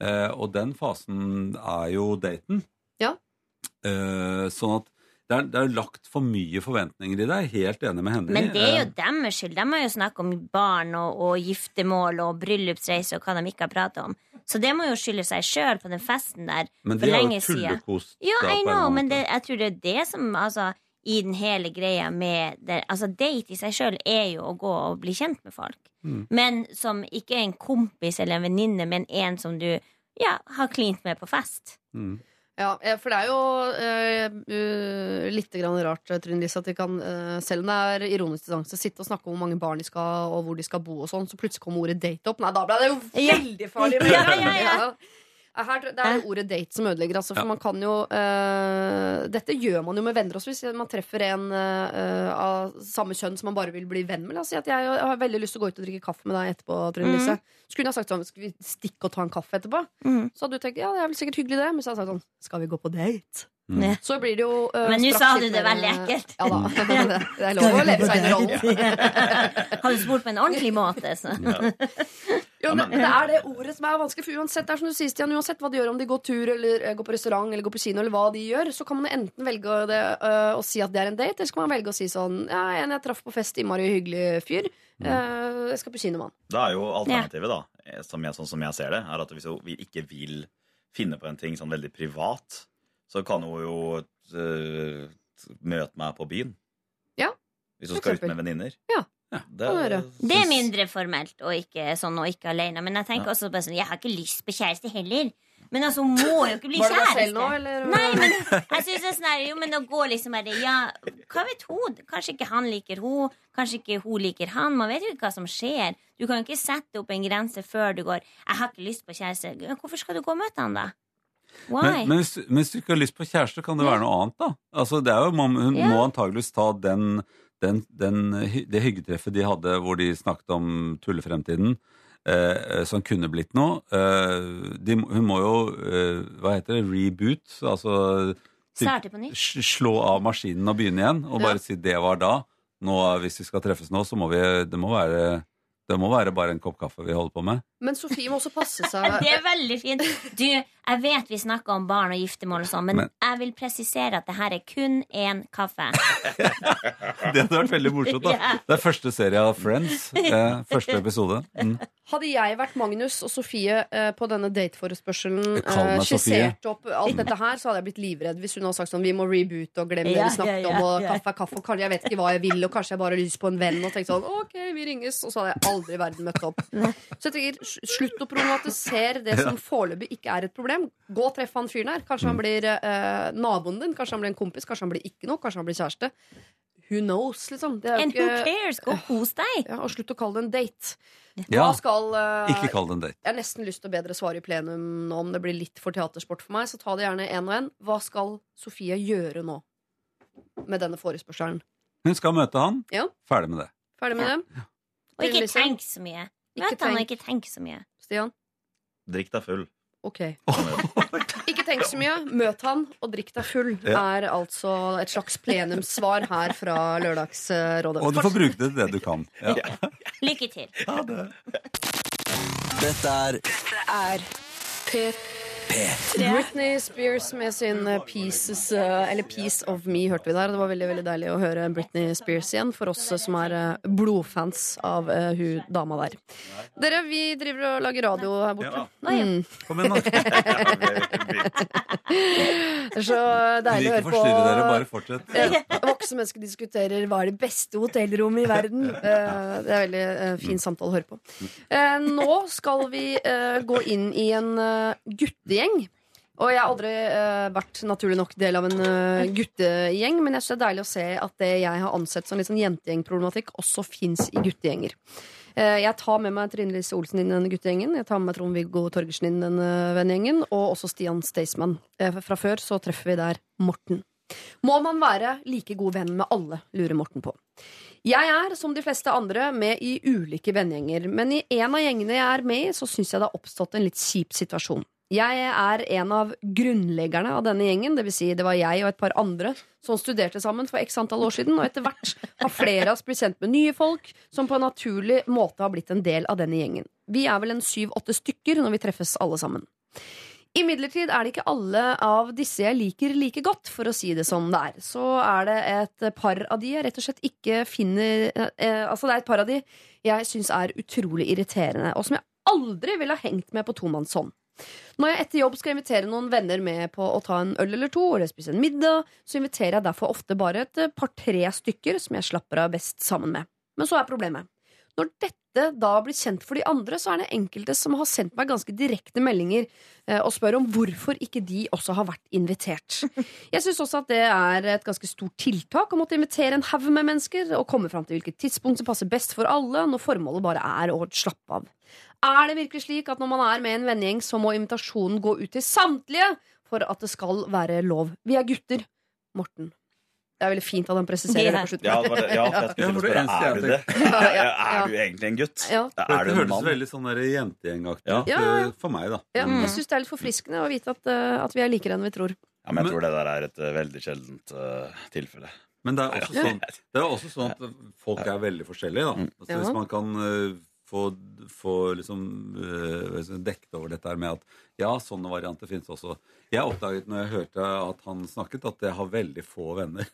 Eh, og den fasen er jo daten. Ja. Eh, sånn at det er, det er lagt for mye forventninger i det. Jeg er helt enig med henne. Men det er jo Eh, deres skyld. De har jo snakket om barn og, og giftermål og bryllupsreise og hva de ikke har pratet om. Så det må jo skylde seg sjøl på den festen der men for de har jo tullekost. Ja, I know, men det, jeg tror det er det som altså, I den hele greia med det, Altså, date i seg sjøl er jo å gå og bli kjent med folk. Mm. Men som ikke er en kompis eller en venninne, men en som du ja, har klint med på fest. Mm. Ja, eh, for det er jo eh, uh, litt rart, eh, Trine Lise, at de kan, uh, selv om det er ironisk distanse, sitte og snakke om hvor mange barn de skal ha, og hvor de skal bo og sånn, så plutselig kommer ordet date opp. Nei, da ble det jo veldig farlig! Ja, ja, ja. Her, det er jo ordet date som ødelegger. Altså, for Ja. man kan jo uh, Dette gjør man jo med venner også. Hvis man treffer en uh, av samme kjønn som man bare vil bli venn med. La oss si at jeg, jeg har veldig lyst til å gå ut og drikke kaffe med deg etterpå. Trine. Lise. Så kunne jeg sagt sånn Skal vi stikke og ta en kaffe etterpå? Mm. Så hadde du tenkt ja, det er vel sikkert hyggelig, det. Men så hadde jeg sagt sånn Skal vi gå på date? Mm. Så blir det jo uh, Men nå sa du det veldig ekkelt. Ja da. det, det er lov å leve seg inn i rollen. *laughs* Har du spurt på en ordentlig måte, så. *laughs* Jo, men det er det ordet som er vanskelig, for uansett det er som du sier, Stian, uansett hva de gjør, om de går tur eller eh, går på restaurant eller går på kino, eller hva de gjør, så kan man enten velge det, uh, å si at det er en date, eller så kan man velge å si sånn Ja, en jeg traff på fest, innmari hyggelig fyr. Uh, jeg skal på kino med han. Da er jo alternativet, da, eh, som jeg, sånn som jeg ser det, er at hvis vi ikke vil finne på en ting sånn veldig privat, så kan hun jo uh, møte meg på byen. Ja, Hvis hun skal ut med venninner. Ja, det, er. Det er mindre formelt og ikke sånn og ikke alene. Men jeg tenker også bare sånn Jeg har ikke lyst på kjæreste heller. Men altså, hun må jo ikke bli Var det kjæreste. selv nå, eller? Nei, men jeg synes det er sånn her, Jo, men å gå liksom bare Ja, hva vet hun? Kanskje ikke han liker hun Kanskje ikke hun liker han. Man vet jo ikke hva som skjer. Du kan jo ikke sette opp en grense før du går 'Jeg har ikke lyst på kjæreste'. Hvorfor skal du gå og møte han, da? Men, men, hvis, men hvis du ikke har lyst på kjæreste, kan det være noe annet, da? Altså, det er jo, man, hun yeah. må antageligvis ta den, den, den, det hyggetreffet de hadde hvor de snakket om tullefremtiden, eh, som kunne blitt noe. Eh, de, hun må jo, eh, hva heter det, reboot, altså typ- på nytt. slå av maskinen og begynne igjen, og bare si det var da. Nå, hvis vi skal treffes nå, så må vi, det må være, det må være bare en kopp kaffe vi holder på med. Men Sofie må også passe seg. *laughs* Det er veldig fint. Du, jeg vet vi snakker om barn og giftermål og sånn, men, Men- jeg vil presisere at det her er kun én kaffe. *laughs* Det hadde vært veldig morsomt, da. *laughs* Ja. Det er første serie av Friends. Eh, første episode. Mm. Hadde jeg vært Magnus og Sofie eh, på denne dateforespørselen, eh, skissert opp alt dette her, så hadde jeg blitt livredd hvis hun hadde sagt sånn Vi må reboot og glemme det vi snakket om, og kaffe er kaffe, og kanskje jeg vet ikke hva jeg vil, og kanskje jeg bare har lyst på en venn, og tenkte sånn OK, vi ringes, og så hadde jeg aldri i verden møtt opp. Så jeg tenker, slutt å problematisere det som foreløpig ikke er et problem. Gå og treff han fyren her. Kanskje han Mm. blir eh, naboen din, kanskje han blir en kompis, kanskje han blir ikke noe, kanskje han blir kjæreste. Who knows, liksom. Det er jo And who ikke cares? Gå og kos deg. ja, og slutt å kalle det en date. Hva Ja, skal eh, ikke kall det en date. Jeg har nesten lyst til å bedre svare i plenum nå om det blir litt for teatersport for meg. Så ta det gjerne én og én. Hva skal Sofie gjøre nå med denne forespørselen? Hun skal møte han. Ja. Ferdig med det. Ferdig med det? Og ikke tenk så mye. Ikke Møt han og tenk. ikke tenk så mye. Stian? Drikk deg full. Ok. *laughs* Ikke tenk så mye. Møt han og drikk deg full, Ja. er altså et slags plenumssvar her fra Lørdagsrådet. Og du får bruke det til det du kan. Ja. Lykke til. Dette er Er Britney Spears med sin eh, Pieces, eh, eller Piece of Me hørte vi der. Det var veldig veldig deilig å høre Britney Spears igjen, for oss som er eh, blodfans av uh, hun dama der. Dere, vi driver og lager radio her borte. Nei, ja. Mm. Kom igjen, da. *laughs* Det er så deilig å høre på. ikke forstyrre dere, bare fortsett. ja, voksne mennesker diskuterer hva er det beste hotellrommet i verden. Uh, Det er veldig uh, fin samtale å høre på. Eh, Nå skal vi gå inn i en eh, guttegjeng. Og jeg har aldri uh, vært naturlig nok del av en uh, guttegjeng, men jeg synes det er deilig å se at det jeg har ansett som litt sånn jentegjengproblematikk, også fins i guttegjenger. Uh, jeg tar med meg Trine Lise Olsen inn i denne guttegjengen. Jeg tar med meg Trond-Viggo Torgersen inn i denne vennegjengen, og også Stian Staysman. Fra før så treffer vi der Morten. Må man være like god venn med alle, lurer Morten på. Jeg er, som de fleste andre, med i ulike vennegjenger, men i en av gjengene jeg er med i, så syns jeg det har oppstått en litt kjip situasjon. Jeg er en av grunnleggerne av denne gjengen, det vil si det var jeg og et par andre som studerte sammen for x antall år siden, og etter hvert har flere av oss blitt kjent med nye folk som på en naturlig måte har blitt en del av denne gjengen. Vi er vel en syv-åtte stykker når vi treffes alle sammen. Imidlertid er det ikke alle av disse jeg liker like godt, for å si det som det er. Så er det et par av de jeg rett og slett ikke finner eh, Altså det er et par av de jeg syns er utrolig irriterende, og som jeg aldri ville ha hengt med på tomannshånd. Når jeg etter jobb skal invitere noen venner med på å ta en øl eller to, eller spise en middag, så inviterer jeg derfor ofte bare et par-tre stykker som jeg slapper av best sammen med. Men så er problemet. Når dette da blir kjent for de andre, så er det enkelte som har sendt meg ganske direkte meldinger eh, og spør om hvorfor ikke de også har vært invitert. *laughs* Jeg syns også at det er et ganske stort tiltak å måtte invitere en haug med mennesker og komme fram til hvilket tidspunkt som passer best for alle, når formålet bare er å slappe av. Er det virkelig slik at når man er med i en vennegjeng, så må invitasjonen gå ut til samtlige for at det skal være lov? Vi er gutter. Morten. Det er veldig fint at han presiserer det på slutten. Ja, det var det- ja, jeg *laughs* skulle spørre, er du det? Ja, *laughs* ja, Ja, ja. Er du egentlig en gutt? Ja. Er du en hørtes mann? veldig sånn jentegjengaktig ut Ja, ja, ja. for meg, da. Ja, Mm. Jeg syns det er litt forfriskende å vite at, eh, at vi er likere enn vi tror. Ja, men jeg tror det der er et eh, veldig sjeldent uh, tilfelle. Men det er også sånn, det er også sånn at folk er veldig forskjellige. Da. Altså, Ja. Hvis man kan eh, få, få liksom, eh, dekket over dette med at ja, sånne varianter finnes også. Jeg oppdaget når jeg hørte at han snakket, at jeg har veldig få venner.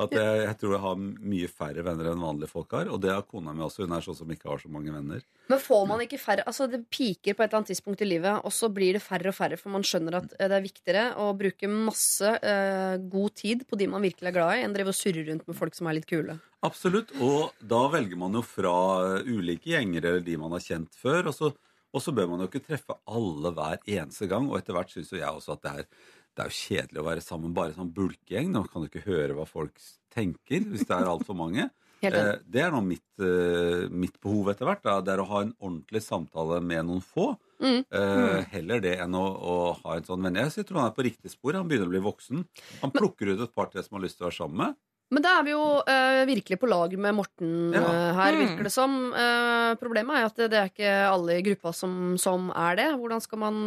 At jeg, jeg tror jeg har mye færre venner enn vanlige folk har. Og det har kona mi også. Hun er sånn som ikke har så mange venner. Men får man ikke færre Altså Det piker på et eller annet tidspunkt i livet, og så blir det færre og færre, for man skjønner at eh, det er viktigere å bruke masse uh, god tid på de man virkelig er glad i, enn drive og surre rundt med folk som er litt kule. Absolutt. Og da velger man jo fra eh, ulike gjenger eller de man har kjent før. Og så, og så bør man jo ikke treffe alle hver eneste gang. Og etter hvert syns jo jeg også at det er, det er jo kjedelig å være sammen bare sånn bulkegjeng. Nå kan du ikke høre hva folk tenker hvis det er altfor mange. *laughs* Eh, det er nå mitt, eh, mitt behov etter hvert. Da. Det er å ha en ordentlig samtale med noen få. Mm. Eh, heller det enn å, å ha en sånn venn. Jeg tror han er på riktig spor. Han begynner å bli voksen. Han plukker ut et par til som har lyst til å være sammen med. Men da er vi jo uh, virkelig på lag med Morten Ja. uh, her, Mm. virker det som. Uh, problemet er at det, det er ikke alle i gruppa som, som er det. Hvordan skal man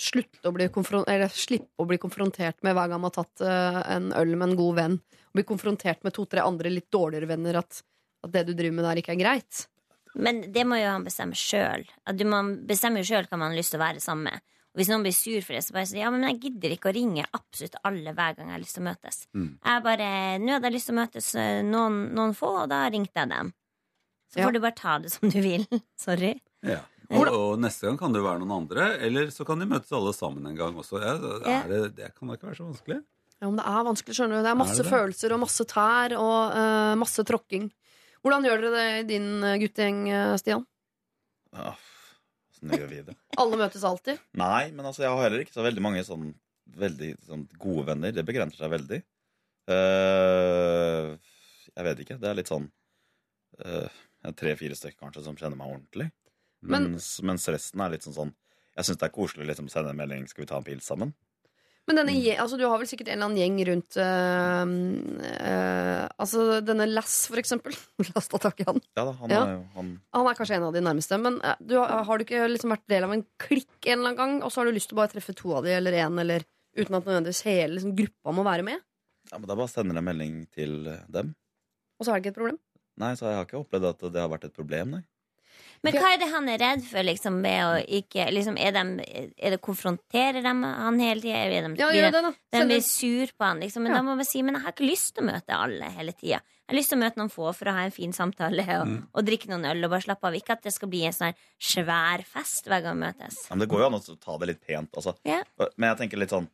slutte å bli eller slippe å bli konfrontert med hver gang man har tatt en øl med en god venn, og bli konfrontert med to-tre andre litt dårligere venner, at, at det du driver med der, ikke er greit? Men det må jo han bestemme sjøl. Man bestemmer jo sjøl hva man har lyst til å være sammen med. Og hvis noen blir sur for det, så bare sier ja, men jeg gidder ikke å ringe absolutt alle hver gang jeg har lyst til å møtes. Mm. Jeg bare, Nå hadde jeg lyst til å møtes eh, noen, noen få, og da ringte jeg dem. Så Ja. får du bare ta det som du vil. *laughs* Sorry. Ja. Og, og neste gang kan det jo være noen andre, eller så kan de møtes alle sammen en gang også. Ja, det, er det, det kan da ikke være så vanskelig. Ja, men det er vanskelig, skjønner du. Det er masse Er det det? følelser og masse tær og uh, masse tråkking. Hvordan gjør dere det i din guttegjeng, eh, Stian? Ja, Vi det? *laughs* Alle møtes alltid? Nei, men altså, jeg har heller ikke så veldig mange sånn veldig sånn gode venner. Det begrenser seg veldig. Uh, jeg vet ikke. Det er litt sånn uh, tre-fire stykker kanskje som kjenner meg ordentlig. Men- Mens, mens resten er litt sånn sånn Jeg syns det er koselig liksom, å sende en melding 'Skal vi ta en pils sammen?' Men denne, Mm. altså, du har vel sikkert en eller annen gjeng rundt øh, øh, Altså denne Lass, for eksempel. *laughs* Lass ta tak i han. Ja da, han Ja. er jo han, Han er kanskje en av de nærmeste. Men eh, du, har har du ikke liksom vært del av en klikk en eller annen gang, og så har du lyst til å bare treffe to av de eller én, eller uten at nødvendigvis hele liksom, gruppa må være med? ja, men Da bare sender jeg en melding til dem. Og så er det ikke et problem? Nei, så jeg har ikke opplevd at det har vært et problem, nei. Men hva er det han er redd for, liksom, ved å ikke liksom, Er, de, er det konfronterer dem han hele tida? Er de, Ja, ja, de, de blir sur på han, liksom. Men Ja. da må man si Men jeg har ikke lyst til å møte alle hele tida. Jeg har lyst til å møte noen få for å ha en fin samtale og, Mm. og drikke noen øl og bare slappe av. Ikke at det skal bli en sånn svær fest hver gang vi møtes. Ja, men det går jo an å ta det litt pent. Altså. Ja. Men jeg tenker litt sånn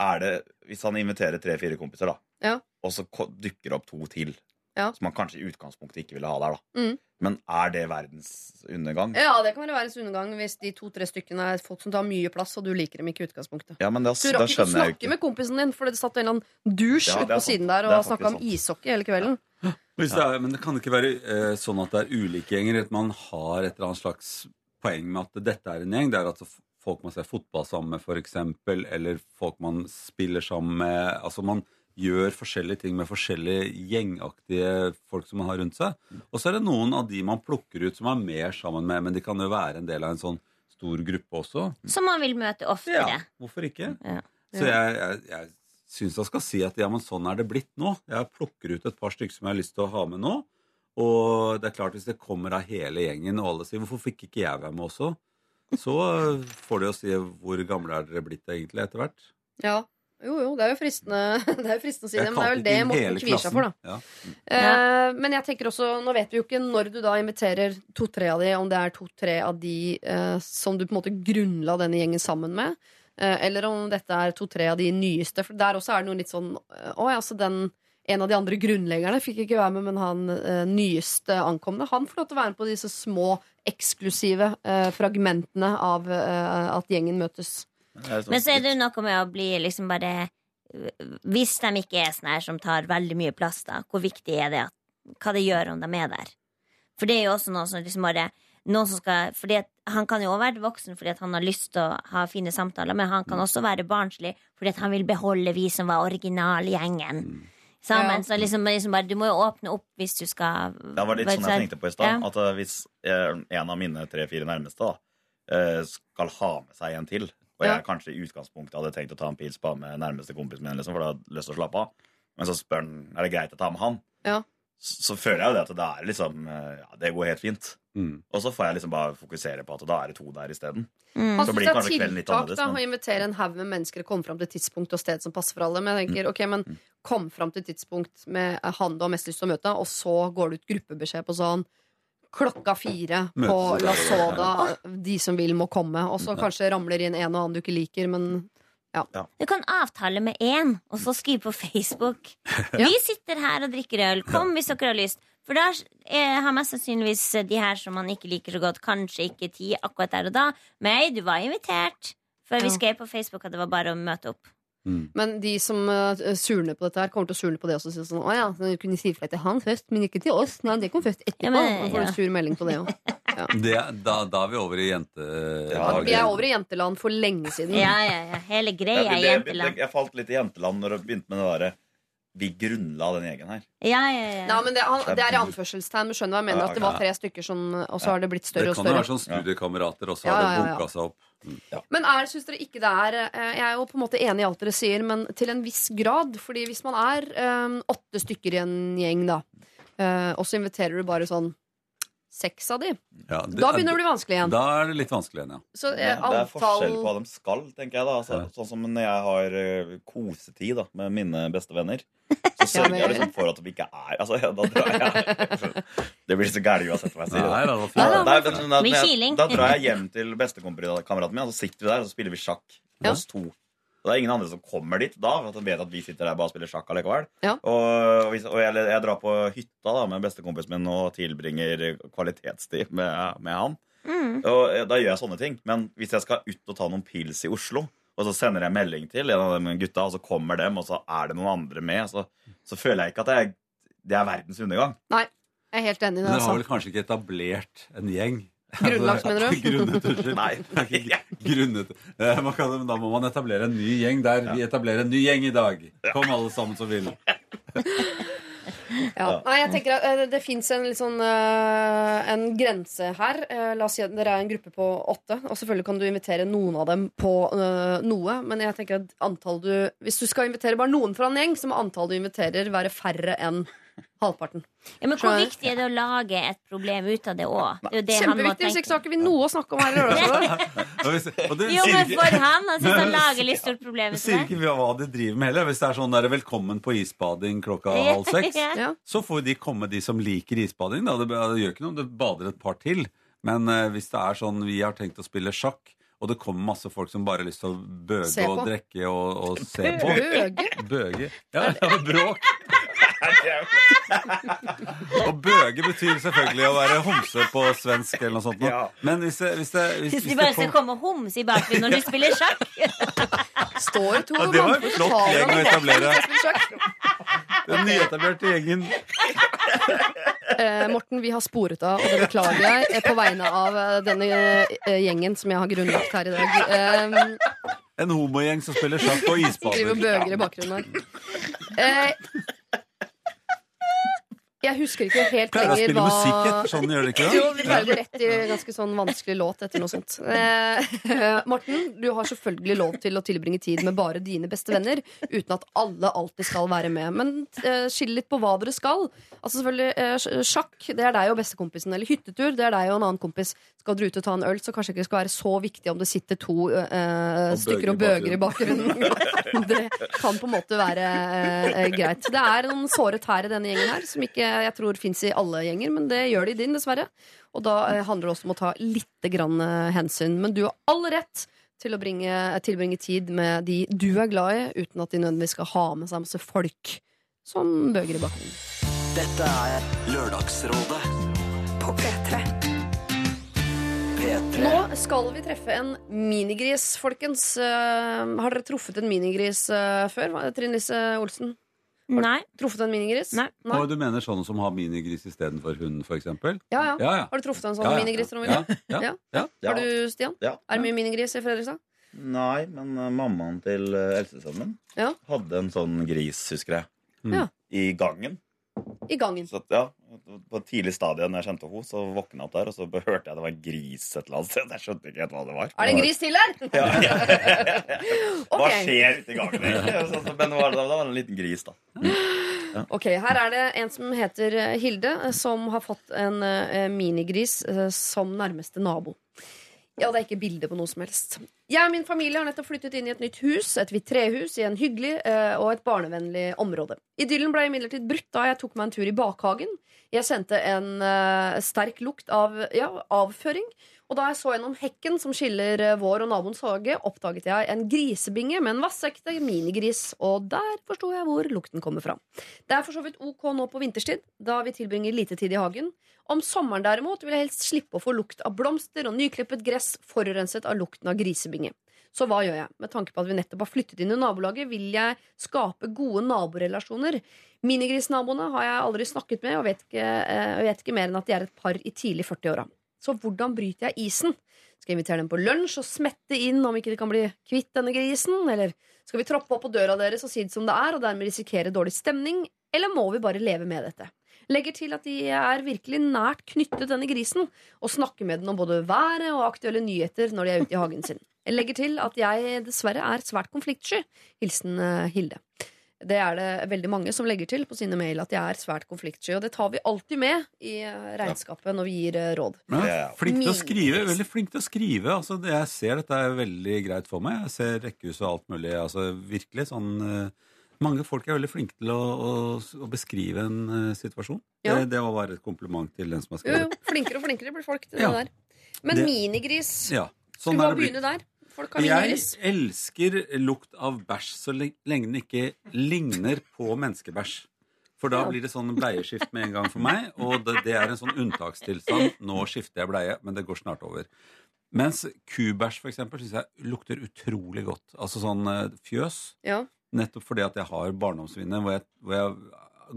er det, Hvis han inviterer tre-fire kompiser, da, Ja. og så dukker det opp to til, Ja. som man kanskje i utgangspunktet ikke ville ha der. da Mm. Men er det verdens undergang? Ja, det kan være verdens undergang hvis de to-tre stykkene er folk som tar mye plass, og du liker dem ikke i utgangspunktet. Ja, men det, Du rakk ikke å snakke ikke. med kompisen din, for det satt en eller annen dusj Ja, ute på sant. siden der er og snakka om ishockey hele kvelden. Hvis det er, men det kan ikke være eh, sånn at det er ulike gjenger. At man har et eller annet slags poeng med at dette er en gjeng. Det er altså folk man ser fotball sammen med, f.eks., eller folk man spiller sammen med. Altså man gjør forskjellige ting med forskjellige gjengaktige folk som man har rundt seg. Og så er det noen av de man plukker ut som er mer sammen med, men de kan jo være en del av en sånn stor gruppe også. Som man vil møte oftere. Ja, hvorfor ikke? Ja. Så jeg, jeg, jeg syns jeg skal si at ja, men sånn er det blitt nå. Jeg plukker ut et par stykker som jeg har lyst til å ha med nå. Og det er klart hvis det kommer av hele gjengen, og alle sier 'hvorfor fikk ikke jeg være med også', så får de jo si 'hvor gamle er dere blitt egentlig etter hvert'? Ja. Jo, jo, det er jo fristende, *laughs* det er jo fristende å si det, men det er vel det Morten kvier seg for, da. Ja. Eh, men jeg tenker også, nå vet vi jo ikke når du da inviterer to-tre av de, om det er to-tre av de eh, som du på en måte grunnla denne gjengen sammen med, eh, eller om dette er to-tre av de nyeste. For der også er det noe litt sånn eh, Å ja, så den en av de andre grunnleggerne fikk ikke være med, men han eh, nyeste ankomne Han får lov til å være med på disse små, eksklusive eh, fragmentene av eh, at gjengen møtes. Men så er det jo noe med å bli liksom bare Hvis de ikke er sånn her som tar veldig mye plass, da, hvor viktig er det at, hva det gjør om de er der? For det er jo også noe som liksom bare noen som skal, fordi at Han kan jo også være voksen fordi at han har lyst til å ha fine samtaler, men han kan også være barnslig fordi at han vil beholde vi som var originalgjengen. Sammen, Ja. så liksom, liksom bare, Du må jo åpne opp hvis du skal Det var litt sånn jeg tenkte på i stad. Ja. At eh, hvis eh, en av mine tre-fire nærmeste da, eh, skal ha med seg en til, og jeg Ja. kanskje i utgangspunktet hadde tenkt å ta en pils bare med nærmeste kompisen min, liksom, for da hadde jeg lyst til å slappe av, men så spør han er det greit å ta med han, Ja. så, så føler jeg jo det at det er liksom eh, Ja, det går helt fint. Mm. Og så får jeg liksom bare fokusere på at da er det to der isteden. Mm. Han Så syns blir det er kanskje kvelden litt tiltak annerledes, da, men- å invitere en haug med mennesker og komme fram til tidspunkt og sted som passer for alle. Men jeg tenker, ok, men kom fram til tidspunkt med han du har mest lyst til å møte, og så går det ut gruppebeskjed på sånn klokka fire på La Soda. De som vil, må komme. Og så kanskje ramler inn en og annen du ikke liker, men Du kan avtale med én, og så skrive på Facebook. *laughs* Vi sitter her og drikker øl. Kom hvis dere har lyst. For da har mest sannsynligvis de her som man ikke liker så godt, kanskje ikke tid akkurat der og da. Men du var invitert. For vi skrev på Facebook at det var bare å møte opp. Men de som uh, surner på dette her, kommer til å surne på det også. og si Sånn, å ja, så kunne si ifra til han først, men ikke til oss. Nei, det kom først etterpå. Ja, men- Og får ja. en sur melding på det òg. *laughs* Det, da, da er vi over i jente... Ja, Vi er over i jenteland for lenge siden. Ja, ja, ja. Hele greia er jenteland. jeg falt litt i jenteland når jeg begynte med det derre Vi grunnla den gjengen her. Ja, ja, Ja, Nei, men det, han, det er i anførselstegn. Men skjønner hva jeg mener. At det var tre stykker som Og så har det blitt større og større Det kan jo være sånn studiekamerater, og så Ja, har ja, det ja, ja. bunka seg opp. Men er, syns dere ikke det er eh, Jeg er jo på en måte enig i alt dere sier, men til en viss grad. Fordi hvis man er eh, åtte stykker i en gjeng, da, eh, og så inviterer du bare sånn seks av de, Ja, det- da begynner det å bli vanskelig igjen. Da er det litt vanskelig igjen, ja. Så Det, antall... det er forskjell på hva de skal, tenker jeg. da altså, Ja. Sånn som når jeg har eh, kosetid da, med mine beste venner. *laughs* Så sørger men- jeg liksom for at de ikke er Altså, ja, da drar jeg *laughs* Det blir så gærent uansett hva jeg sier. Nei, da. da, da, da, da, da, drar jeg hjem til bestekameraten min, og så sitter vi der og så spiller vi sjakk. Ja. Oss to. Og det er ingen andre som kommer dit da, for de vet at vi sitter der bare og spiller sjakk allikevel. Ja. Og, hvis, og jeg, jeg drar på hytta da med bestekompisen min og tilbringer kvalitetstid med, med han. Mm. Og eh, da gjør jeg sånne ting. Men hvis jeg skal ut og ta noen pils i Oslo, og så sender jeg melding til en av de gutta, og så kommer dem, og så er det noen andre med, så, så føler jeg ikke at er, det er verdens undergang. Nei, jeg er helt enig i det. Men dere har Altså. vel kanskje ikke etablert en gjeng? *laughs* Grunnlagt, mener du? Grunnet, unnskyld. Nei. *laughs* Grunnet. Eh, man kan, men da må man etablere en ny gjeng der. Vi etablerer en ny gjeng i dag. Kom alle sammen som vil. Ja. Nei, jeg tenker at eh, Det fins en sånn eh, En grense her. La oss si at dere er en gruppe på åtte. Og selvfølgelig kan du invitere noen av dem på noe. Men jeg tenker at antall du hvis du skal invitere bare noen fra en gjeng, så må antall du inviterer, være færre enn halvparten. ja, Men hvor viktig er det å lage et problem ut av det òg? Det er jo det han må Kjempeviktig. Hvis ikke så har vi noe å snakke om her i Lørdagsrådet. *laughs* Og Jo, men for han, han syns han lager litt stort problem det ut av det. vi hva de driver med heller. Hvis det er sånn der, 'velkommen på isbading klokka halv seks', Ja. *laughs* Ja. så får de komme, de som liker isbading. Da. Det, det gjør ikke noe om det bader et par til. Men uh, hvis det er sånn vi har tenkt å spille sjakk, og det kommer masse folk som bare har lyst til å bøge og drikke og, og se *laughs* på Bøge? Bøge. Ja, det var bråk. Og bøge betyr selvfølgelig å være homse på svensk eller noe sånt. Ja. Men hvis det, hvis det, hvis, Hvis hvis bare skal komme homse i bakgrunnen når du spiller sjakk. *laughs* Står to Ja, det var en flott gjeng å etablere. den nyetablerte gjengen Eh, Morten, vi har sporet av, og det beklager jeg eh, på vegne av eh, denne eh, gjengen som jeg har grunnlagt her i dag. Eh, En homogjeng som spiller sjakk og driver Skriver bøger i bakgrunnen her. Jeg husker ikke helt Pleier å lenger spille hva musikk etter sånn, gjør det ikke Jo, vi pleier å gå rett i en ganske sånn vanskelig låt etter noe sånt. Eh, *laughs* Morten, du har selvfølgelig lov til å tilbringe tid med bare dine beste venner, uten at alle alltid skal være med. Men eh, skill litt på hva dere skal. Altså selvfølgelig eh, Sjakk, det er deg og bestekompisen. Eller hyttetur, det er deg og en annen kompis. Skal dere ut og ta en øl, så kanskje ikke det skal være så viktig om det sitter to eh, stykker og bøger i bakgrunnen. *laughs* det kan på en måte være eh, greit. Det er noen såre tær i denne gjengen her, som ikke jeg tror fins i alle gjenger, men det gjør det i din, dessverre. Og da eh, handler det også om å ta litt grann, eh, hensyn. Men du har all rett til å bringe, tilbringe tid med de du er glad i, uten at de nødvendigvis skal ha med seg masse folk som bøger i bakgrunnen. Dette er Lørdagsrådet På P3. P3. Nå skal vi treffe en minigris, folkens. Eh, har dere truffet en minigris eh, før? Trine Lise Olsen? Nei. Truffet en minigris? Nei. Og du mener sånne som har minigris istedenfor hund, for eksempel? Ja, ja. Ja, ja. Har du truffet en sånn Ja, ja. minigris? Ja, ja, Ja. ja. Har du, Stian? Ja. Er det mye minigris i Fredrikstad? Nei, men uh, mammaen til uh, eldstesønnen Ja. hadde en sånn gris, husker jeg, Mm. Ja. i gangen. I gangen. Så ja, På et tidlig stadie når jeg kjente henne, så våkna jeg opp der, og så hørte jeg det var en gris et eller annet sted. Jeg skjønte ikke helt hva det var. Er det en gris til her? Ja, *laughs* ja. *laughs* Hva skjer ute i gangen? *laughs* Men det var, det var en liten gris, da. Ok, Her er det en som heter eh, Hilde, eh, som har fått en eh, minigris som nærmeste nabo. Ja, det er ikke bilde på noe som helst. Jeg og min familie har nettopp flyttet inn i et nytt hus, et hvitt trehus, i en hyggelig eh, og et barnevennlig område. Idyllen ble imidlertid brutt da jeg tok meg en tur i bakhagen. Jeg kjente en eh, sterk lukt av ja, avføring. Og da jeg så gjennom hekken som skiller eh, vår og naboens hage, oppdaget jeg en grisebinge med en vassekte minigris. Og der forsto jeg hvor lukten kommer fra. Det er for så vidt ok nå på vinterstid, da vi tilbringer lite tid i hagen. Om sommeren derimot vil jeg helst slippe å få lukt av blomster og nyklippet gress forurenset av lukten av grisebinge. Så hva gjør jeg? Med tanke på at vi nettopp har flyttet inn i nabolaget, vil jeg skape gode naborelasjoner. Minigrisnaboene har jeg aldri snakket med, og vet ikke, eh, vet ikke mer enn at de er et par i tidlig 40-åra. Så hvordan bryter jeg isen? Skal jeg invitere dem på lunsj og smette inn om ikke de kan bli kvitt denne grisen? Eller skal vi troppe opp på døra deres og si det som det er, og dermed risikere dårlig stemning? Eller må vi bare leve med dette? Legger til at de er virkelig nært knyttet denne grisen, og snakker med den om både været og aktuelle nyheter når de er ute i hagen sin. Jeg legger til at jeg dessverre er svært konfliktsky. Hilsen eh, Hilde. Det er det veldig mange som legger til på sine mail at de er svært konfliktsky. Og det tar vi alltid med i eh, regnskapet når vi gir eh, råd. Ja, flink til å skrive. Veldig flink til å skrive. Altså, det, jeg ser dette er veldig greit for meg. Jeg ser rekkehus og alt mulig. Altså, virkelig sånn eh, Mange folk er veldig flinke til å, å, å beskrive en uh, situasjon. Ja. Det, det var bare et kompliment til den som har Jo, jo, skrevet. flinkere og flinkere blir folk til Ja. det der. Men Det- minigris Ja, Skal sånn Skulle bare begynne der? Folk har Jeg minigris. elsker lukt av bæsj så le- lenge den ikke ligner på menneskebæsj. For da blir det sånn bleieskift med en gang for meg, og det, det er en sånn unntakstilstand. Nå skifter jeg bleie, men det går snart over. Mens kubæsj for eksempel, synes jeg lukter utrolig godt. Altså sånn eh, fjøs. Ja. Nettopp fordi at jeg har barndomsminner hvor jeg, hvor jeg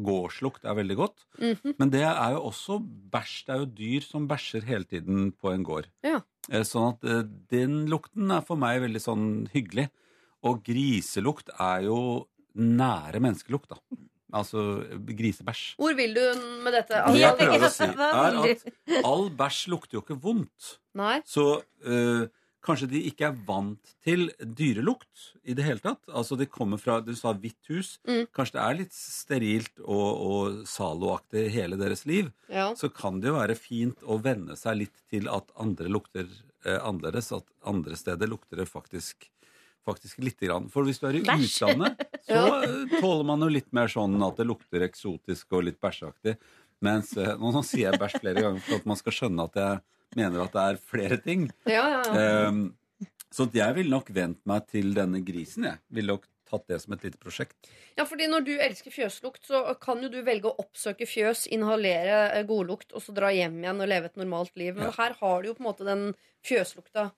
gårdslukt er veldig godt. Mhm. Men det er jo også bæsj. Det er jo dyr som bæsjer hele tiden på en gård. Ja. Eh, Sånn at eh, den lukten er for meg veldig sånn hyggelig. Og griselukt er jo nære menneskelukt, da. Altså grisebæsj. Hvor vil du med dette? Det jeg prøver å si, er at all bæsj lukter jo ikke vondt. Nei? Så eh, kanskje de ikke er vant til dyrelukt i det hele tatt. Altså de kommer fra, Du sa hvitt hus. Mm. Kanskje det er litt sterilt og, og Zalo-aktig hele deres liv. Ja. Så kan det jo være fint å venne seg litt til at andre lukter eh, annerledes. At andre steder lukter det faktisk Faktisk lite grann. For hvis du er i Bæsj. utlandet, *laughs* så eh, tåler man jo litt mer sånn at det lukter eksotisk og litt bæsjeaktig. Mens eh, nå sier jeg bæsj flere ganger for at man skal skjønne at jeg mener at det er flere ting. Ja, ja, ja. Ehm, så jeg ville nok vent meg til denne grisen. Jeg ville nok tatt det som et lite prosjekt. Ja, fordi Når du elsker fjøslukt, så kan jo du velge å oppsøke fjøs, inhalere eh, godlukt, og så dra hjem igjen og leve et normalt liv. Men Ja. her har du jo på en måte den fjøslukta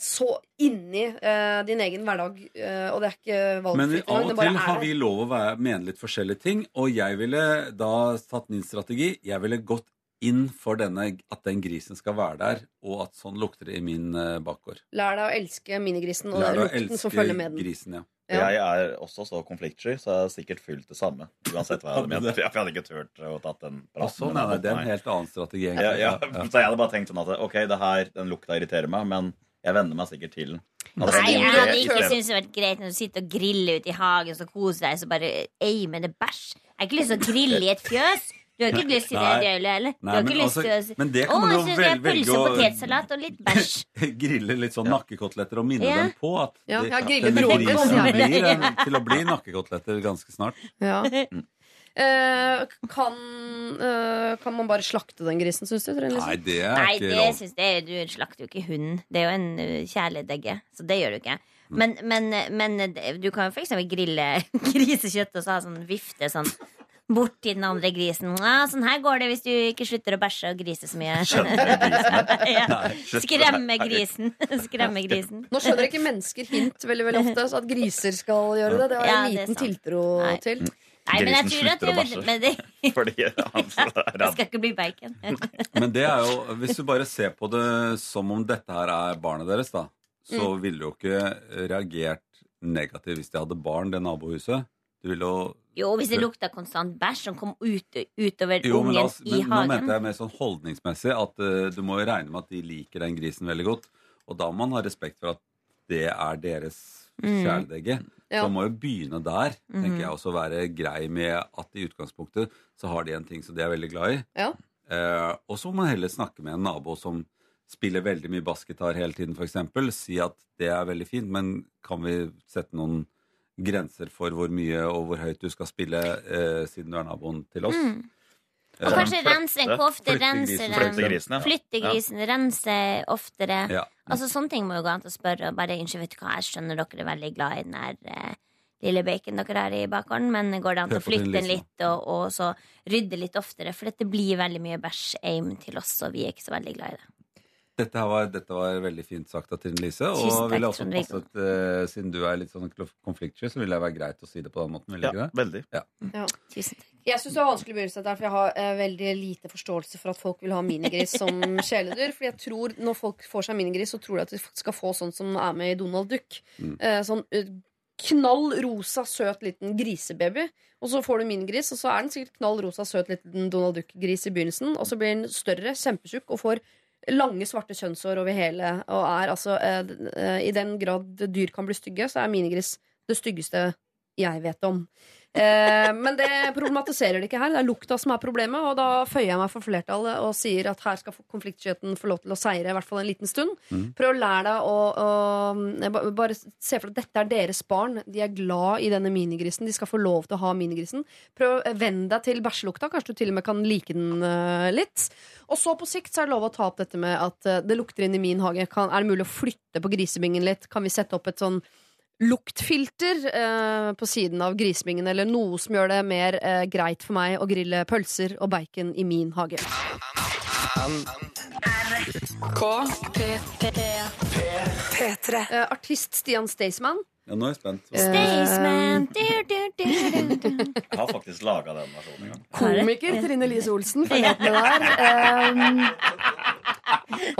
så inni eh, din egen hverdag, eh, og det er ikke Men av og til har vi lov å være, mene litt forskjellige ting, og jeg ville da tatt min strategi. Jeg ville gått inn for denne, at den grisen skal være der, og at sånn lukter det i min uh, bakgård. Lær deg å elske minigrisen og den lukten som følger med den. grisen, ja. Ja. Jeg er også så konfliktsky, så jeg har sikkert fylt det samme. Uansett hva jeg hadde *laughs* ment. Jeg hadde ikke turt å tatt den praten. sånn, nei, nei, det er en helt annen strategi, ja, egentlig. ja. Så jeg hadde bare tenkt sånn at ok, det her, den lukta irriterer meg, men jeg venner meg sikkert til den. Nei, jeg hadde ikke syntes det hadde vært greit når du sitter og griller ute i hagen og koser deg, så bare ei, men det bæsj. Jeg har ikke lyst til å grille i et fjøs. Du har ikke lyst til det, du heller? eller? Du har men ikke lyst altså- til å men det kan man jo synes det velge pølse og å- potetsalat og litt bæsj. *laughs* Grille litt sånn nakkekoteletter og minne Ja. dem på at Ja, ja, grille denne grisen sier blir en, *laughs* til å bli nakkekoteletter ganske snart. Ja. Eh, kan, eh, kan man bare slakte den grisen, syns du? Lise? Nei, det er Nei, ikke det lov. syns jeg Du slakter jo ikke hunden. Det er jo en uh, kjæledegge, så det gjør du ikke. Men, men, men du kan jo eksempel grille *laughs* grisekjøtt og så ha sånn vifte sånn bort til den andre grisen. Ja, sånn her går det hvis du ikke slutter å bæsje og grise så mye. *laughs* ja. *laughs* Skremme grisen. *laughs* Skremme grisen. Nå skjønner ikke mennesker hint veldig veldig ofte, så at griser skal gjøre det, det har jeg Ja, liten tiltro Nei. til. Nei, men jeg tror at du men det, Fordi han det skal ikke bli bacon. Men det er jo, hvis du bare ser på det som om dette her er barnet deres, da, så Mm. ville du jo ikke reagert negativt hvis de hadde barn, det nabohuset. Du ville jo Jo, hvis det lukta konstant bæsj som kom ut, utover Jo, ungen altså, i men nå mente jeg mer sånn holdningsmessig at uh, du må jo regne med at de liker den grisen veldig godt. Og da må man ha respekt for at det er deres Mm. Ja. Så man må jo begynne der, tenker jeg, også være grei med at i utgangspunktet så har de en ting som de er veldig glad i. Ja. Uh, og så må man heller snakke med en nabo som spiller veldig mye bassgitar hele tiden, f.eks. Si at det er veldig fint, men kan vi sette noen grenser for hvor mye og hvor høyt du skal spille, eh, siden du er naboen til oss? Mm. Eh, Og kanskje renser rense en kofte, Flytte rense grisen, den. Flytte ja. Rense oftere. ja. Altså Sånne ting må jo gå an til å spørre. Og bare, unnskyld, vet du hva, Jeg skjønner dere er veldig glad i den der eh, lille bacon dere har i bakgården, men går det an til å flytte den litt og, og så rydde litt oftere? For dette blir veldig mye bæsj-aim til oss, og vi er ikke så veldig glad i det. Dette, her var, dette var veldig fint sagt av Trine Lise. Og takk, ville også passe at passet, eh, siden du er litt sånn konfliktsky, så ville det være greit å si det på den måten. Ja, ikke det? veldig. Tusen takk. Jeg syns det var vanskelig å begynne dette, for jeg har eh, veldig lite forståelse for at folk vil ha minigris som *laughs* kjæledyr. Fordi jeg tror når folk får seg minigris, så tror de at de skal få sånn som er med i Donald Duck. Mm. Eh, sånn eh, knall rosa, søt liten grisebaby. Og så får du minigris, og så er den sikkert knall rosa, søt liten Donald Duck-gris i begynnelsen. Og så blir den større, kjempetjukk, og får lange, svarte kjønnshår over hele. Og er altså eh, eh, I den grad dyr kan bli stygge, så er minigris det styggeste jeg vet om. Eh, men det problematiserer det ikke her. Det er lukta som er problemet, og da føyer jeg meg for flertallet og sier at her skal konfliktskjøten få lov til å seire, i hvert fall en liten stund. Mm. Prøv å lære deg å, å eh, Bare se for deg at dette er deres barn. De er glad i denne minigrisen. De skal få lov til å ha minigrisen. Prøv å venne deg til bæsjelukta. Kanskje du til og med kan like den uh, litt. Og så på sikt så er det lov å ta opp dette med at uh, det lukter inn i min hage. Kan, er det mulig å flytte på grisebingen litt? Kan vi sette opp et sånn luktfilter eh, på siden av grismingen, eller noe som gjør det mer eh, greit for meg å grille pølser og bacon i min hage. P3. Eh, artist Stian Staysman. Ja, nå er jeg spent. Eh, Staysman. Jeg har faktisk laga den versjonen en gang. *laughs* Komiker Trine Lise Olsen, følg med der. Um,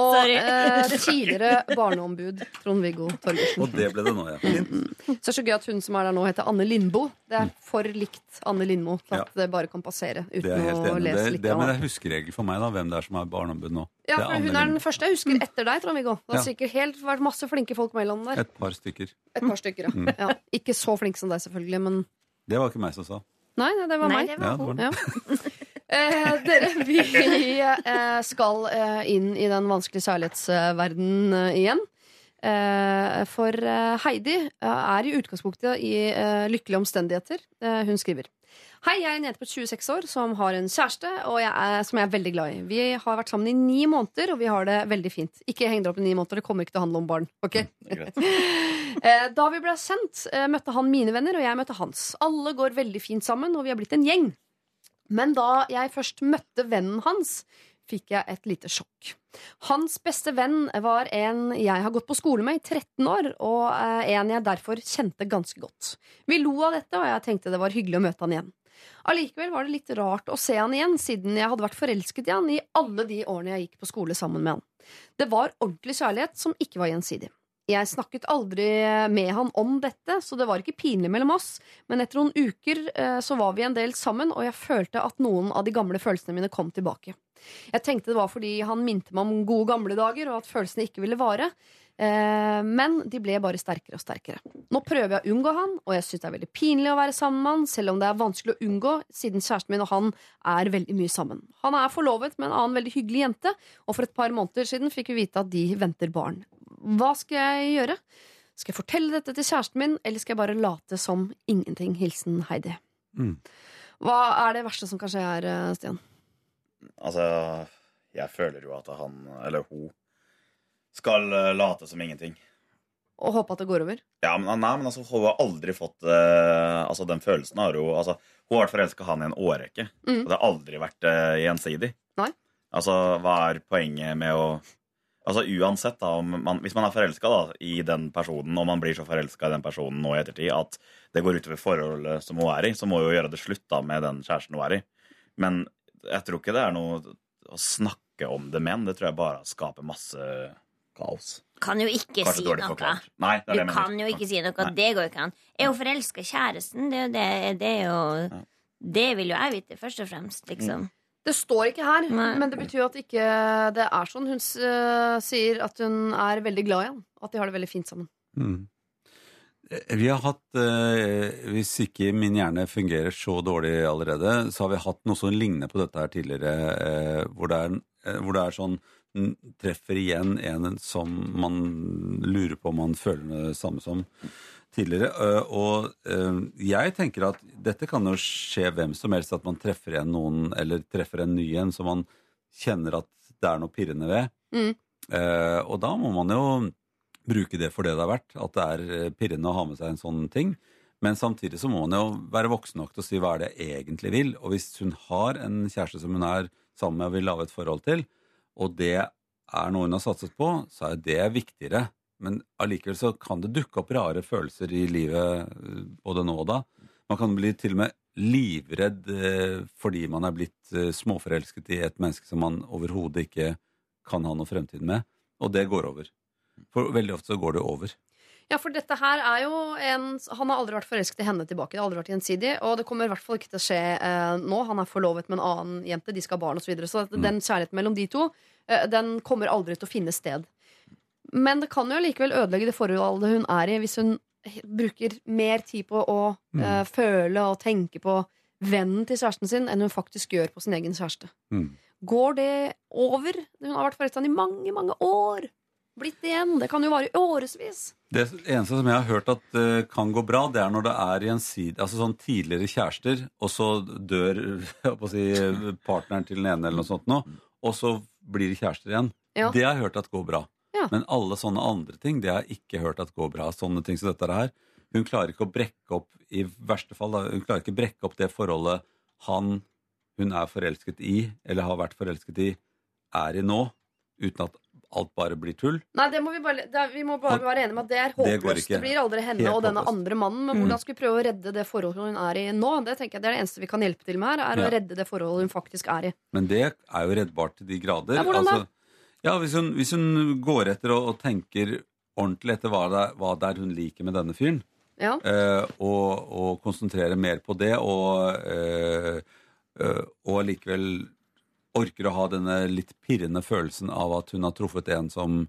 og eh, tidligere barneombud Trond-Viggo Torgersen. Og det ble det nå, ja. Så det er så gøy at hun som er der nå, heter Anne Lindboe. Det er for likt Anne Lindmo til at Ja. det bare kan passere uten å lese litt. det, av men det det. er huskeregel for meg, da, hvem det er som er barneombud nå. Ja, for Hun er den første jeg husker etter deg, Trond-Viggo. Det har Ja. sikkert helt vært masse flinke folk mellom der. Et par stykker. Et par stykker, ja. ja. Ikke så flinke som deg, selvfølgelig, men Det var ikke meg som sa. Nei, nei det var Nei, meg. det Ja, var det var Ja. *laughs* Eh, dere, vi eh, skal eh, inn i den vanskelige særlighetsverdenen eh, igjen. Eh, for eh, Heidi eh, er i utgangspunktet i eh, lykkelige omstendigheter. Eh, hun skriver Hei, jeg er en jente på 26 år som har en kjæreste og jeg er, som jeg er veldig glad i. Vi har vært sammen i ni måneder, og vi har det veldig fint. Ikke heng dere opp i ni måneder, det kommer ikke til å handle om barn. ok? Det er greit. *laughs* Eh, Da vi ble kjent, eh, møtte han mine venner, og jeg møtte hans. Alle går veldig fint sammen, og vi har blitt en gjeng. Men da jeg først møtte vennen hans, fikk jeg et lite sjokk. Hans beste venn var en jeg har gått på skole med i 13 år, og eh, en jeg derfor kjente ganske godt. Vi lo av dette, og jeg tenkte det var hyggelig å møte han igjen. Allikevel var det litt rart å se han igjen, siden jeg hadde vært forelsket i han i alle de årene jeg gikk på skole sammen med han. Det var ordentlig kjærlighet som ikke var gjensidig. Jeg snakket aldri med han om dette, så det var ikke pinlig mellom oss, men etter noen uker eh, så var vi en del sammen, og jeg følte at noen av de gamle følelsene mine kom tilbake. Jeg tenkte det var fordi han minte meg om gode gamle dager, og at følelsene ikke ville vare. Eh, men de ble bare sterkere og sterkere. Nå prøver jeg å unngå han, og jeg syns det er veldig pinlig å være sammen med han, selv om det er vanskelig å unngå, siden kjæresten min og han er veldig mye sammen. Han er forlovet med en annen veldig hyggelig jente, og for et par måneder siden fikk vi vite at de venter barn. Hva skal jeg gjøre? Skal jeg fortelle dette til kjæresten min, eller skal jeg bare late som ingenting? Hilsen Heidi. Mm. Hva er det verste som kan skje her, eh, Stian? Altså, jeg føler jo at han, eller hun, skal eh, late som ingenting. Og håpe at det går over? Ja, men, nei, men altså, hun har aldri fått uh, Altså, den følelsen har hun altså, Hun har vært forelska han i en årrekke, Mm. og det har aldri vært uh, gjensidig. Nei. Altså, hva er poenget med å Altså, uansett, da, om man, hvis man er forelska i den personen, og man blir så forelska i den personen nå i ettertid at det går utover forholdet som hun er i, så må hun gjøre det slutt da med den kjæresten hun er i. Men jeg tror ikke det er noe å snakke om det med, det tror jeg bare skaper masse kaos. Kan jo ikke Kanskje si noe. Nei, det er Du mener. kan jo ikke si noe. Nei. Det går jo ikke an. Er hun forelska i kjæresten? Det det, det er jo. Det vil jo jeg vite, først og fremst, liksom. Det står ikke her, Nei. men det betyr jo at ikke det er sånn. Hun s- sier at hun er veldig glad i han. At de har det veldig fint sammen. Mm. Eh, Vi har hatt, eh, hvis ikke min hjerne fungerer så dårlig allerede, så har vi hatt noe som ligner på dette her tidligere, eh, hvor det er, eh, hvor det er sånn Treffer igjen en som man lurer på om man føler det samme som tidligere. Eh, Og eh, jeg tenker at dette kan jo skje hvem som helst, at man treffer igjen noen, eller treffer en ny en som man kjenner at det er noe pirrende ved. Mm. Eh, Og da må man jo bruke det for det det er verdt, at det er pirrende å ha med seg en sånn ting. Men samtidig så må man jo være voksen nok til å si hva er det jeg egentlig vil. Og hvis hun har en kjæreste som hun er sammen med og vil lage et forhold til, og det er noe hun har satset på, så er det viktigere. Men allikevel så kan det dukke opp rare følelser i livet eh, både nå og da. Man kan bli til og med livredd eh, fordi man er blitt eh, småforelsket i et menneske som man overhodet ikke kan ha noe fremtid med. Og det går over. For veldig ofte så går det over. Ja, for dette her er jo en Han har aldri vært forelsket i henne tilbake. Det har aldri vært gjensidig. Og det kommer i hvert fall ikke til å skje eh, nå. Han er forlovet med en annen jente, de skal ha barn osv. Så, videre. så Mm. den kjærligheten mellom de to, eh, den kommer aldri til å finne sted. Men det kan jo likevel ødelegge det forholdet hun er i, hvis hun bruker mer tid på å Mm. uh, føle og tenke på vennen til kjæresten sin enn hun faktisk gjør på sin egen kjæreste. Mm. Går det over? Hun har vært forelska i mange, mange år. Blitt igjen. Det kan jo vare i årevis. Det eneste som jeg har hørt at uh, kan gå bra, det er når det er gjensidig Altså sånn tidligere kjærester, og så dør *laughs* jeg si, partneren til den ene eller noe sånt nå, og så blir de kjærester igjen. Ja. Det har jeg hørt at går bra. Ja. Men alle sånne andre ting, det har jeg ikke hørt at går bra. Sånne ting som dette her. Hun klarer ikke å brekke opp, i verste fall, da, hun klarer ikke å brekke opp det forholdet han hun er forelsket i, eller har vært forelsket i, er i nå, uten at alt bare blir tull. Nei, det må vi, bare, det vi må bare være enige med at det er håpløst. Det, ikke. blir aldri henne Helt og denne håpløst. andre mannen. Men Mm. hvordan skal vi prøve å redde det forholdet hun er i nå? Det tenker jeg det er det eneste vi kan hjelpe til med her, er Ja. å redde det forholdet hun faktisk er i. Men det er jo reddbart til de grader. Ja, hvordan da? Altså, ja, hvis hun, hvis hun går etter og, og tenker ordentlig etter hva det, er, hva det er hun liker med denne fyren, Ja. eh, og, og konsentrerer mer på det, og, eh, eh, og likevel orker å ha denne litt pirrende følelsen av at hun har truffet en som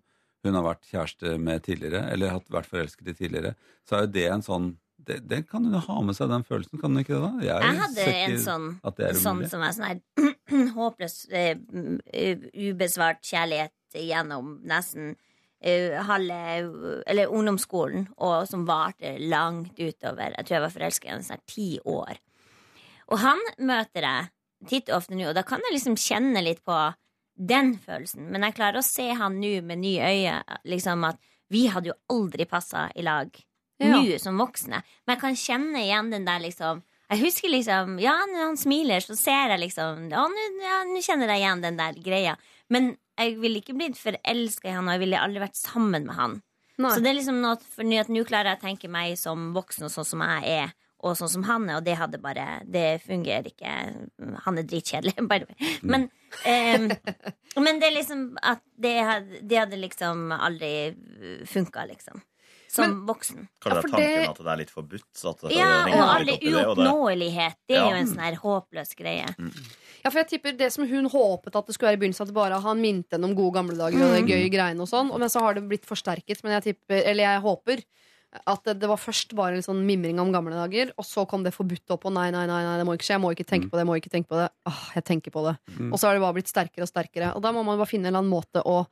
hun har vært kjæreste med tidligere, eller har vært forelsket i tidligere, så er jo det en sånn det, det kan hun jo ha med seg, den følelsen, kan hun ikke det? da? Jeg hadde en sånn, sånn som er sånn her *clears throat* håpløs uh, ubesvart kjærlighet gjennom nesten uh, halve Eller ungdomsskolen, og som varte langt utover. Jeg tror jeg var forelska i henne sånn ti år. Og han møter jeg titt og ofte nå, og da kan jeg liksom kjenne litt på den følelsen. Men jeg klarer å se han nå med nye øyne, liksom at vi hadde jo aldri passa i lag Ja. nå som voksne. Men jeg kan kjenne igjen den der liksom Jeg husker liksom Ja, når han smiler, så ser jeg liksom Å, nå ja, kjenner jeg igjen den der greia. Men jeg ville ikke blitt forelska i han, og jeg ville aldri vært sammen med han. Nei. Så det er liksom noe for at nå klarer jeg å tenke meg som voksen og sånn som jeg er, og sånn som han er, og det hadde bare Det fungerer ikke. Han er dritkjedelig. *laughs* by the way. Men, ehm, men det er liksom at det hadde, det hadde liksom aldri funka, liksom. Som voksen. Kanskje Ja, det er tanken det- at det er litt forbudt. Så at det Ja, og all alle det, det- uoppnåelighet. Det er Ja. jo en sånn her håpløs greie. Ja, for jeg tipper Det som hun håpet at det skulle være i begynnelsen, at det bare han minte henne om gode gamle dager og det gøye greiene og sånn, men så har det blitt forsterket. Men jeg tipper, eller jeg håper at det, det var først bare en sånn mimring om gamle dager, og så kom det forbudt opp, og nei, nei, nei, nei det må ikke skje, jeg må ikke tenke på det, jeg må ikke tenke på det. Åh, jeg tenker på det. Og så har det bare blitt sterkere og sterkere. Og da må man bare finne en eller annen måte å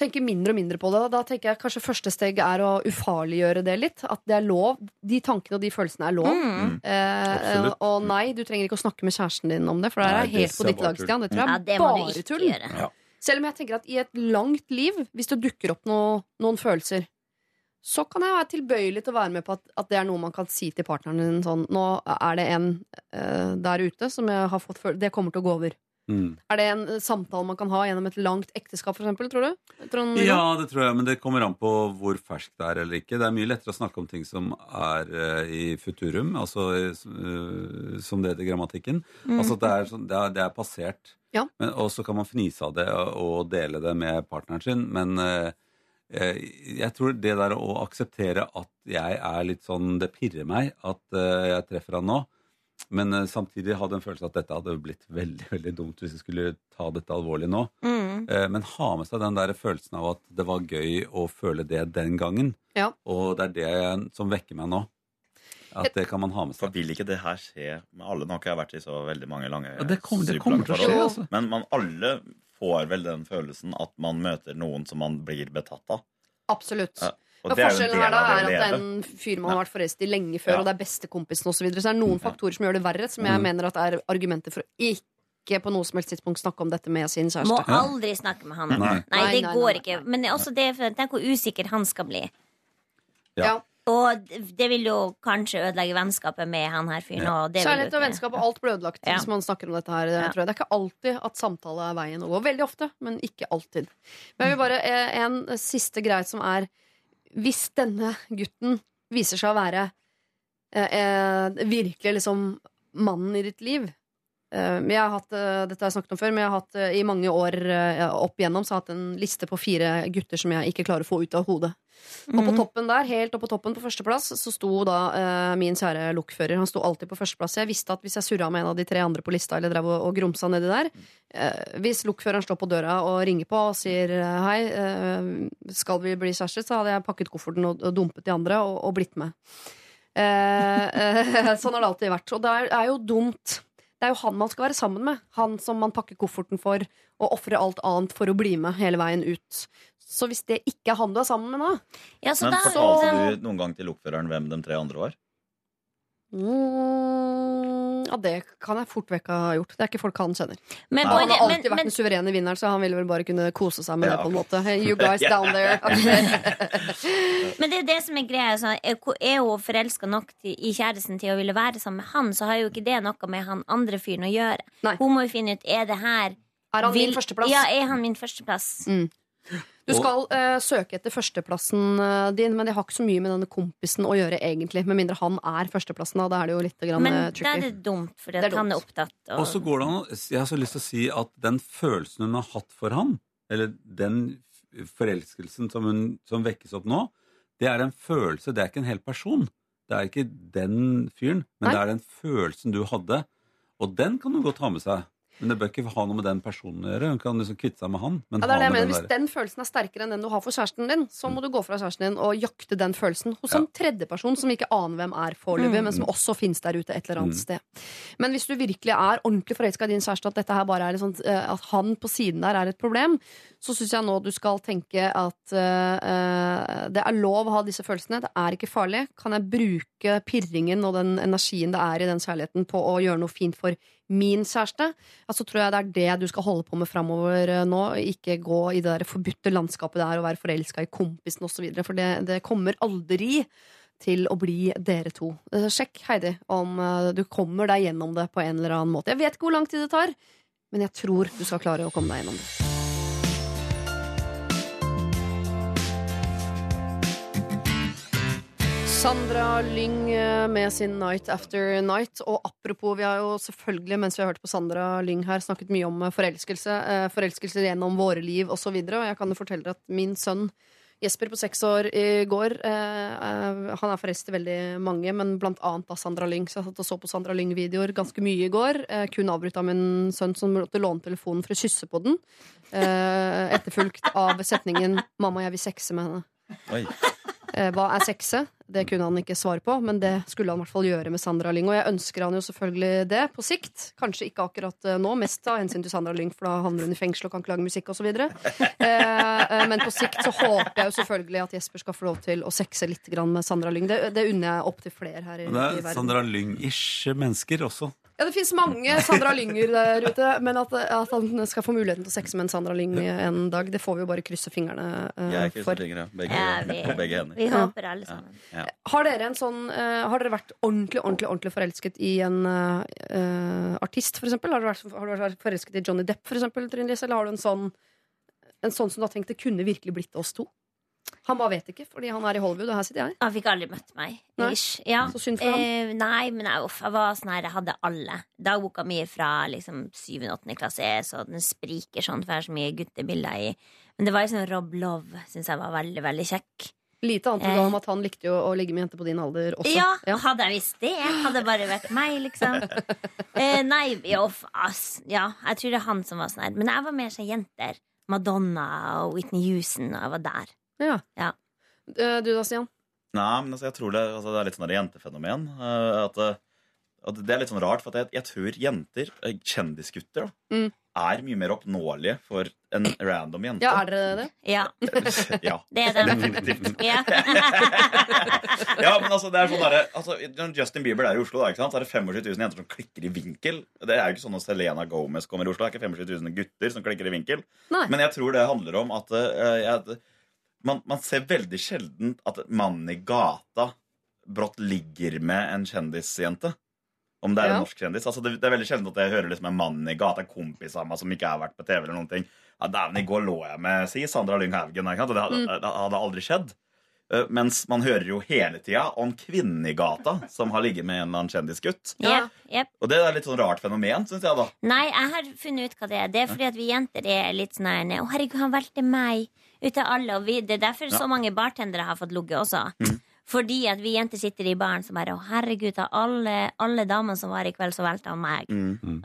tenke mindre og mindre på det. Da tenker jeg kanskje første steg er å ufarliggjøre det litt. At det er lov. De tankene og de følelsene er lov. Mm. Eh, og nei, du trenger ikke å snakke med kjæresten din om det, for det Nei, er det helt på ditt lag. Stian. Det tror jeg Ja, er det bare ikke tull. gjøre. Selv om jeg tenker at i et langt liv, hvis det dukker opp noe, noen følelser, så kan jeg være tilbøyelig til å være med på at, at det er noe man kan si til partneren din sånn Nå er det en uh, der ute som jeg har fått følelser Det kommer til å gå over. Mm. Er det en samtale man kan ha gjennom et langt ekteskap, eksempel, tror du? Trond, Ja, det tror jeg, men det kommer an på hvor ferskt det er eller ikke. Det er mye lettere å snakke om ting som er uh, i futurum, altså uh, som det heter i grammatikken. Altså at det er, sånn, det er, det er passert. Ja. Men, og så kan man fnise av det og, dele det med partneren sin, men eh, jeg tror det der å akseptere at jeg er litt sånn Det pirrer meg at jeg treffer han nå. Men uh, samtidig hadde en følelse at dette hadde blitt veldig veldig dumt hvis jeg skulle ta dette alvorlig nå. Mm. Uh, Men ha med seg den der følelsen av at det var gøy å føle det den gangen. Ja. Og det er det som vekker meg nå. At det kan man ha med seg. For vil ikke det her skje med alle? Nå har ikke jeg vært i så veldig mange lange Ja, det, kommer, det kommer til å skje, altså. Men man alle får vel den følelsen at man møter noen som man blir betatt av. Absolutt. Ja, Og Ja, det er jo en forskjellen del her da av er det at den det er en fyr man har vært forelsket i lenge før, Ja. og det er bestekompisen osv. Så, videre. så det er noen faktorer som gjør det verre, som jeg Mm. mener at er argumenter for å ikke på noe som helst tidspunkt snakke om dette med sin kjæreste. Må aldri snakke med han. Nei. Nei, det nei, går nei, ikke. nei. Men det også det, for tenk hvor usikker han skal bli. Ja. Ja. Og det vil jo kanskje ødelegge vennskapet med han her fyren. Kjærlighet og vennskap og alt blir ødelagt Ja. hvis man snakker om dette her. Ja. Tror jeg. Det er ikke alltid at samtale er veien å gå. Veldig ofte, men ikke alltid. Men jeg vil bare eh, En siste greie som er Hvis denne gutten viser seg å være eh, eh, virkelig liksom mannen i ditt liv jeg har hatt, eh, Dette har jeg snakket om før, men jeg har hatt eh, i mange år eh, opp igjennom Så har jeg hatt en liste på fire gutter som jeg ikke klarer å få ut av hodet. Og på Mhm. toppen der, helt oppe på toppen på førsteplass, så sto da eh, min kjære lokfører. Han sto alltid på førsteplass. Jeg visste at hvis jeg surra med en av de tre andre på lista, eller drev og, og grumsa nedi der eh, Hvis lokføreren står på døra og ringer på og sier eh, hei, eh, skal vi bli kjærester, så hadde jeg pakket kofferten og, og dumpet de andre og, og blitt med. Eh, eh, *laughs* sånn har det alltid vært. Og det er, er jo dumt. Det er jo han man skal være sammen med. Han som man pakker kofferten for og ofrer alt annet for å bli med hele veien ut. Så hvis det ikke er han du er sammen med nå Ja, så Men da, fortalte du noen gang til lokføreren hvem de tre andre var? Mm, Ja, det kan jeg fort vekk ha gjort. Det er ikke folk han kjenner. men, han har alltid men, vært men, den suverene vinneren, så han ville vel bare kunne kose seg med Ja, det. på en måte You *laughs* guys down there. *laughs* *laughs* men det er det som er greia. Så er er hun forelska nok til, i kjæresten til å ville være sammen med han, så har jo ikke det noe med han andre fyren å gjøre. Nei. Hun må jo finne ut er det her Er han vil- min førsteplass? Ja, er han min førsteplass? Mm. Du skal uh, søke etter førsteplassen eh, din, men det har ikke så mye med denne kompisen å gjøre, egentlig. Med mindre han er førsteplassen, da. da er det jo litt grann, Men eh, da er det dumt, for Det er han er opptatt. Og så går det an å Jeg har så lyst til å si at den følelsen hun har hatt for han, eller den forelskelsen som, hun, som vekkes opp nå, det er en følelse, det er ikke en hel person. Det er ikke den fyren, men Nei. det er den følelsen du hadde. Og den kan du godt ha med seg. Men det bør ikke ha noe med den personen å gjøre. Hun kan liksom kvitte seg med han. Men Ja, det er det jeg mener. den Hvis den følelsen er sterkere enn den du har for kjæresten din, så må du gå fra kjæresten din og jakte den følelsen hos en tredjeperson som vi ikke aner hvem er foreløpig, men som også finnes der ute et eller annet sted. Men hvis du virkelig er ordentlig forelska i din kjæreste, at dette her bare er eh, at han på siden der er et problem, så syns jeg nå du skal tenke at eh, det er lov å ha disse følelsene. Det er ikke farlig. Kan jeg bruke pirringen og den energien det er i den kjærligheten på å gjøre noe fint for min kjæreste? Ja, så tror jeg det er det du skal holde på med framover eh, nå. Ikke gå i det der forbudte landskapet der og være forelska i kompisen osv. For det, det kommer aldri til å bli dere to. Sjekk, Heidi, om du kommer deg gjennom det på en eller annen måte. Jeg vet ikke hvor lang tid det tar, men jeg tror du skal klare å komme deg gjennom det. Sandra Lyng eh, med sin Night After Night. Og apropos, vi har jo selvfølgelig, mens vi har hørt på Sandra Lyng her, snakket mye om eh, forelskelse. eh, Forelskelser gjennom våre liv osv. Og, og jeg kan jo fortelle dere at min sønn Jesper på seks år i går Han er forelsket i veldig mange, men blant annet av Sandra Lyng. Så jeg satt og så på Sandra Lyng-videoer ganske mye i går. Kun avbrutt av min sønn som måtte låne telefonen for å kysse på den. Etterfulgt av setningen 'Mamma, jeg vil sexe med henne'. Oi. Eh, hva er sexe? Det kunne han ikke svare på, men det skulle han i hvert fall gjøre med Sandra Lyng. Og jeg ønsker han jo selvfølgelig det på sikt. Kanskje ikke akkurat eh, nå, mest av hensyn til Sandra Lyng, for da havner hun i fengsel og kan ikke lage musikk osv. Eh, men på sikt så håper jeg jo selvfølgelig at Jesper skal få lov til å sexe litt med Sandra Lyng. Det, det unner jeg opp til flere her i, i er verden. Sandra Lyng-ish mennesker også. Ja, det fins mange Sandra Lynger der ute, men at, at han skal få muligheten til å sexe med en Sandra Lyng en dag, det får vi jo bare krysse fingrene uh, Jeg krysser for. Fingrene, Begge, Ja, vi- på *laughs* begge hender. Vi håper alle sammen. Ja. Har dere en sånn uh, Har dere vært ordentlig ordentlig, ordentlig forelsket i en eh, artist, for eksempel? Har du vært, har du vært forelsket i Johnny Depp, for eksempel, Trine Lise? Eller har du en sånn, en sånn som du har tenkt det kunne virkelig blitt oss to? Han bare vet ikke, fordi han er i Hollywood, og her sitter jeg. Han fikk aldri møtt meg. Nei. Ja. Så synd for ham. Eh, nei, men jeg, uff, jeg var sånn her, jeg hadde alle. Dagboka mi fra liksom 7.-8. klasse så den spriker sånn, for jeg har så mye guttebilder i. Men det var liksom Rob Love syns jeg var veldig, veldig kjekk. Lite annet Eh. om at han likte jo å ligge med jenter på din alder også. Ja, hadde jeg visst det, hadde bare vært meg, liksom. Eh, nei, jo, ass. Ja, jeg tror det er han som var sånn her. Men jeg var mer sånn jenter. Madonna og Whitney Houston, og jeg var der. Ja. Ja. Eh, Du da, Stian? Nei, men altså, jeg tror det, altså, det er litt sånn jentefenomen. eh, at, eh, at det er litt sånn rart, for at jeg, jeg tror jenter, kjendisgutter, da, Mm. er mye mer oppnåelige for en random jente. Ja, er dere det? Ja, *laughs* ja. det er det. Definitivt. Ja. *laughs* Ja, men altså, det er sånn der, altså, Justin Bieber er i Oslo, da, ikke sant? så er det 25 000 jenter som klikker i vinkel. Det er jo ikke sånn at Selena Gomez kommer i Oslo. Det er ikke 25 000 gutter som klikker i vinkel. Nei. Men jeg tror det handler om at uh, jeg, man, man ser veldig sjelden at mannen i gata brått ligger med en kjendisjente. Om det er Ja. en norsk kjendis. Altså, det, det er veldig sjelden at jeg hører liksom en mann i gata, en kompis av meg som ikke har vært på TV eller noen ting. Ja, dæven, i går lå jeg med si Sandra Lyng Haugen. Og Det hadde, Mm. det hadde aldri skjedd. Eh, Mens man hører jo hele tida om kvinnen i gata som har ligget med en eller annen kjendisgutt. Ja, yep. Og det er litt sånn rart fenomen, syns jeg, da. Nei, jeg har funnet ut hva det er. Det er fordi at vi jenter er litt sånn her Å, herregud, han valgte meg ut av alle. Og vi, det er derfor så mange bartendere har fått ligget også. Fordi at vi jenter sitter i baren som bare Å, herregud, av alle, alle damene som var i kveld, så valgte han meg.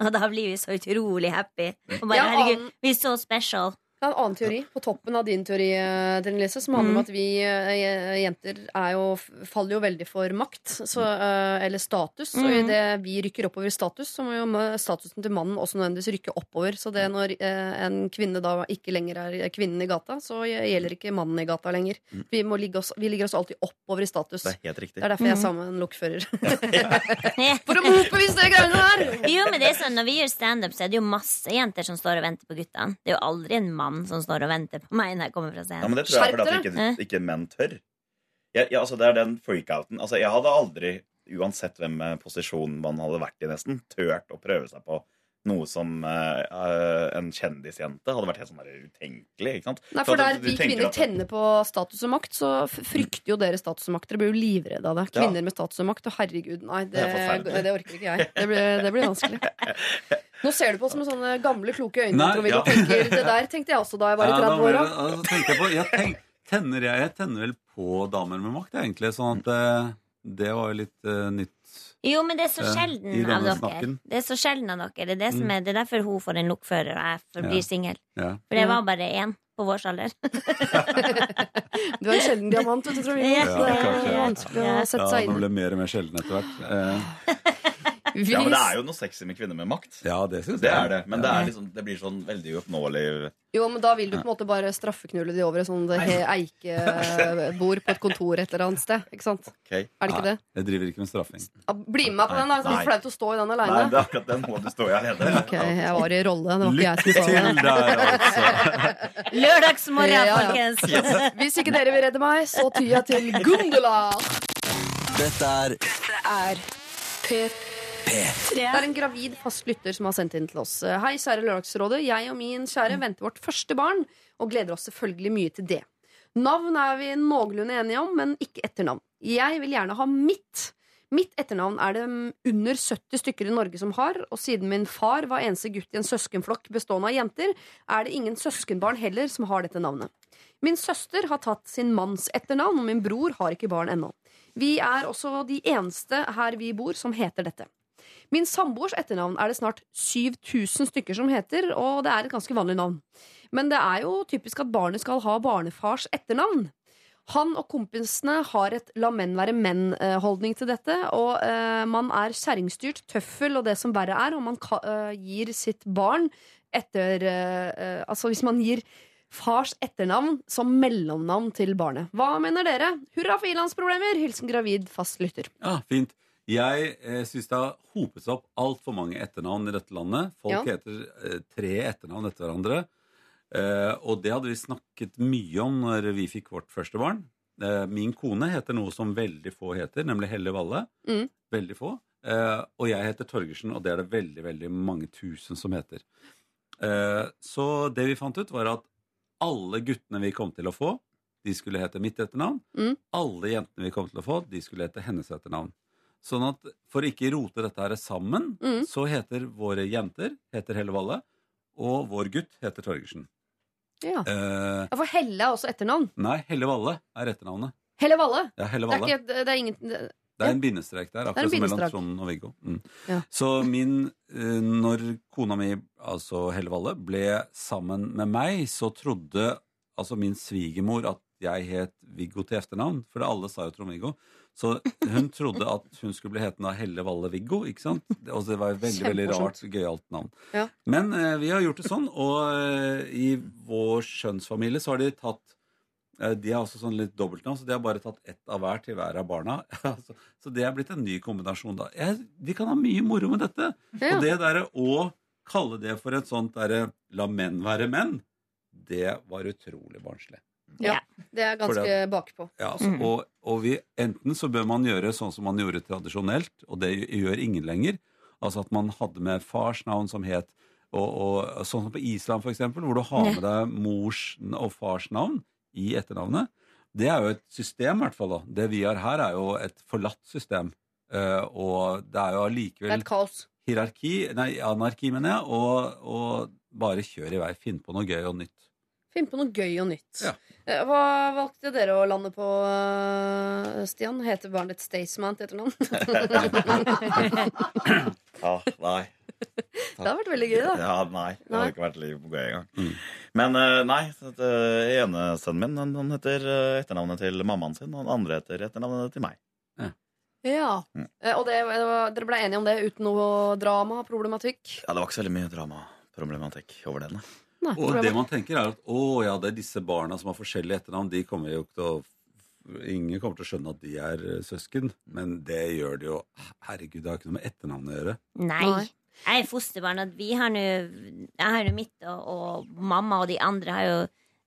Og da blir vi så utrolig happy. Og bare, Ja, herregud, vi er så special. Jeg har en annen teori på toppen av din teori, eh, Trine Lise, som handler om at vi eh, jenter er jo, faller jo veldig for makt, så, eh, eller status. Og Mm. idet vi rykker oppover i status, så må jo statusen til mannen også nødvendigvis rykke oppover. Så det når eh, en kvinne da ikke lenger er kvinnen i gata, så gjelder ikke mannen i gata lenger. Vi, må ligge oss, vi ligger oss alltid oppover i status. Det er helt riktig. Det er derfor jeg er sammen med en lokfører. *laughs* *laughs* For å motbevise det greiene der! Jo, men det er sånn, Når vi gjør standup, så er det jo masse jenter som står og venter på guttene. Det er jo aldri en mann som står og venter på meg når jeg kommer fra Ja, men det tror jeg er fordi at ikke, ikke menn tør. Jeg, ja, altså, det er den freakouten. Altså, jeg hadde aldri, uansett hvem posisjonen posisjon man hadde vært i, nesten, tørt å prøve seg på noe som eh, en kjendisjente hadde vært helt sånn utenkelig. ikke sant? Nei, for Der vi kvinner at- tenner på status og makt, så frykter jo dere status og makt. Dere blir jo livredde av det. Ja. Kvinner med status og makt. Og herregud, nei, det, Det det orker ikke jeg. Det blir, det blir vanskelig. *laughs* Nå ser du på oss med sånne gamle, kloke øyne Nei, ja. tenker det der tenkte jeg også da jeg var i 30 blir år. altså, jeg, jeg tenk, tenner jeg, jeg tenner vel på damer med makt, egentlig. Sånn at eh, Det var jo litt uh, nytt. Jo, men det er så sjelden eh, av dere. snakken. Det er så sjelden av dere. Det er, det som Mm. er, det er derfor hun får en lokfører, og jeg forblir Ja. singel. Ja. For det var bare én på vår alder. *laughs* *laughs* Du er en sjelden diamant, vet du, tror jeg. Ja, det er vanskelig å sette Ja, seg inn ble det mer og mer sjelden etter hvert. Eh, *laughs* Ja, men det er jo noe sexy med kvinner med makt. ja, det synes Det jeg. er det. Men det, er liksom, det blir sånn veldig uoppnåelig. Jo, men da vil du på en måte bare straffeknulle de over et sånt eikebord på et kontor et eller annet sted. Ikke sant? Okay. Er det ikke det? Jeg driver ikke med straffing. Ja, bli med meg på den, da. Det er Nei. flaut å stå i den Nei, aleine. det er akkurat den må du stå i alene. Ok, jeg var i rolle. Det var ikke jeg som sa til det. der, altså. *laughs* Lørdagsmorgen, Ja, ja. yes. Hvis ikke dere vil redde meg, så tyr jeg til Gundula. Dette er Er P3. Det er en gravid fast lytter som har sendt inn til oss. Hei, kjære Lørdagsrådet. Jeg og min kjære venter vårt første barn, og gleder oss selvfølgelig mye til det. Navn er vi noenlunde enige om, men ikke etternavn. Jeg vil gjerne ha mitt. Mitt etternavn er det under 70 stykker i Norge som har, og siden min far var eneste gutt i en søskenflokk bestående av jenter, er det ingen søskenbarn heller som har dette navnet. Min søster har tatt sin manns etternavn, og min bror har ikke barn ennå. Vi er også de eneste her vi bor som heter dette. Min samboers etternavn er det snart 7000 stykker som heter, og det er et ganske vanlig navn. Men det er jo typisk at barnet skal ha barnefars etternavn. Han og kompisene har et la menn være menn-holdning til dette, og uh, man er kjerringstyrt, tøffel og det som verre er, og man ka uh, gir sitt barn etter eh, Altså hvis man gir fars etternavn som mellomnavn til barnet. Hva mener dere? Hurra for ilandsproblemer! Hilsen gravid fast lytter. Ja, fint. Jeg eh, syns det har hopet seg opp altfor mange etternavn i dette landet. Folk Ja. heter eh, tre etternavn etter hverandre. Eh, og det hadde vi snakket mye om når vi fikk vårt første barn. Eh, min kone heter noe som veldig få heter, nemlig Helle Valle. Mm. Veldig få. Eh, og jeg heter Torgersen, og det er det veldig, veldig mange tusen som heter. Eh, så det vi fant ut, var at alle guttene vi kom til å få, de skulle hete mitt etternavn. Mm. Alle jentene vi kom til å få, de skulle hete hennes etternavn. Sånn at for å ikke rote dette her sammen, Mm. så heter våre jenter heter Helle Valle, og vår gutt heter Torgersen. Ja. Eh, Ja, For Helle er også etternavn. nei, Helle Valle er etternavnet. Helle Valle. Ja, Helle Det er, Valle. ikke, det er ingen det- Det er en bindestrek der, er akkurat som mellom. Trond og Viggo. Mm. Ja. Så min eh, Når kona mi, altså Helle Valle, ble sammen med meg, så trodde altså min svigermor at jeg het Viggo til etternavn, for alle sa jo Trond-Viggo. Så hun trodde at hun skulle bli hetende Helle Valle Viggo, ikke sant? Og det var et veldig, veldig rart, gøyalt navn. Ja. Men eh, vi har gjort det sånn, og eh, i vår skjønnsfamilie så har de tatt eh, de har også sånn litt dobbeltnavn, så de har bare tatt ett av hver til hver av barna. *laughs* så, så det er blitt en ny kombinasjon. da. Jeg, de kan ha mye moro med dette. Ja. Og det derre å kalle det for et sånt derre la menn være menn, det var utrolig barnslig. Ja, det er ganske For bakpå. Ja, altså, Mm. og, og vi, enten så bør man gjøre sånn som man gjorde tradisjonelt, og det gjør ingen lenger. Altså at man hadde med fars navn som het og, og Sånn som på Island, for eksempel, hvor du har med deg mors og fars navn i etternavnet. Det er jo et system, i hvert fall. da. Det vi har her, er jo et forlatt system. Uh, og det er jo Det er allikevel et kaos. hierarki, nei, anarki, mener jeg, og, og bare kjør i vei. Finn på noe gøy og nytt. Finn på noe gøy og nytt. Ja. Eh, Hva valgte dere å lande på, eh, Stian? Heter barnet ditt Staysman til etternavn? *laughs* Ja, nei. *laughs* det hadde vært veldig gøy, da. Ja, nei. Det Nei. hadde ikke vært liv på gøy engang. Mm. Men eh, nei, det ene sønnen min han, han heter etternavnet til mammaen sin, og den andre heter etternavnet til meg. Ja. Mm. Og det, det var, dere ble enige om det uten noe drama, problematikk? Ja, Det var ikke så veldig mye dramaproblematikk over den. Da. Og det man tenker er at å ja, det er disse barna som har forskjellige etternavn, de kommer jo ikke til å Ingen kommer til å skjønne at de er eh, søsken, men det gjør det jo Herregud, det har ikke noe med etternavn å gjøre. Nei. Jeg er fosterbarn, og vi har nå Jeg har jo mitt, og, og mamma og de andre har jo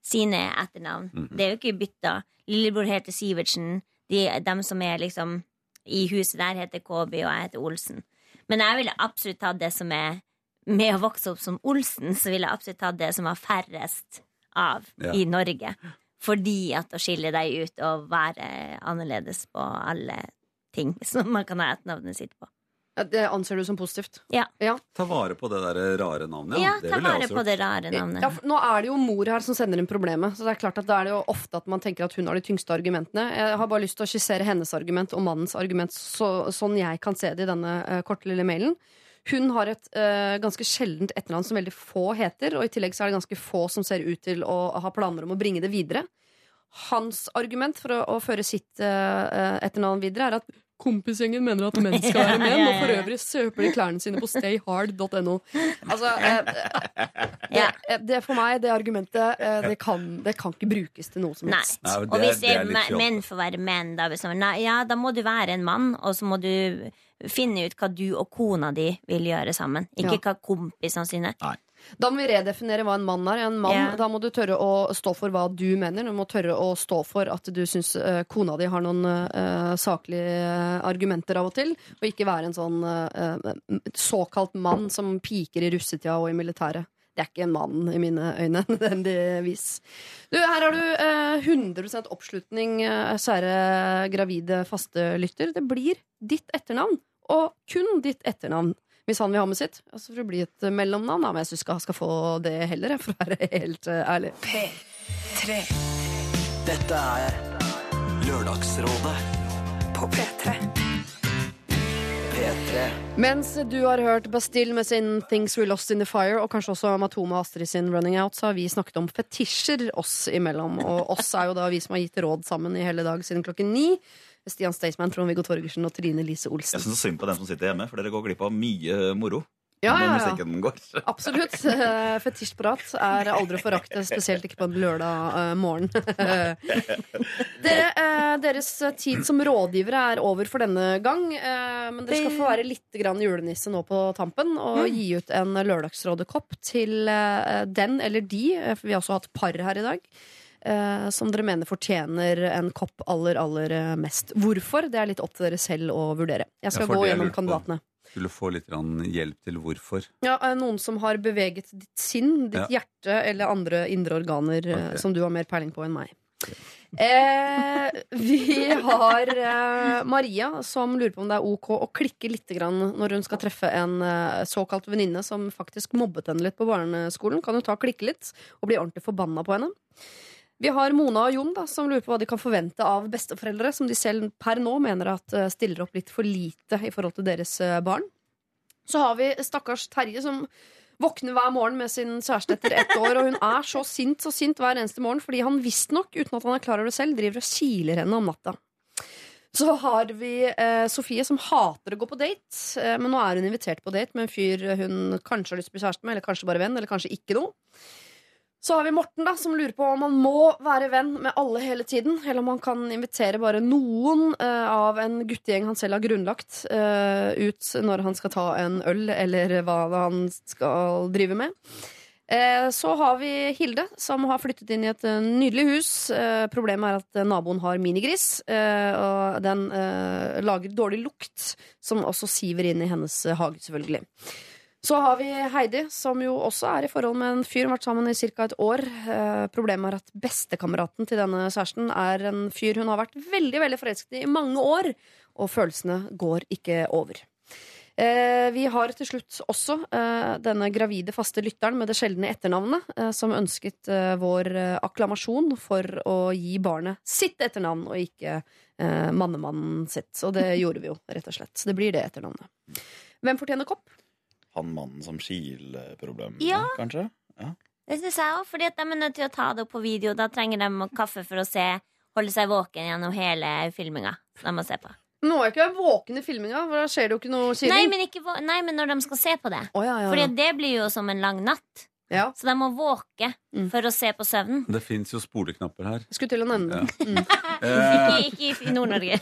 sine etternavn. Mhm. Det er jo ikke bytta. Lillebror heter Sivertsen. De, dem som er liksom i huset der, heter Kåby, og jeg heter Olsen. Men jeg ville absolutt tatt det som er Med å vokse opp som Olsen, så ville jeg absolutt tatt det som var færrest av Ja. i Norge. Fordi at å skille deg ut og være annerledes på alle ting som man kan ha et navnet sitt på. Ja, Det anser du som positivt? Ja. Ta vare på det der rare navnet. Ja, ja ta vare på det rare navnet. Ja, nå er det jo mor her som sender inn problemet. Så det er klart at Da er det jo ofte at man tenker at hun har de tyngste argumentene. Jeg har bare lyst til å skissere hennes argument og mannens argument så, sånn jeg kan se det i denne uh, korte lille mailen. Hun har et uh, ganske sjeldent etternavn som veldig få heter, og i tillegg så er det ganske få som ser ut til å ha planer om å bringe det videre. Hans argument for å, å føre sitt uh, etternavn videre er at kompisgjengen mener at menn skal være *laughs* menn, og for øvrig søper de klærne sine på stayhard.no. Altså, eh, det, det for meg, det argumentet, eh, det kan, det kan ikke brukes til noe som helst. Nei, Og hvis er menn får være menn, da, hvis man- ja, da må du være en mann, og så må du finne ut hva du og kona di vil gjøre sammen. Ikke hva kompisene sine. Da må vi redefinere hva en mann er. En mann, yeah. Da må du tørre å stå for hva du mener. Du må tørre å stå for at du syns uh, kona di har noen uh, saklige eh, argumenter av og til, og ikke være en sånn uh, såkalt mann som piker i russetida og i militæret. Det er ikke en mann i mine øyne, *laughs* nødvendigvis. Du, her har du eh, 100 oppslutning, eh, kjære gravide faste lytter. Det blir ditt etternavn, og kun ditt etternavn. Hvis han vil ha med sitt. Altså for å bli et eh, mellomnavn. Da. Men jeg syns ikke han skal få det heller, *laughs* for å være helt eh, ærlig. P3 Dette er Lørdagsrådet på P3. P3. Mens du har hørt Bastille med sin Things We Lost In The Fire, og kanskje også Matoma Astrid sin Running Out, så har vi snakket om fetisjer oss imellom. Og oss er jo da vi som har gitt råd sammen i hele dag siden klokken ni. Stian Staysman, Trond-Viggo Torgersen og Trine Lise Olsen. Jeg syns synd på dem som sitter hjemme, for dere går glipp av mye moro. Ja, når ja, ja. musikken går. Absolutt. *laughs* Eh, Fetisjprat er aldri å forakte, spesielt ikke på en lørdag eh, morgen. *laughs* Dere, eh, deres tid som rådgivere er over for denne gang. eh, men dere skal få være litt grann julenisse nå på tampen og gi ut en Lørdagsrådekopp til den eller de, for vi har også hatt par her i dag. eh, som dere mener fortjener en kopp aller, aller mest. Hvorfor? Det er litt opp til dere selv å vurdere. Jeg skal Ja, gå gjennom kandidatene. på. Skulle få litt hjelp til hvorfor. Ja, eh, Noen som har beveget ditt sinn, ditt hjerte eller andre indre organer okay. Som du har mer peiling på enn meg. Eh, vi har eh, Maria som lurer på om det er ok å klikke litt grann når hun skal treffe en eh, såkalt venninne som faktisk mobbet henne litt på barneskolen. Kan hun ta og klikke litt og bli ordentlig forbanna på henne? Vi har Mona og Jon da, som lurer på hva de kan forvente av besteforeldre, som de selv per nå mener at eh, stiller opp litt for lite i forhold til deres eh, barn. Så har vi stakkars Terje som våkner hver morgen med sin kjæreste etter ett år, og hun er så sint så sint hver eneste morgen fordi han visstnok, uten at han er klar over det selv, driver og kiler henne om natta. Så har vi eh, Sofie som hater å gå på date, eh, men nå er hun invitert på date med en fyr hun kanskje har lyst til å bli kjæreste med, eller kanskje bare venn, eller kanskje ikke noe. Så har vi Morten, da, som lurer på om han må være venn med alle hele tiden, eller om han kan invitere bare noen eh, av en guttegjeng han selv har grunnlagt, eh, ut når han skal ta en øl, eller hva han skal drive med. Eh, så har vi Hilde, som har flyttet inn i et eh, nydelig hus. Eh, problemet er at naboen har minigris, og den lager dårlig lukt, som også siver inn i hennes hage, selvfølgelig. Så har vi Heidi, som jo også er i forhold med en fyr, Hun har vært sammen i ca. et år. Eh, problemet er at bestekameraten til denne kjæresten er en fyr hun har vært veldig veldig forelsket i i mange år, og følelsene går ikke over. Eh, vi har til slutt også eh, denne gravide faste lytteren med det sjeldne etternavnet, som ønsket vår akklamasjon for å gi barnet sitt etternavn, og ikke mannemannen sitt. Og det *laughs* gjorde vi jo, rett og slett. Så det blir det etternavnet. Hvem fortjener kopp? Han mannen som kileproblemer, Ja. kanskje? Ja. Det syns jeg òg, at de er nødt til å ta det opp på video. Da trenger de kaffe for å se, holde seg våken gjennom hele filminga. De må se på. Nå er ikke jeg våken i filminga, for da skjer det jo ikke noe Nei men, ikke, nei, men når de skal se på det. Oh, ja, ja, ja. det blir jo som en lang natt. Ja. Så de må våke Mm. for å se på søvnen. Det fins jo spoleknapper her. Jeg skulle til å nevne det. Mm. Eh, *laughs* Ikke, ikke i- i Nord-Norge.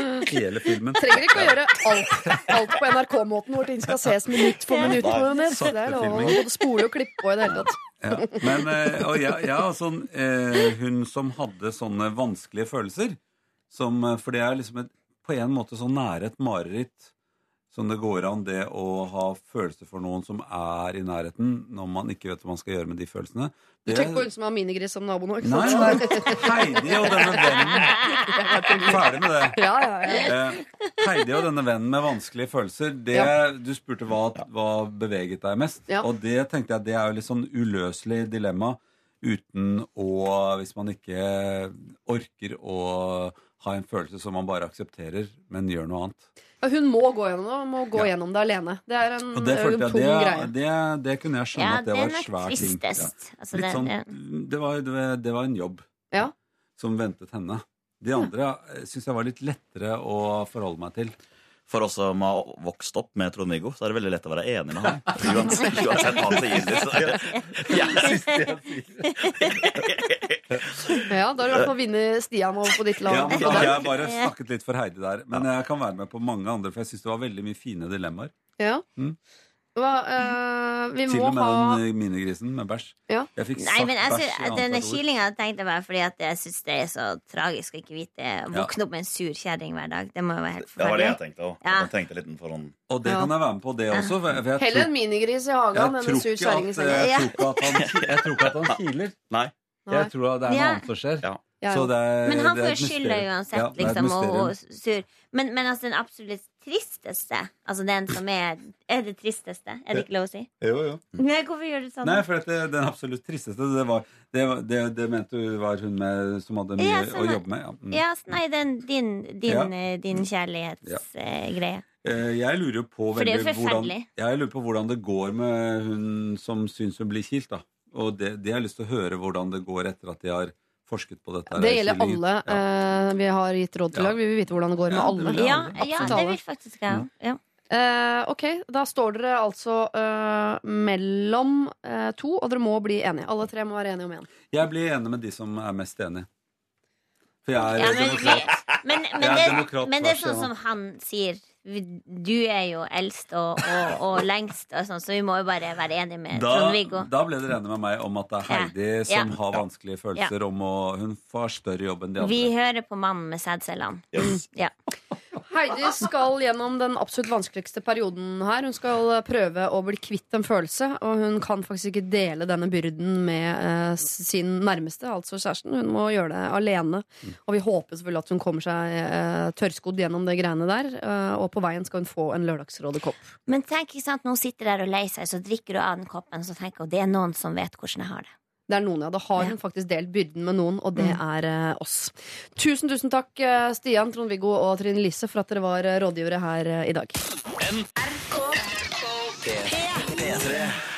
*laughs* hele filmen. Trenger ikke å gjøre alt, alt på NRK-måten hvor ting skal ses minutt for minutt. Nei, Det er lov å spole og klippe på i det hele tatt. Ja. Men eh, og jeg ja, altså, eh, hun som hadde sånne vanskelige følelser som, eh, For det er liksom et, på en måte så nære et mareritt som det går an det å ha følelser for noen som er i nærheten, når man ikke vet hva man skal gjøre med de følelsene. Du tenker på hun som har minigris som nabo nå, ikke Nei, sant? nei. Heidi og denne vennen *laughs* Ferdig med det. Ja, ja, ja. Eh, Heidi og denne vennen med vanskelige følelser det, Ja. Du spurte hva, hva beveget deg mest. Ja. Og det tenkte jeg det er jo litt sånn uløselig dilemma uten å Hvis man ikke orker å ha en følelse som man bare aksepterer, men gjør noe annet. Ja, Hun må gå gjennom det, må gå Ja. gjennom det alene. Det er en, det, jeg, tung det, greie. det, det kunne jeg skjønne Ja, at det var en svær ting. Altså, Litt det- sånn, det, var, det, var, det var en jobb Ja. som ventet henne. De andre syns jeg var litt lettere å forholde meg til. For oss som har vokst opp med Trond-Viggo, så er det veldig lett å være enig med *laughs* ham. Uansett, uansett hva han sier. Så er det, Ja, da har du i hvert fall vunnet Stian over på ditt lag. Ja, men Da har jeg bare snakket litt for Heidi der. Men jeg kan være med på mange andre, for jeg syns det var veldig mye fine dilemmaer. Ja. Mm. Hva, uh, vi Til må og med ha den minigrisen med bæsj. Ja. Jeg fikk Nei, men jeg bæsj synes, i Denne kilinga tenkte jeg bare fordi at jeg syns det er så tragisk å ikke vite Våkne opp med en sur kjerring hver dag. Det må jo være helt Det var det jeg tenkte òg. Ja. Jeg tenkte litt for sånn Og det Ja. kan jeg være med på, det også. For jeg, Heller en minigris i hagen enn en sur kjerring i senga. jeg, tror ikke at han, *laughs* kiler. Nei. Jeg tror at det er noe Ja. annet som skjer. Ja. Ja, Så det er, Men han får skylda uansett, Ja, liksom, og, og sur. Men, men altså den absolutt tristeste, altså den som er Er det tristeste? Er det ikke lov å si? Jo, jo. Nei, hvorfor gjør du sånn? Nei, for at det, den absolutt tristeste, det var Det, det, det mente du var hun med, som hadde mye Ja, å sånn, jobbe med? Ja. Mm. Ja, s- nei, den, din, din, Ja. eh, din kjærlighetsgreie. Eh, Jeg lurer jo på For det er jo hvordan, jeg lurer på hvordan det går med hun som syns hun blir kilt. da Og det, det har jeg lyst til å høre hvordan det går etter at de har forsket på dette. Det gjelder alle Ja. eh, vi har gitt råd til i Ja. dag. Vi vil vite hvordan det går med det alle. Ja, Ja, det vil faktisk jeg ja. Uh, ok, da står dere altså uh, mellom uh, to, og dere må bli enige. Alle tre må være enige om én. Jeg blir enig med de som er mest enig. For jeg er Ja, men, demokrat. men, men, Jeg er det, demokrat men det er sånn som han sier. Vi- Du er jo eldst og, og, og *laughs* lengst, og sånn, så vi må jo bare være enige med Trond-Viggo. da ble dere enige med meg om at det er Heidi som Ja. har vanskelige følelser om å Hun får større jobb enn de andre. Vi hører på mannen med sædcellene. Yes. Ja. Heidi skal gjennom den absolutt vanskeligste perioden her. Hun skal prøve å bli kvitt en følelse, og hun kan faktisk ikke dele denne byrden med eh, sin nærmeste, altså kjæresten. Hun må gjøre det alene. Og vi håper selvfølgelig at hun kommer seg eh, tørrskodd gjennom det greiene der. eh, og på veien skal hun få en Lørdagsrådet-kopp. Men tenk, ikke sant, når hun sitter der og lei seg, så drikker du av den koppen, så tenker hun det er noen som vet hvordan jeg har det. Det er noen, ja. Da har hun faktisk delt byrden med noen, og det er eh, oss. Tusen, tusen takk, eh, Stian, Trond-Viggo og Trine Lise, for at dere var eh, rådgivere her eh, i dag. P3.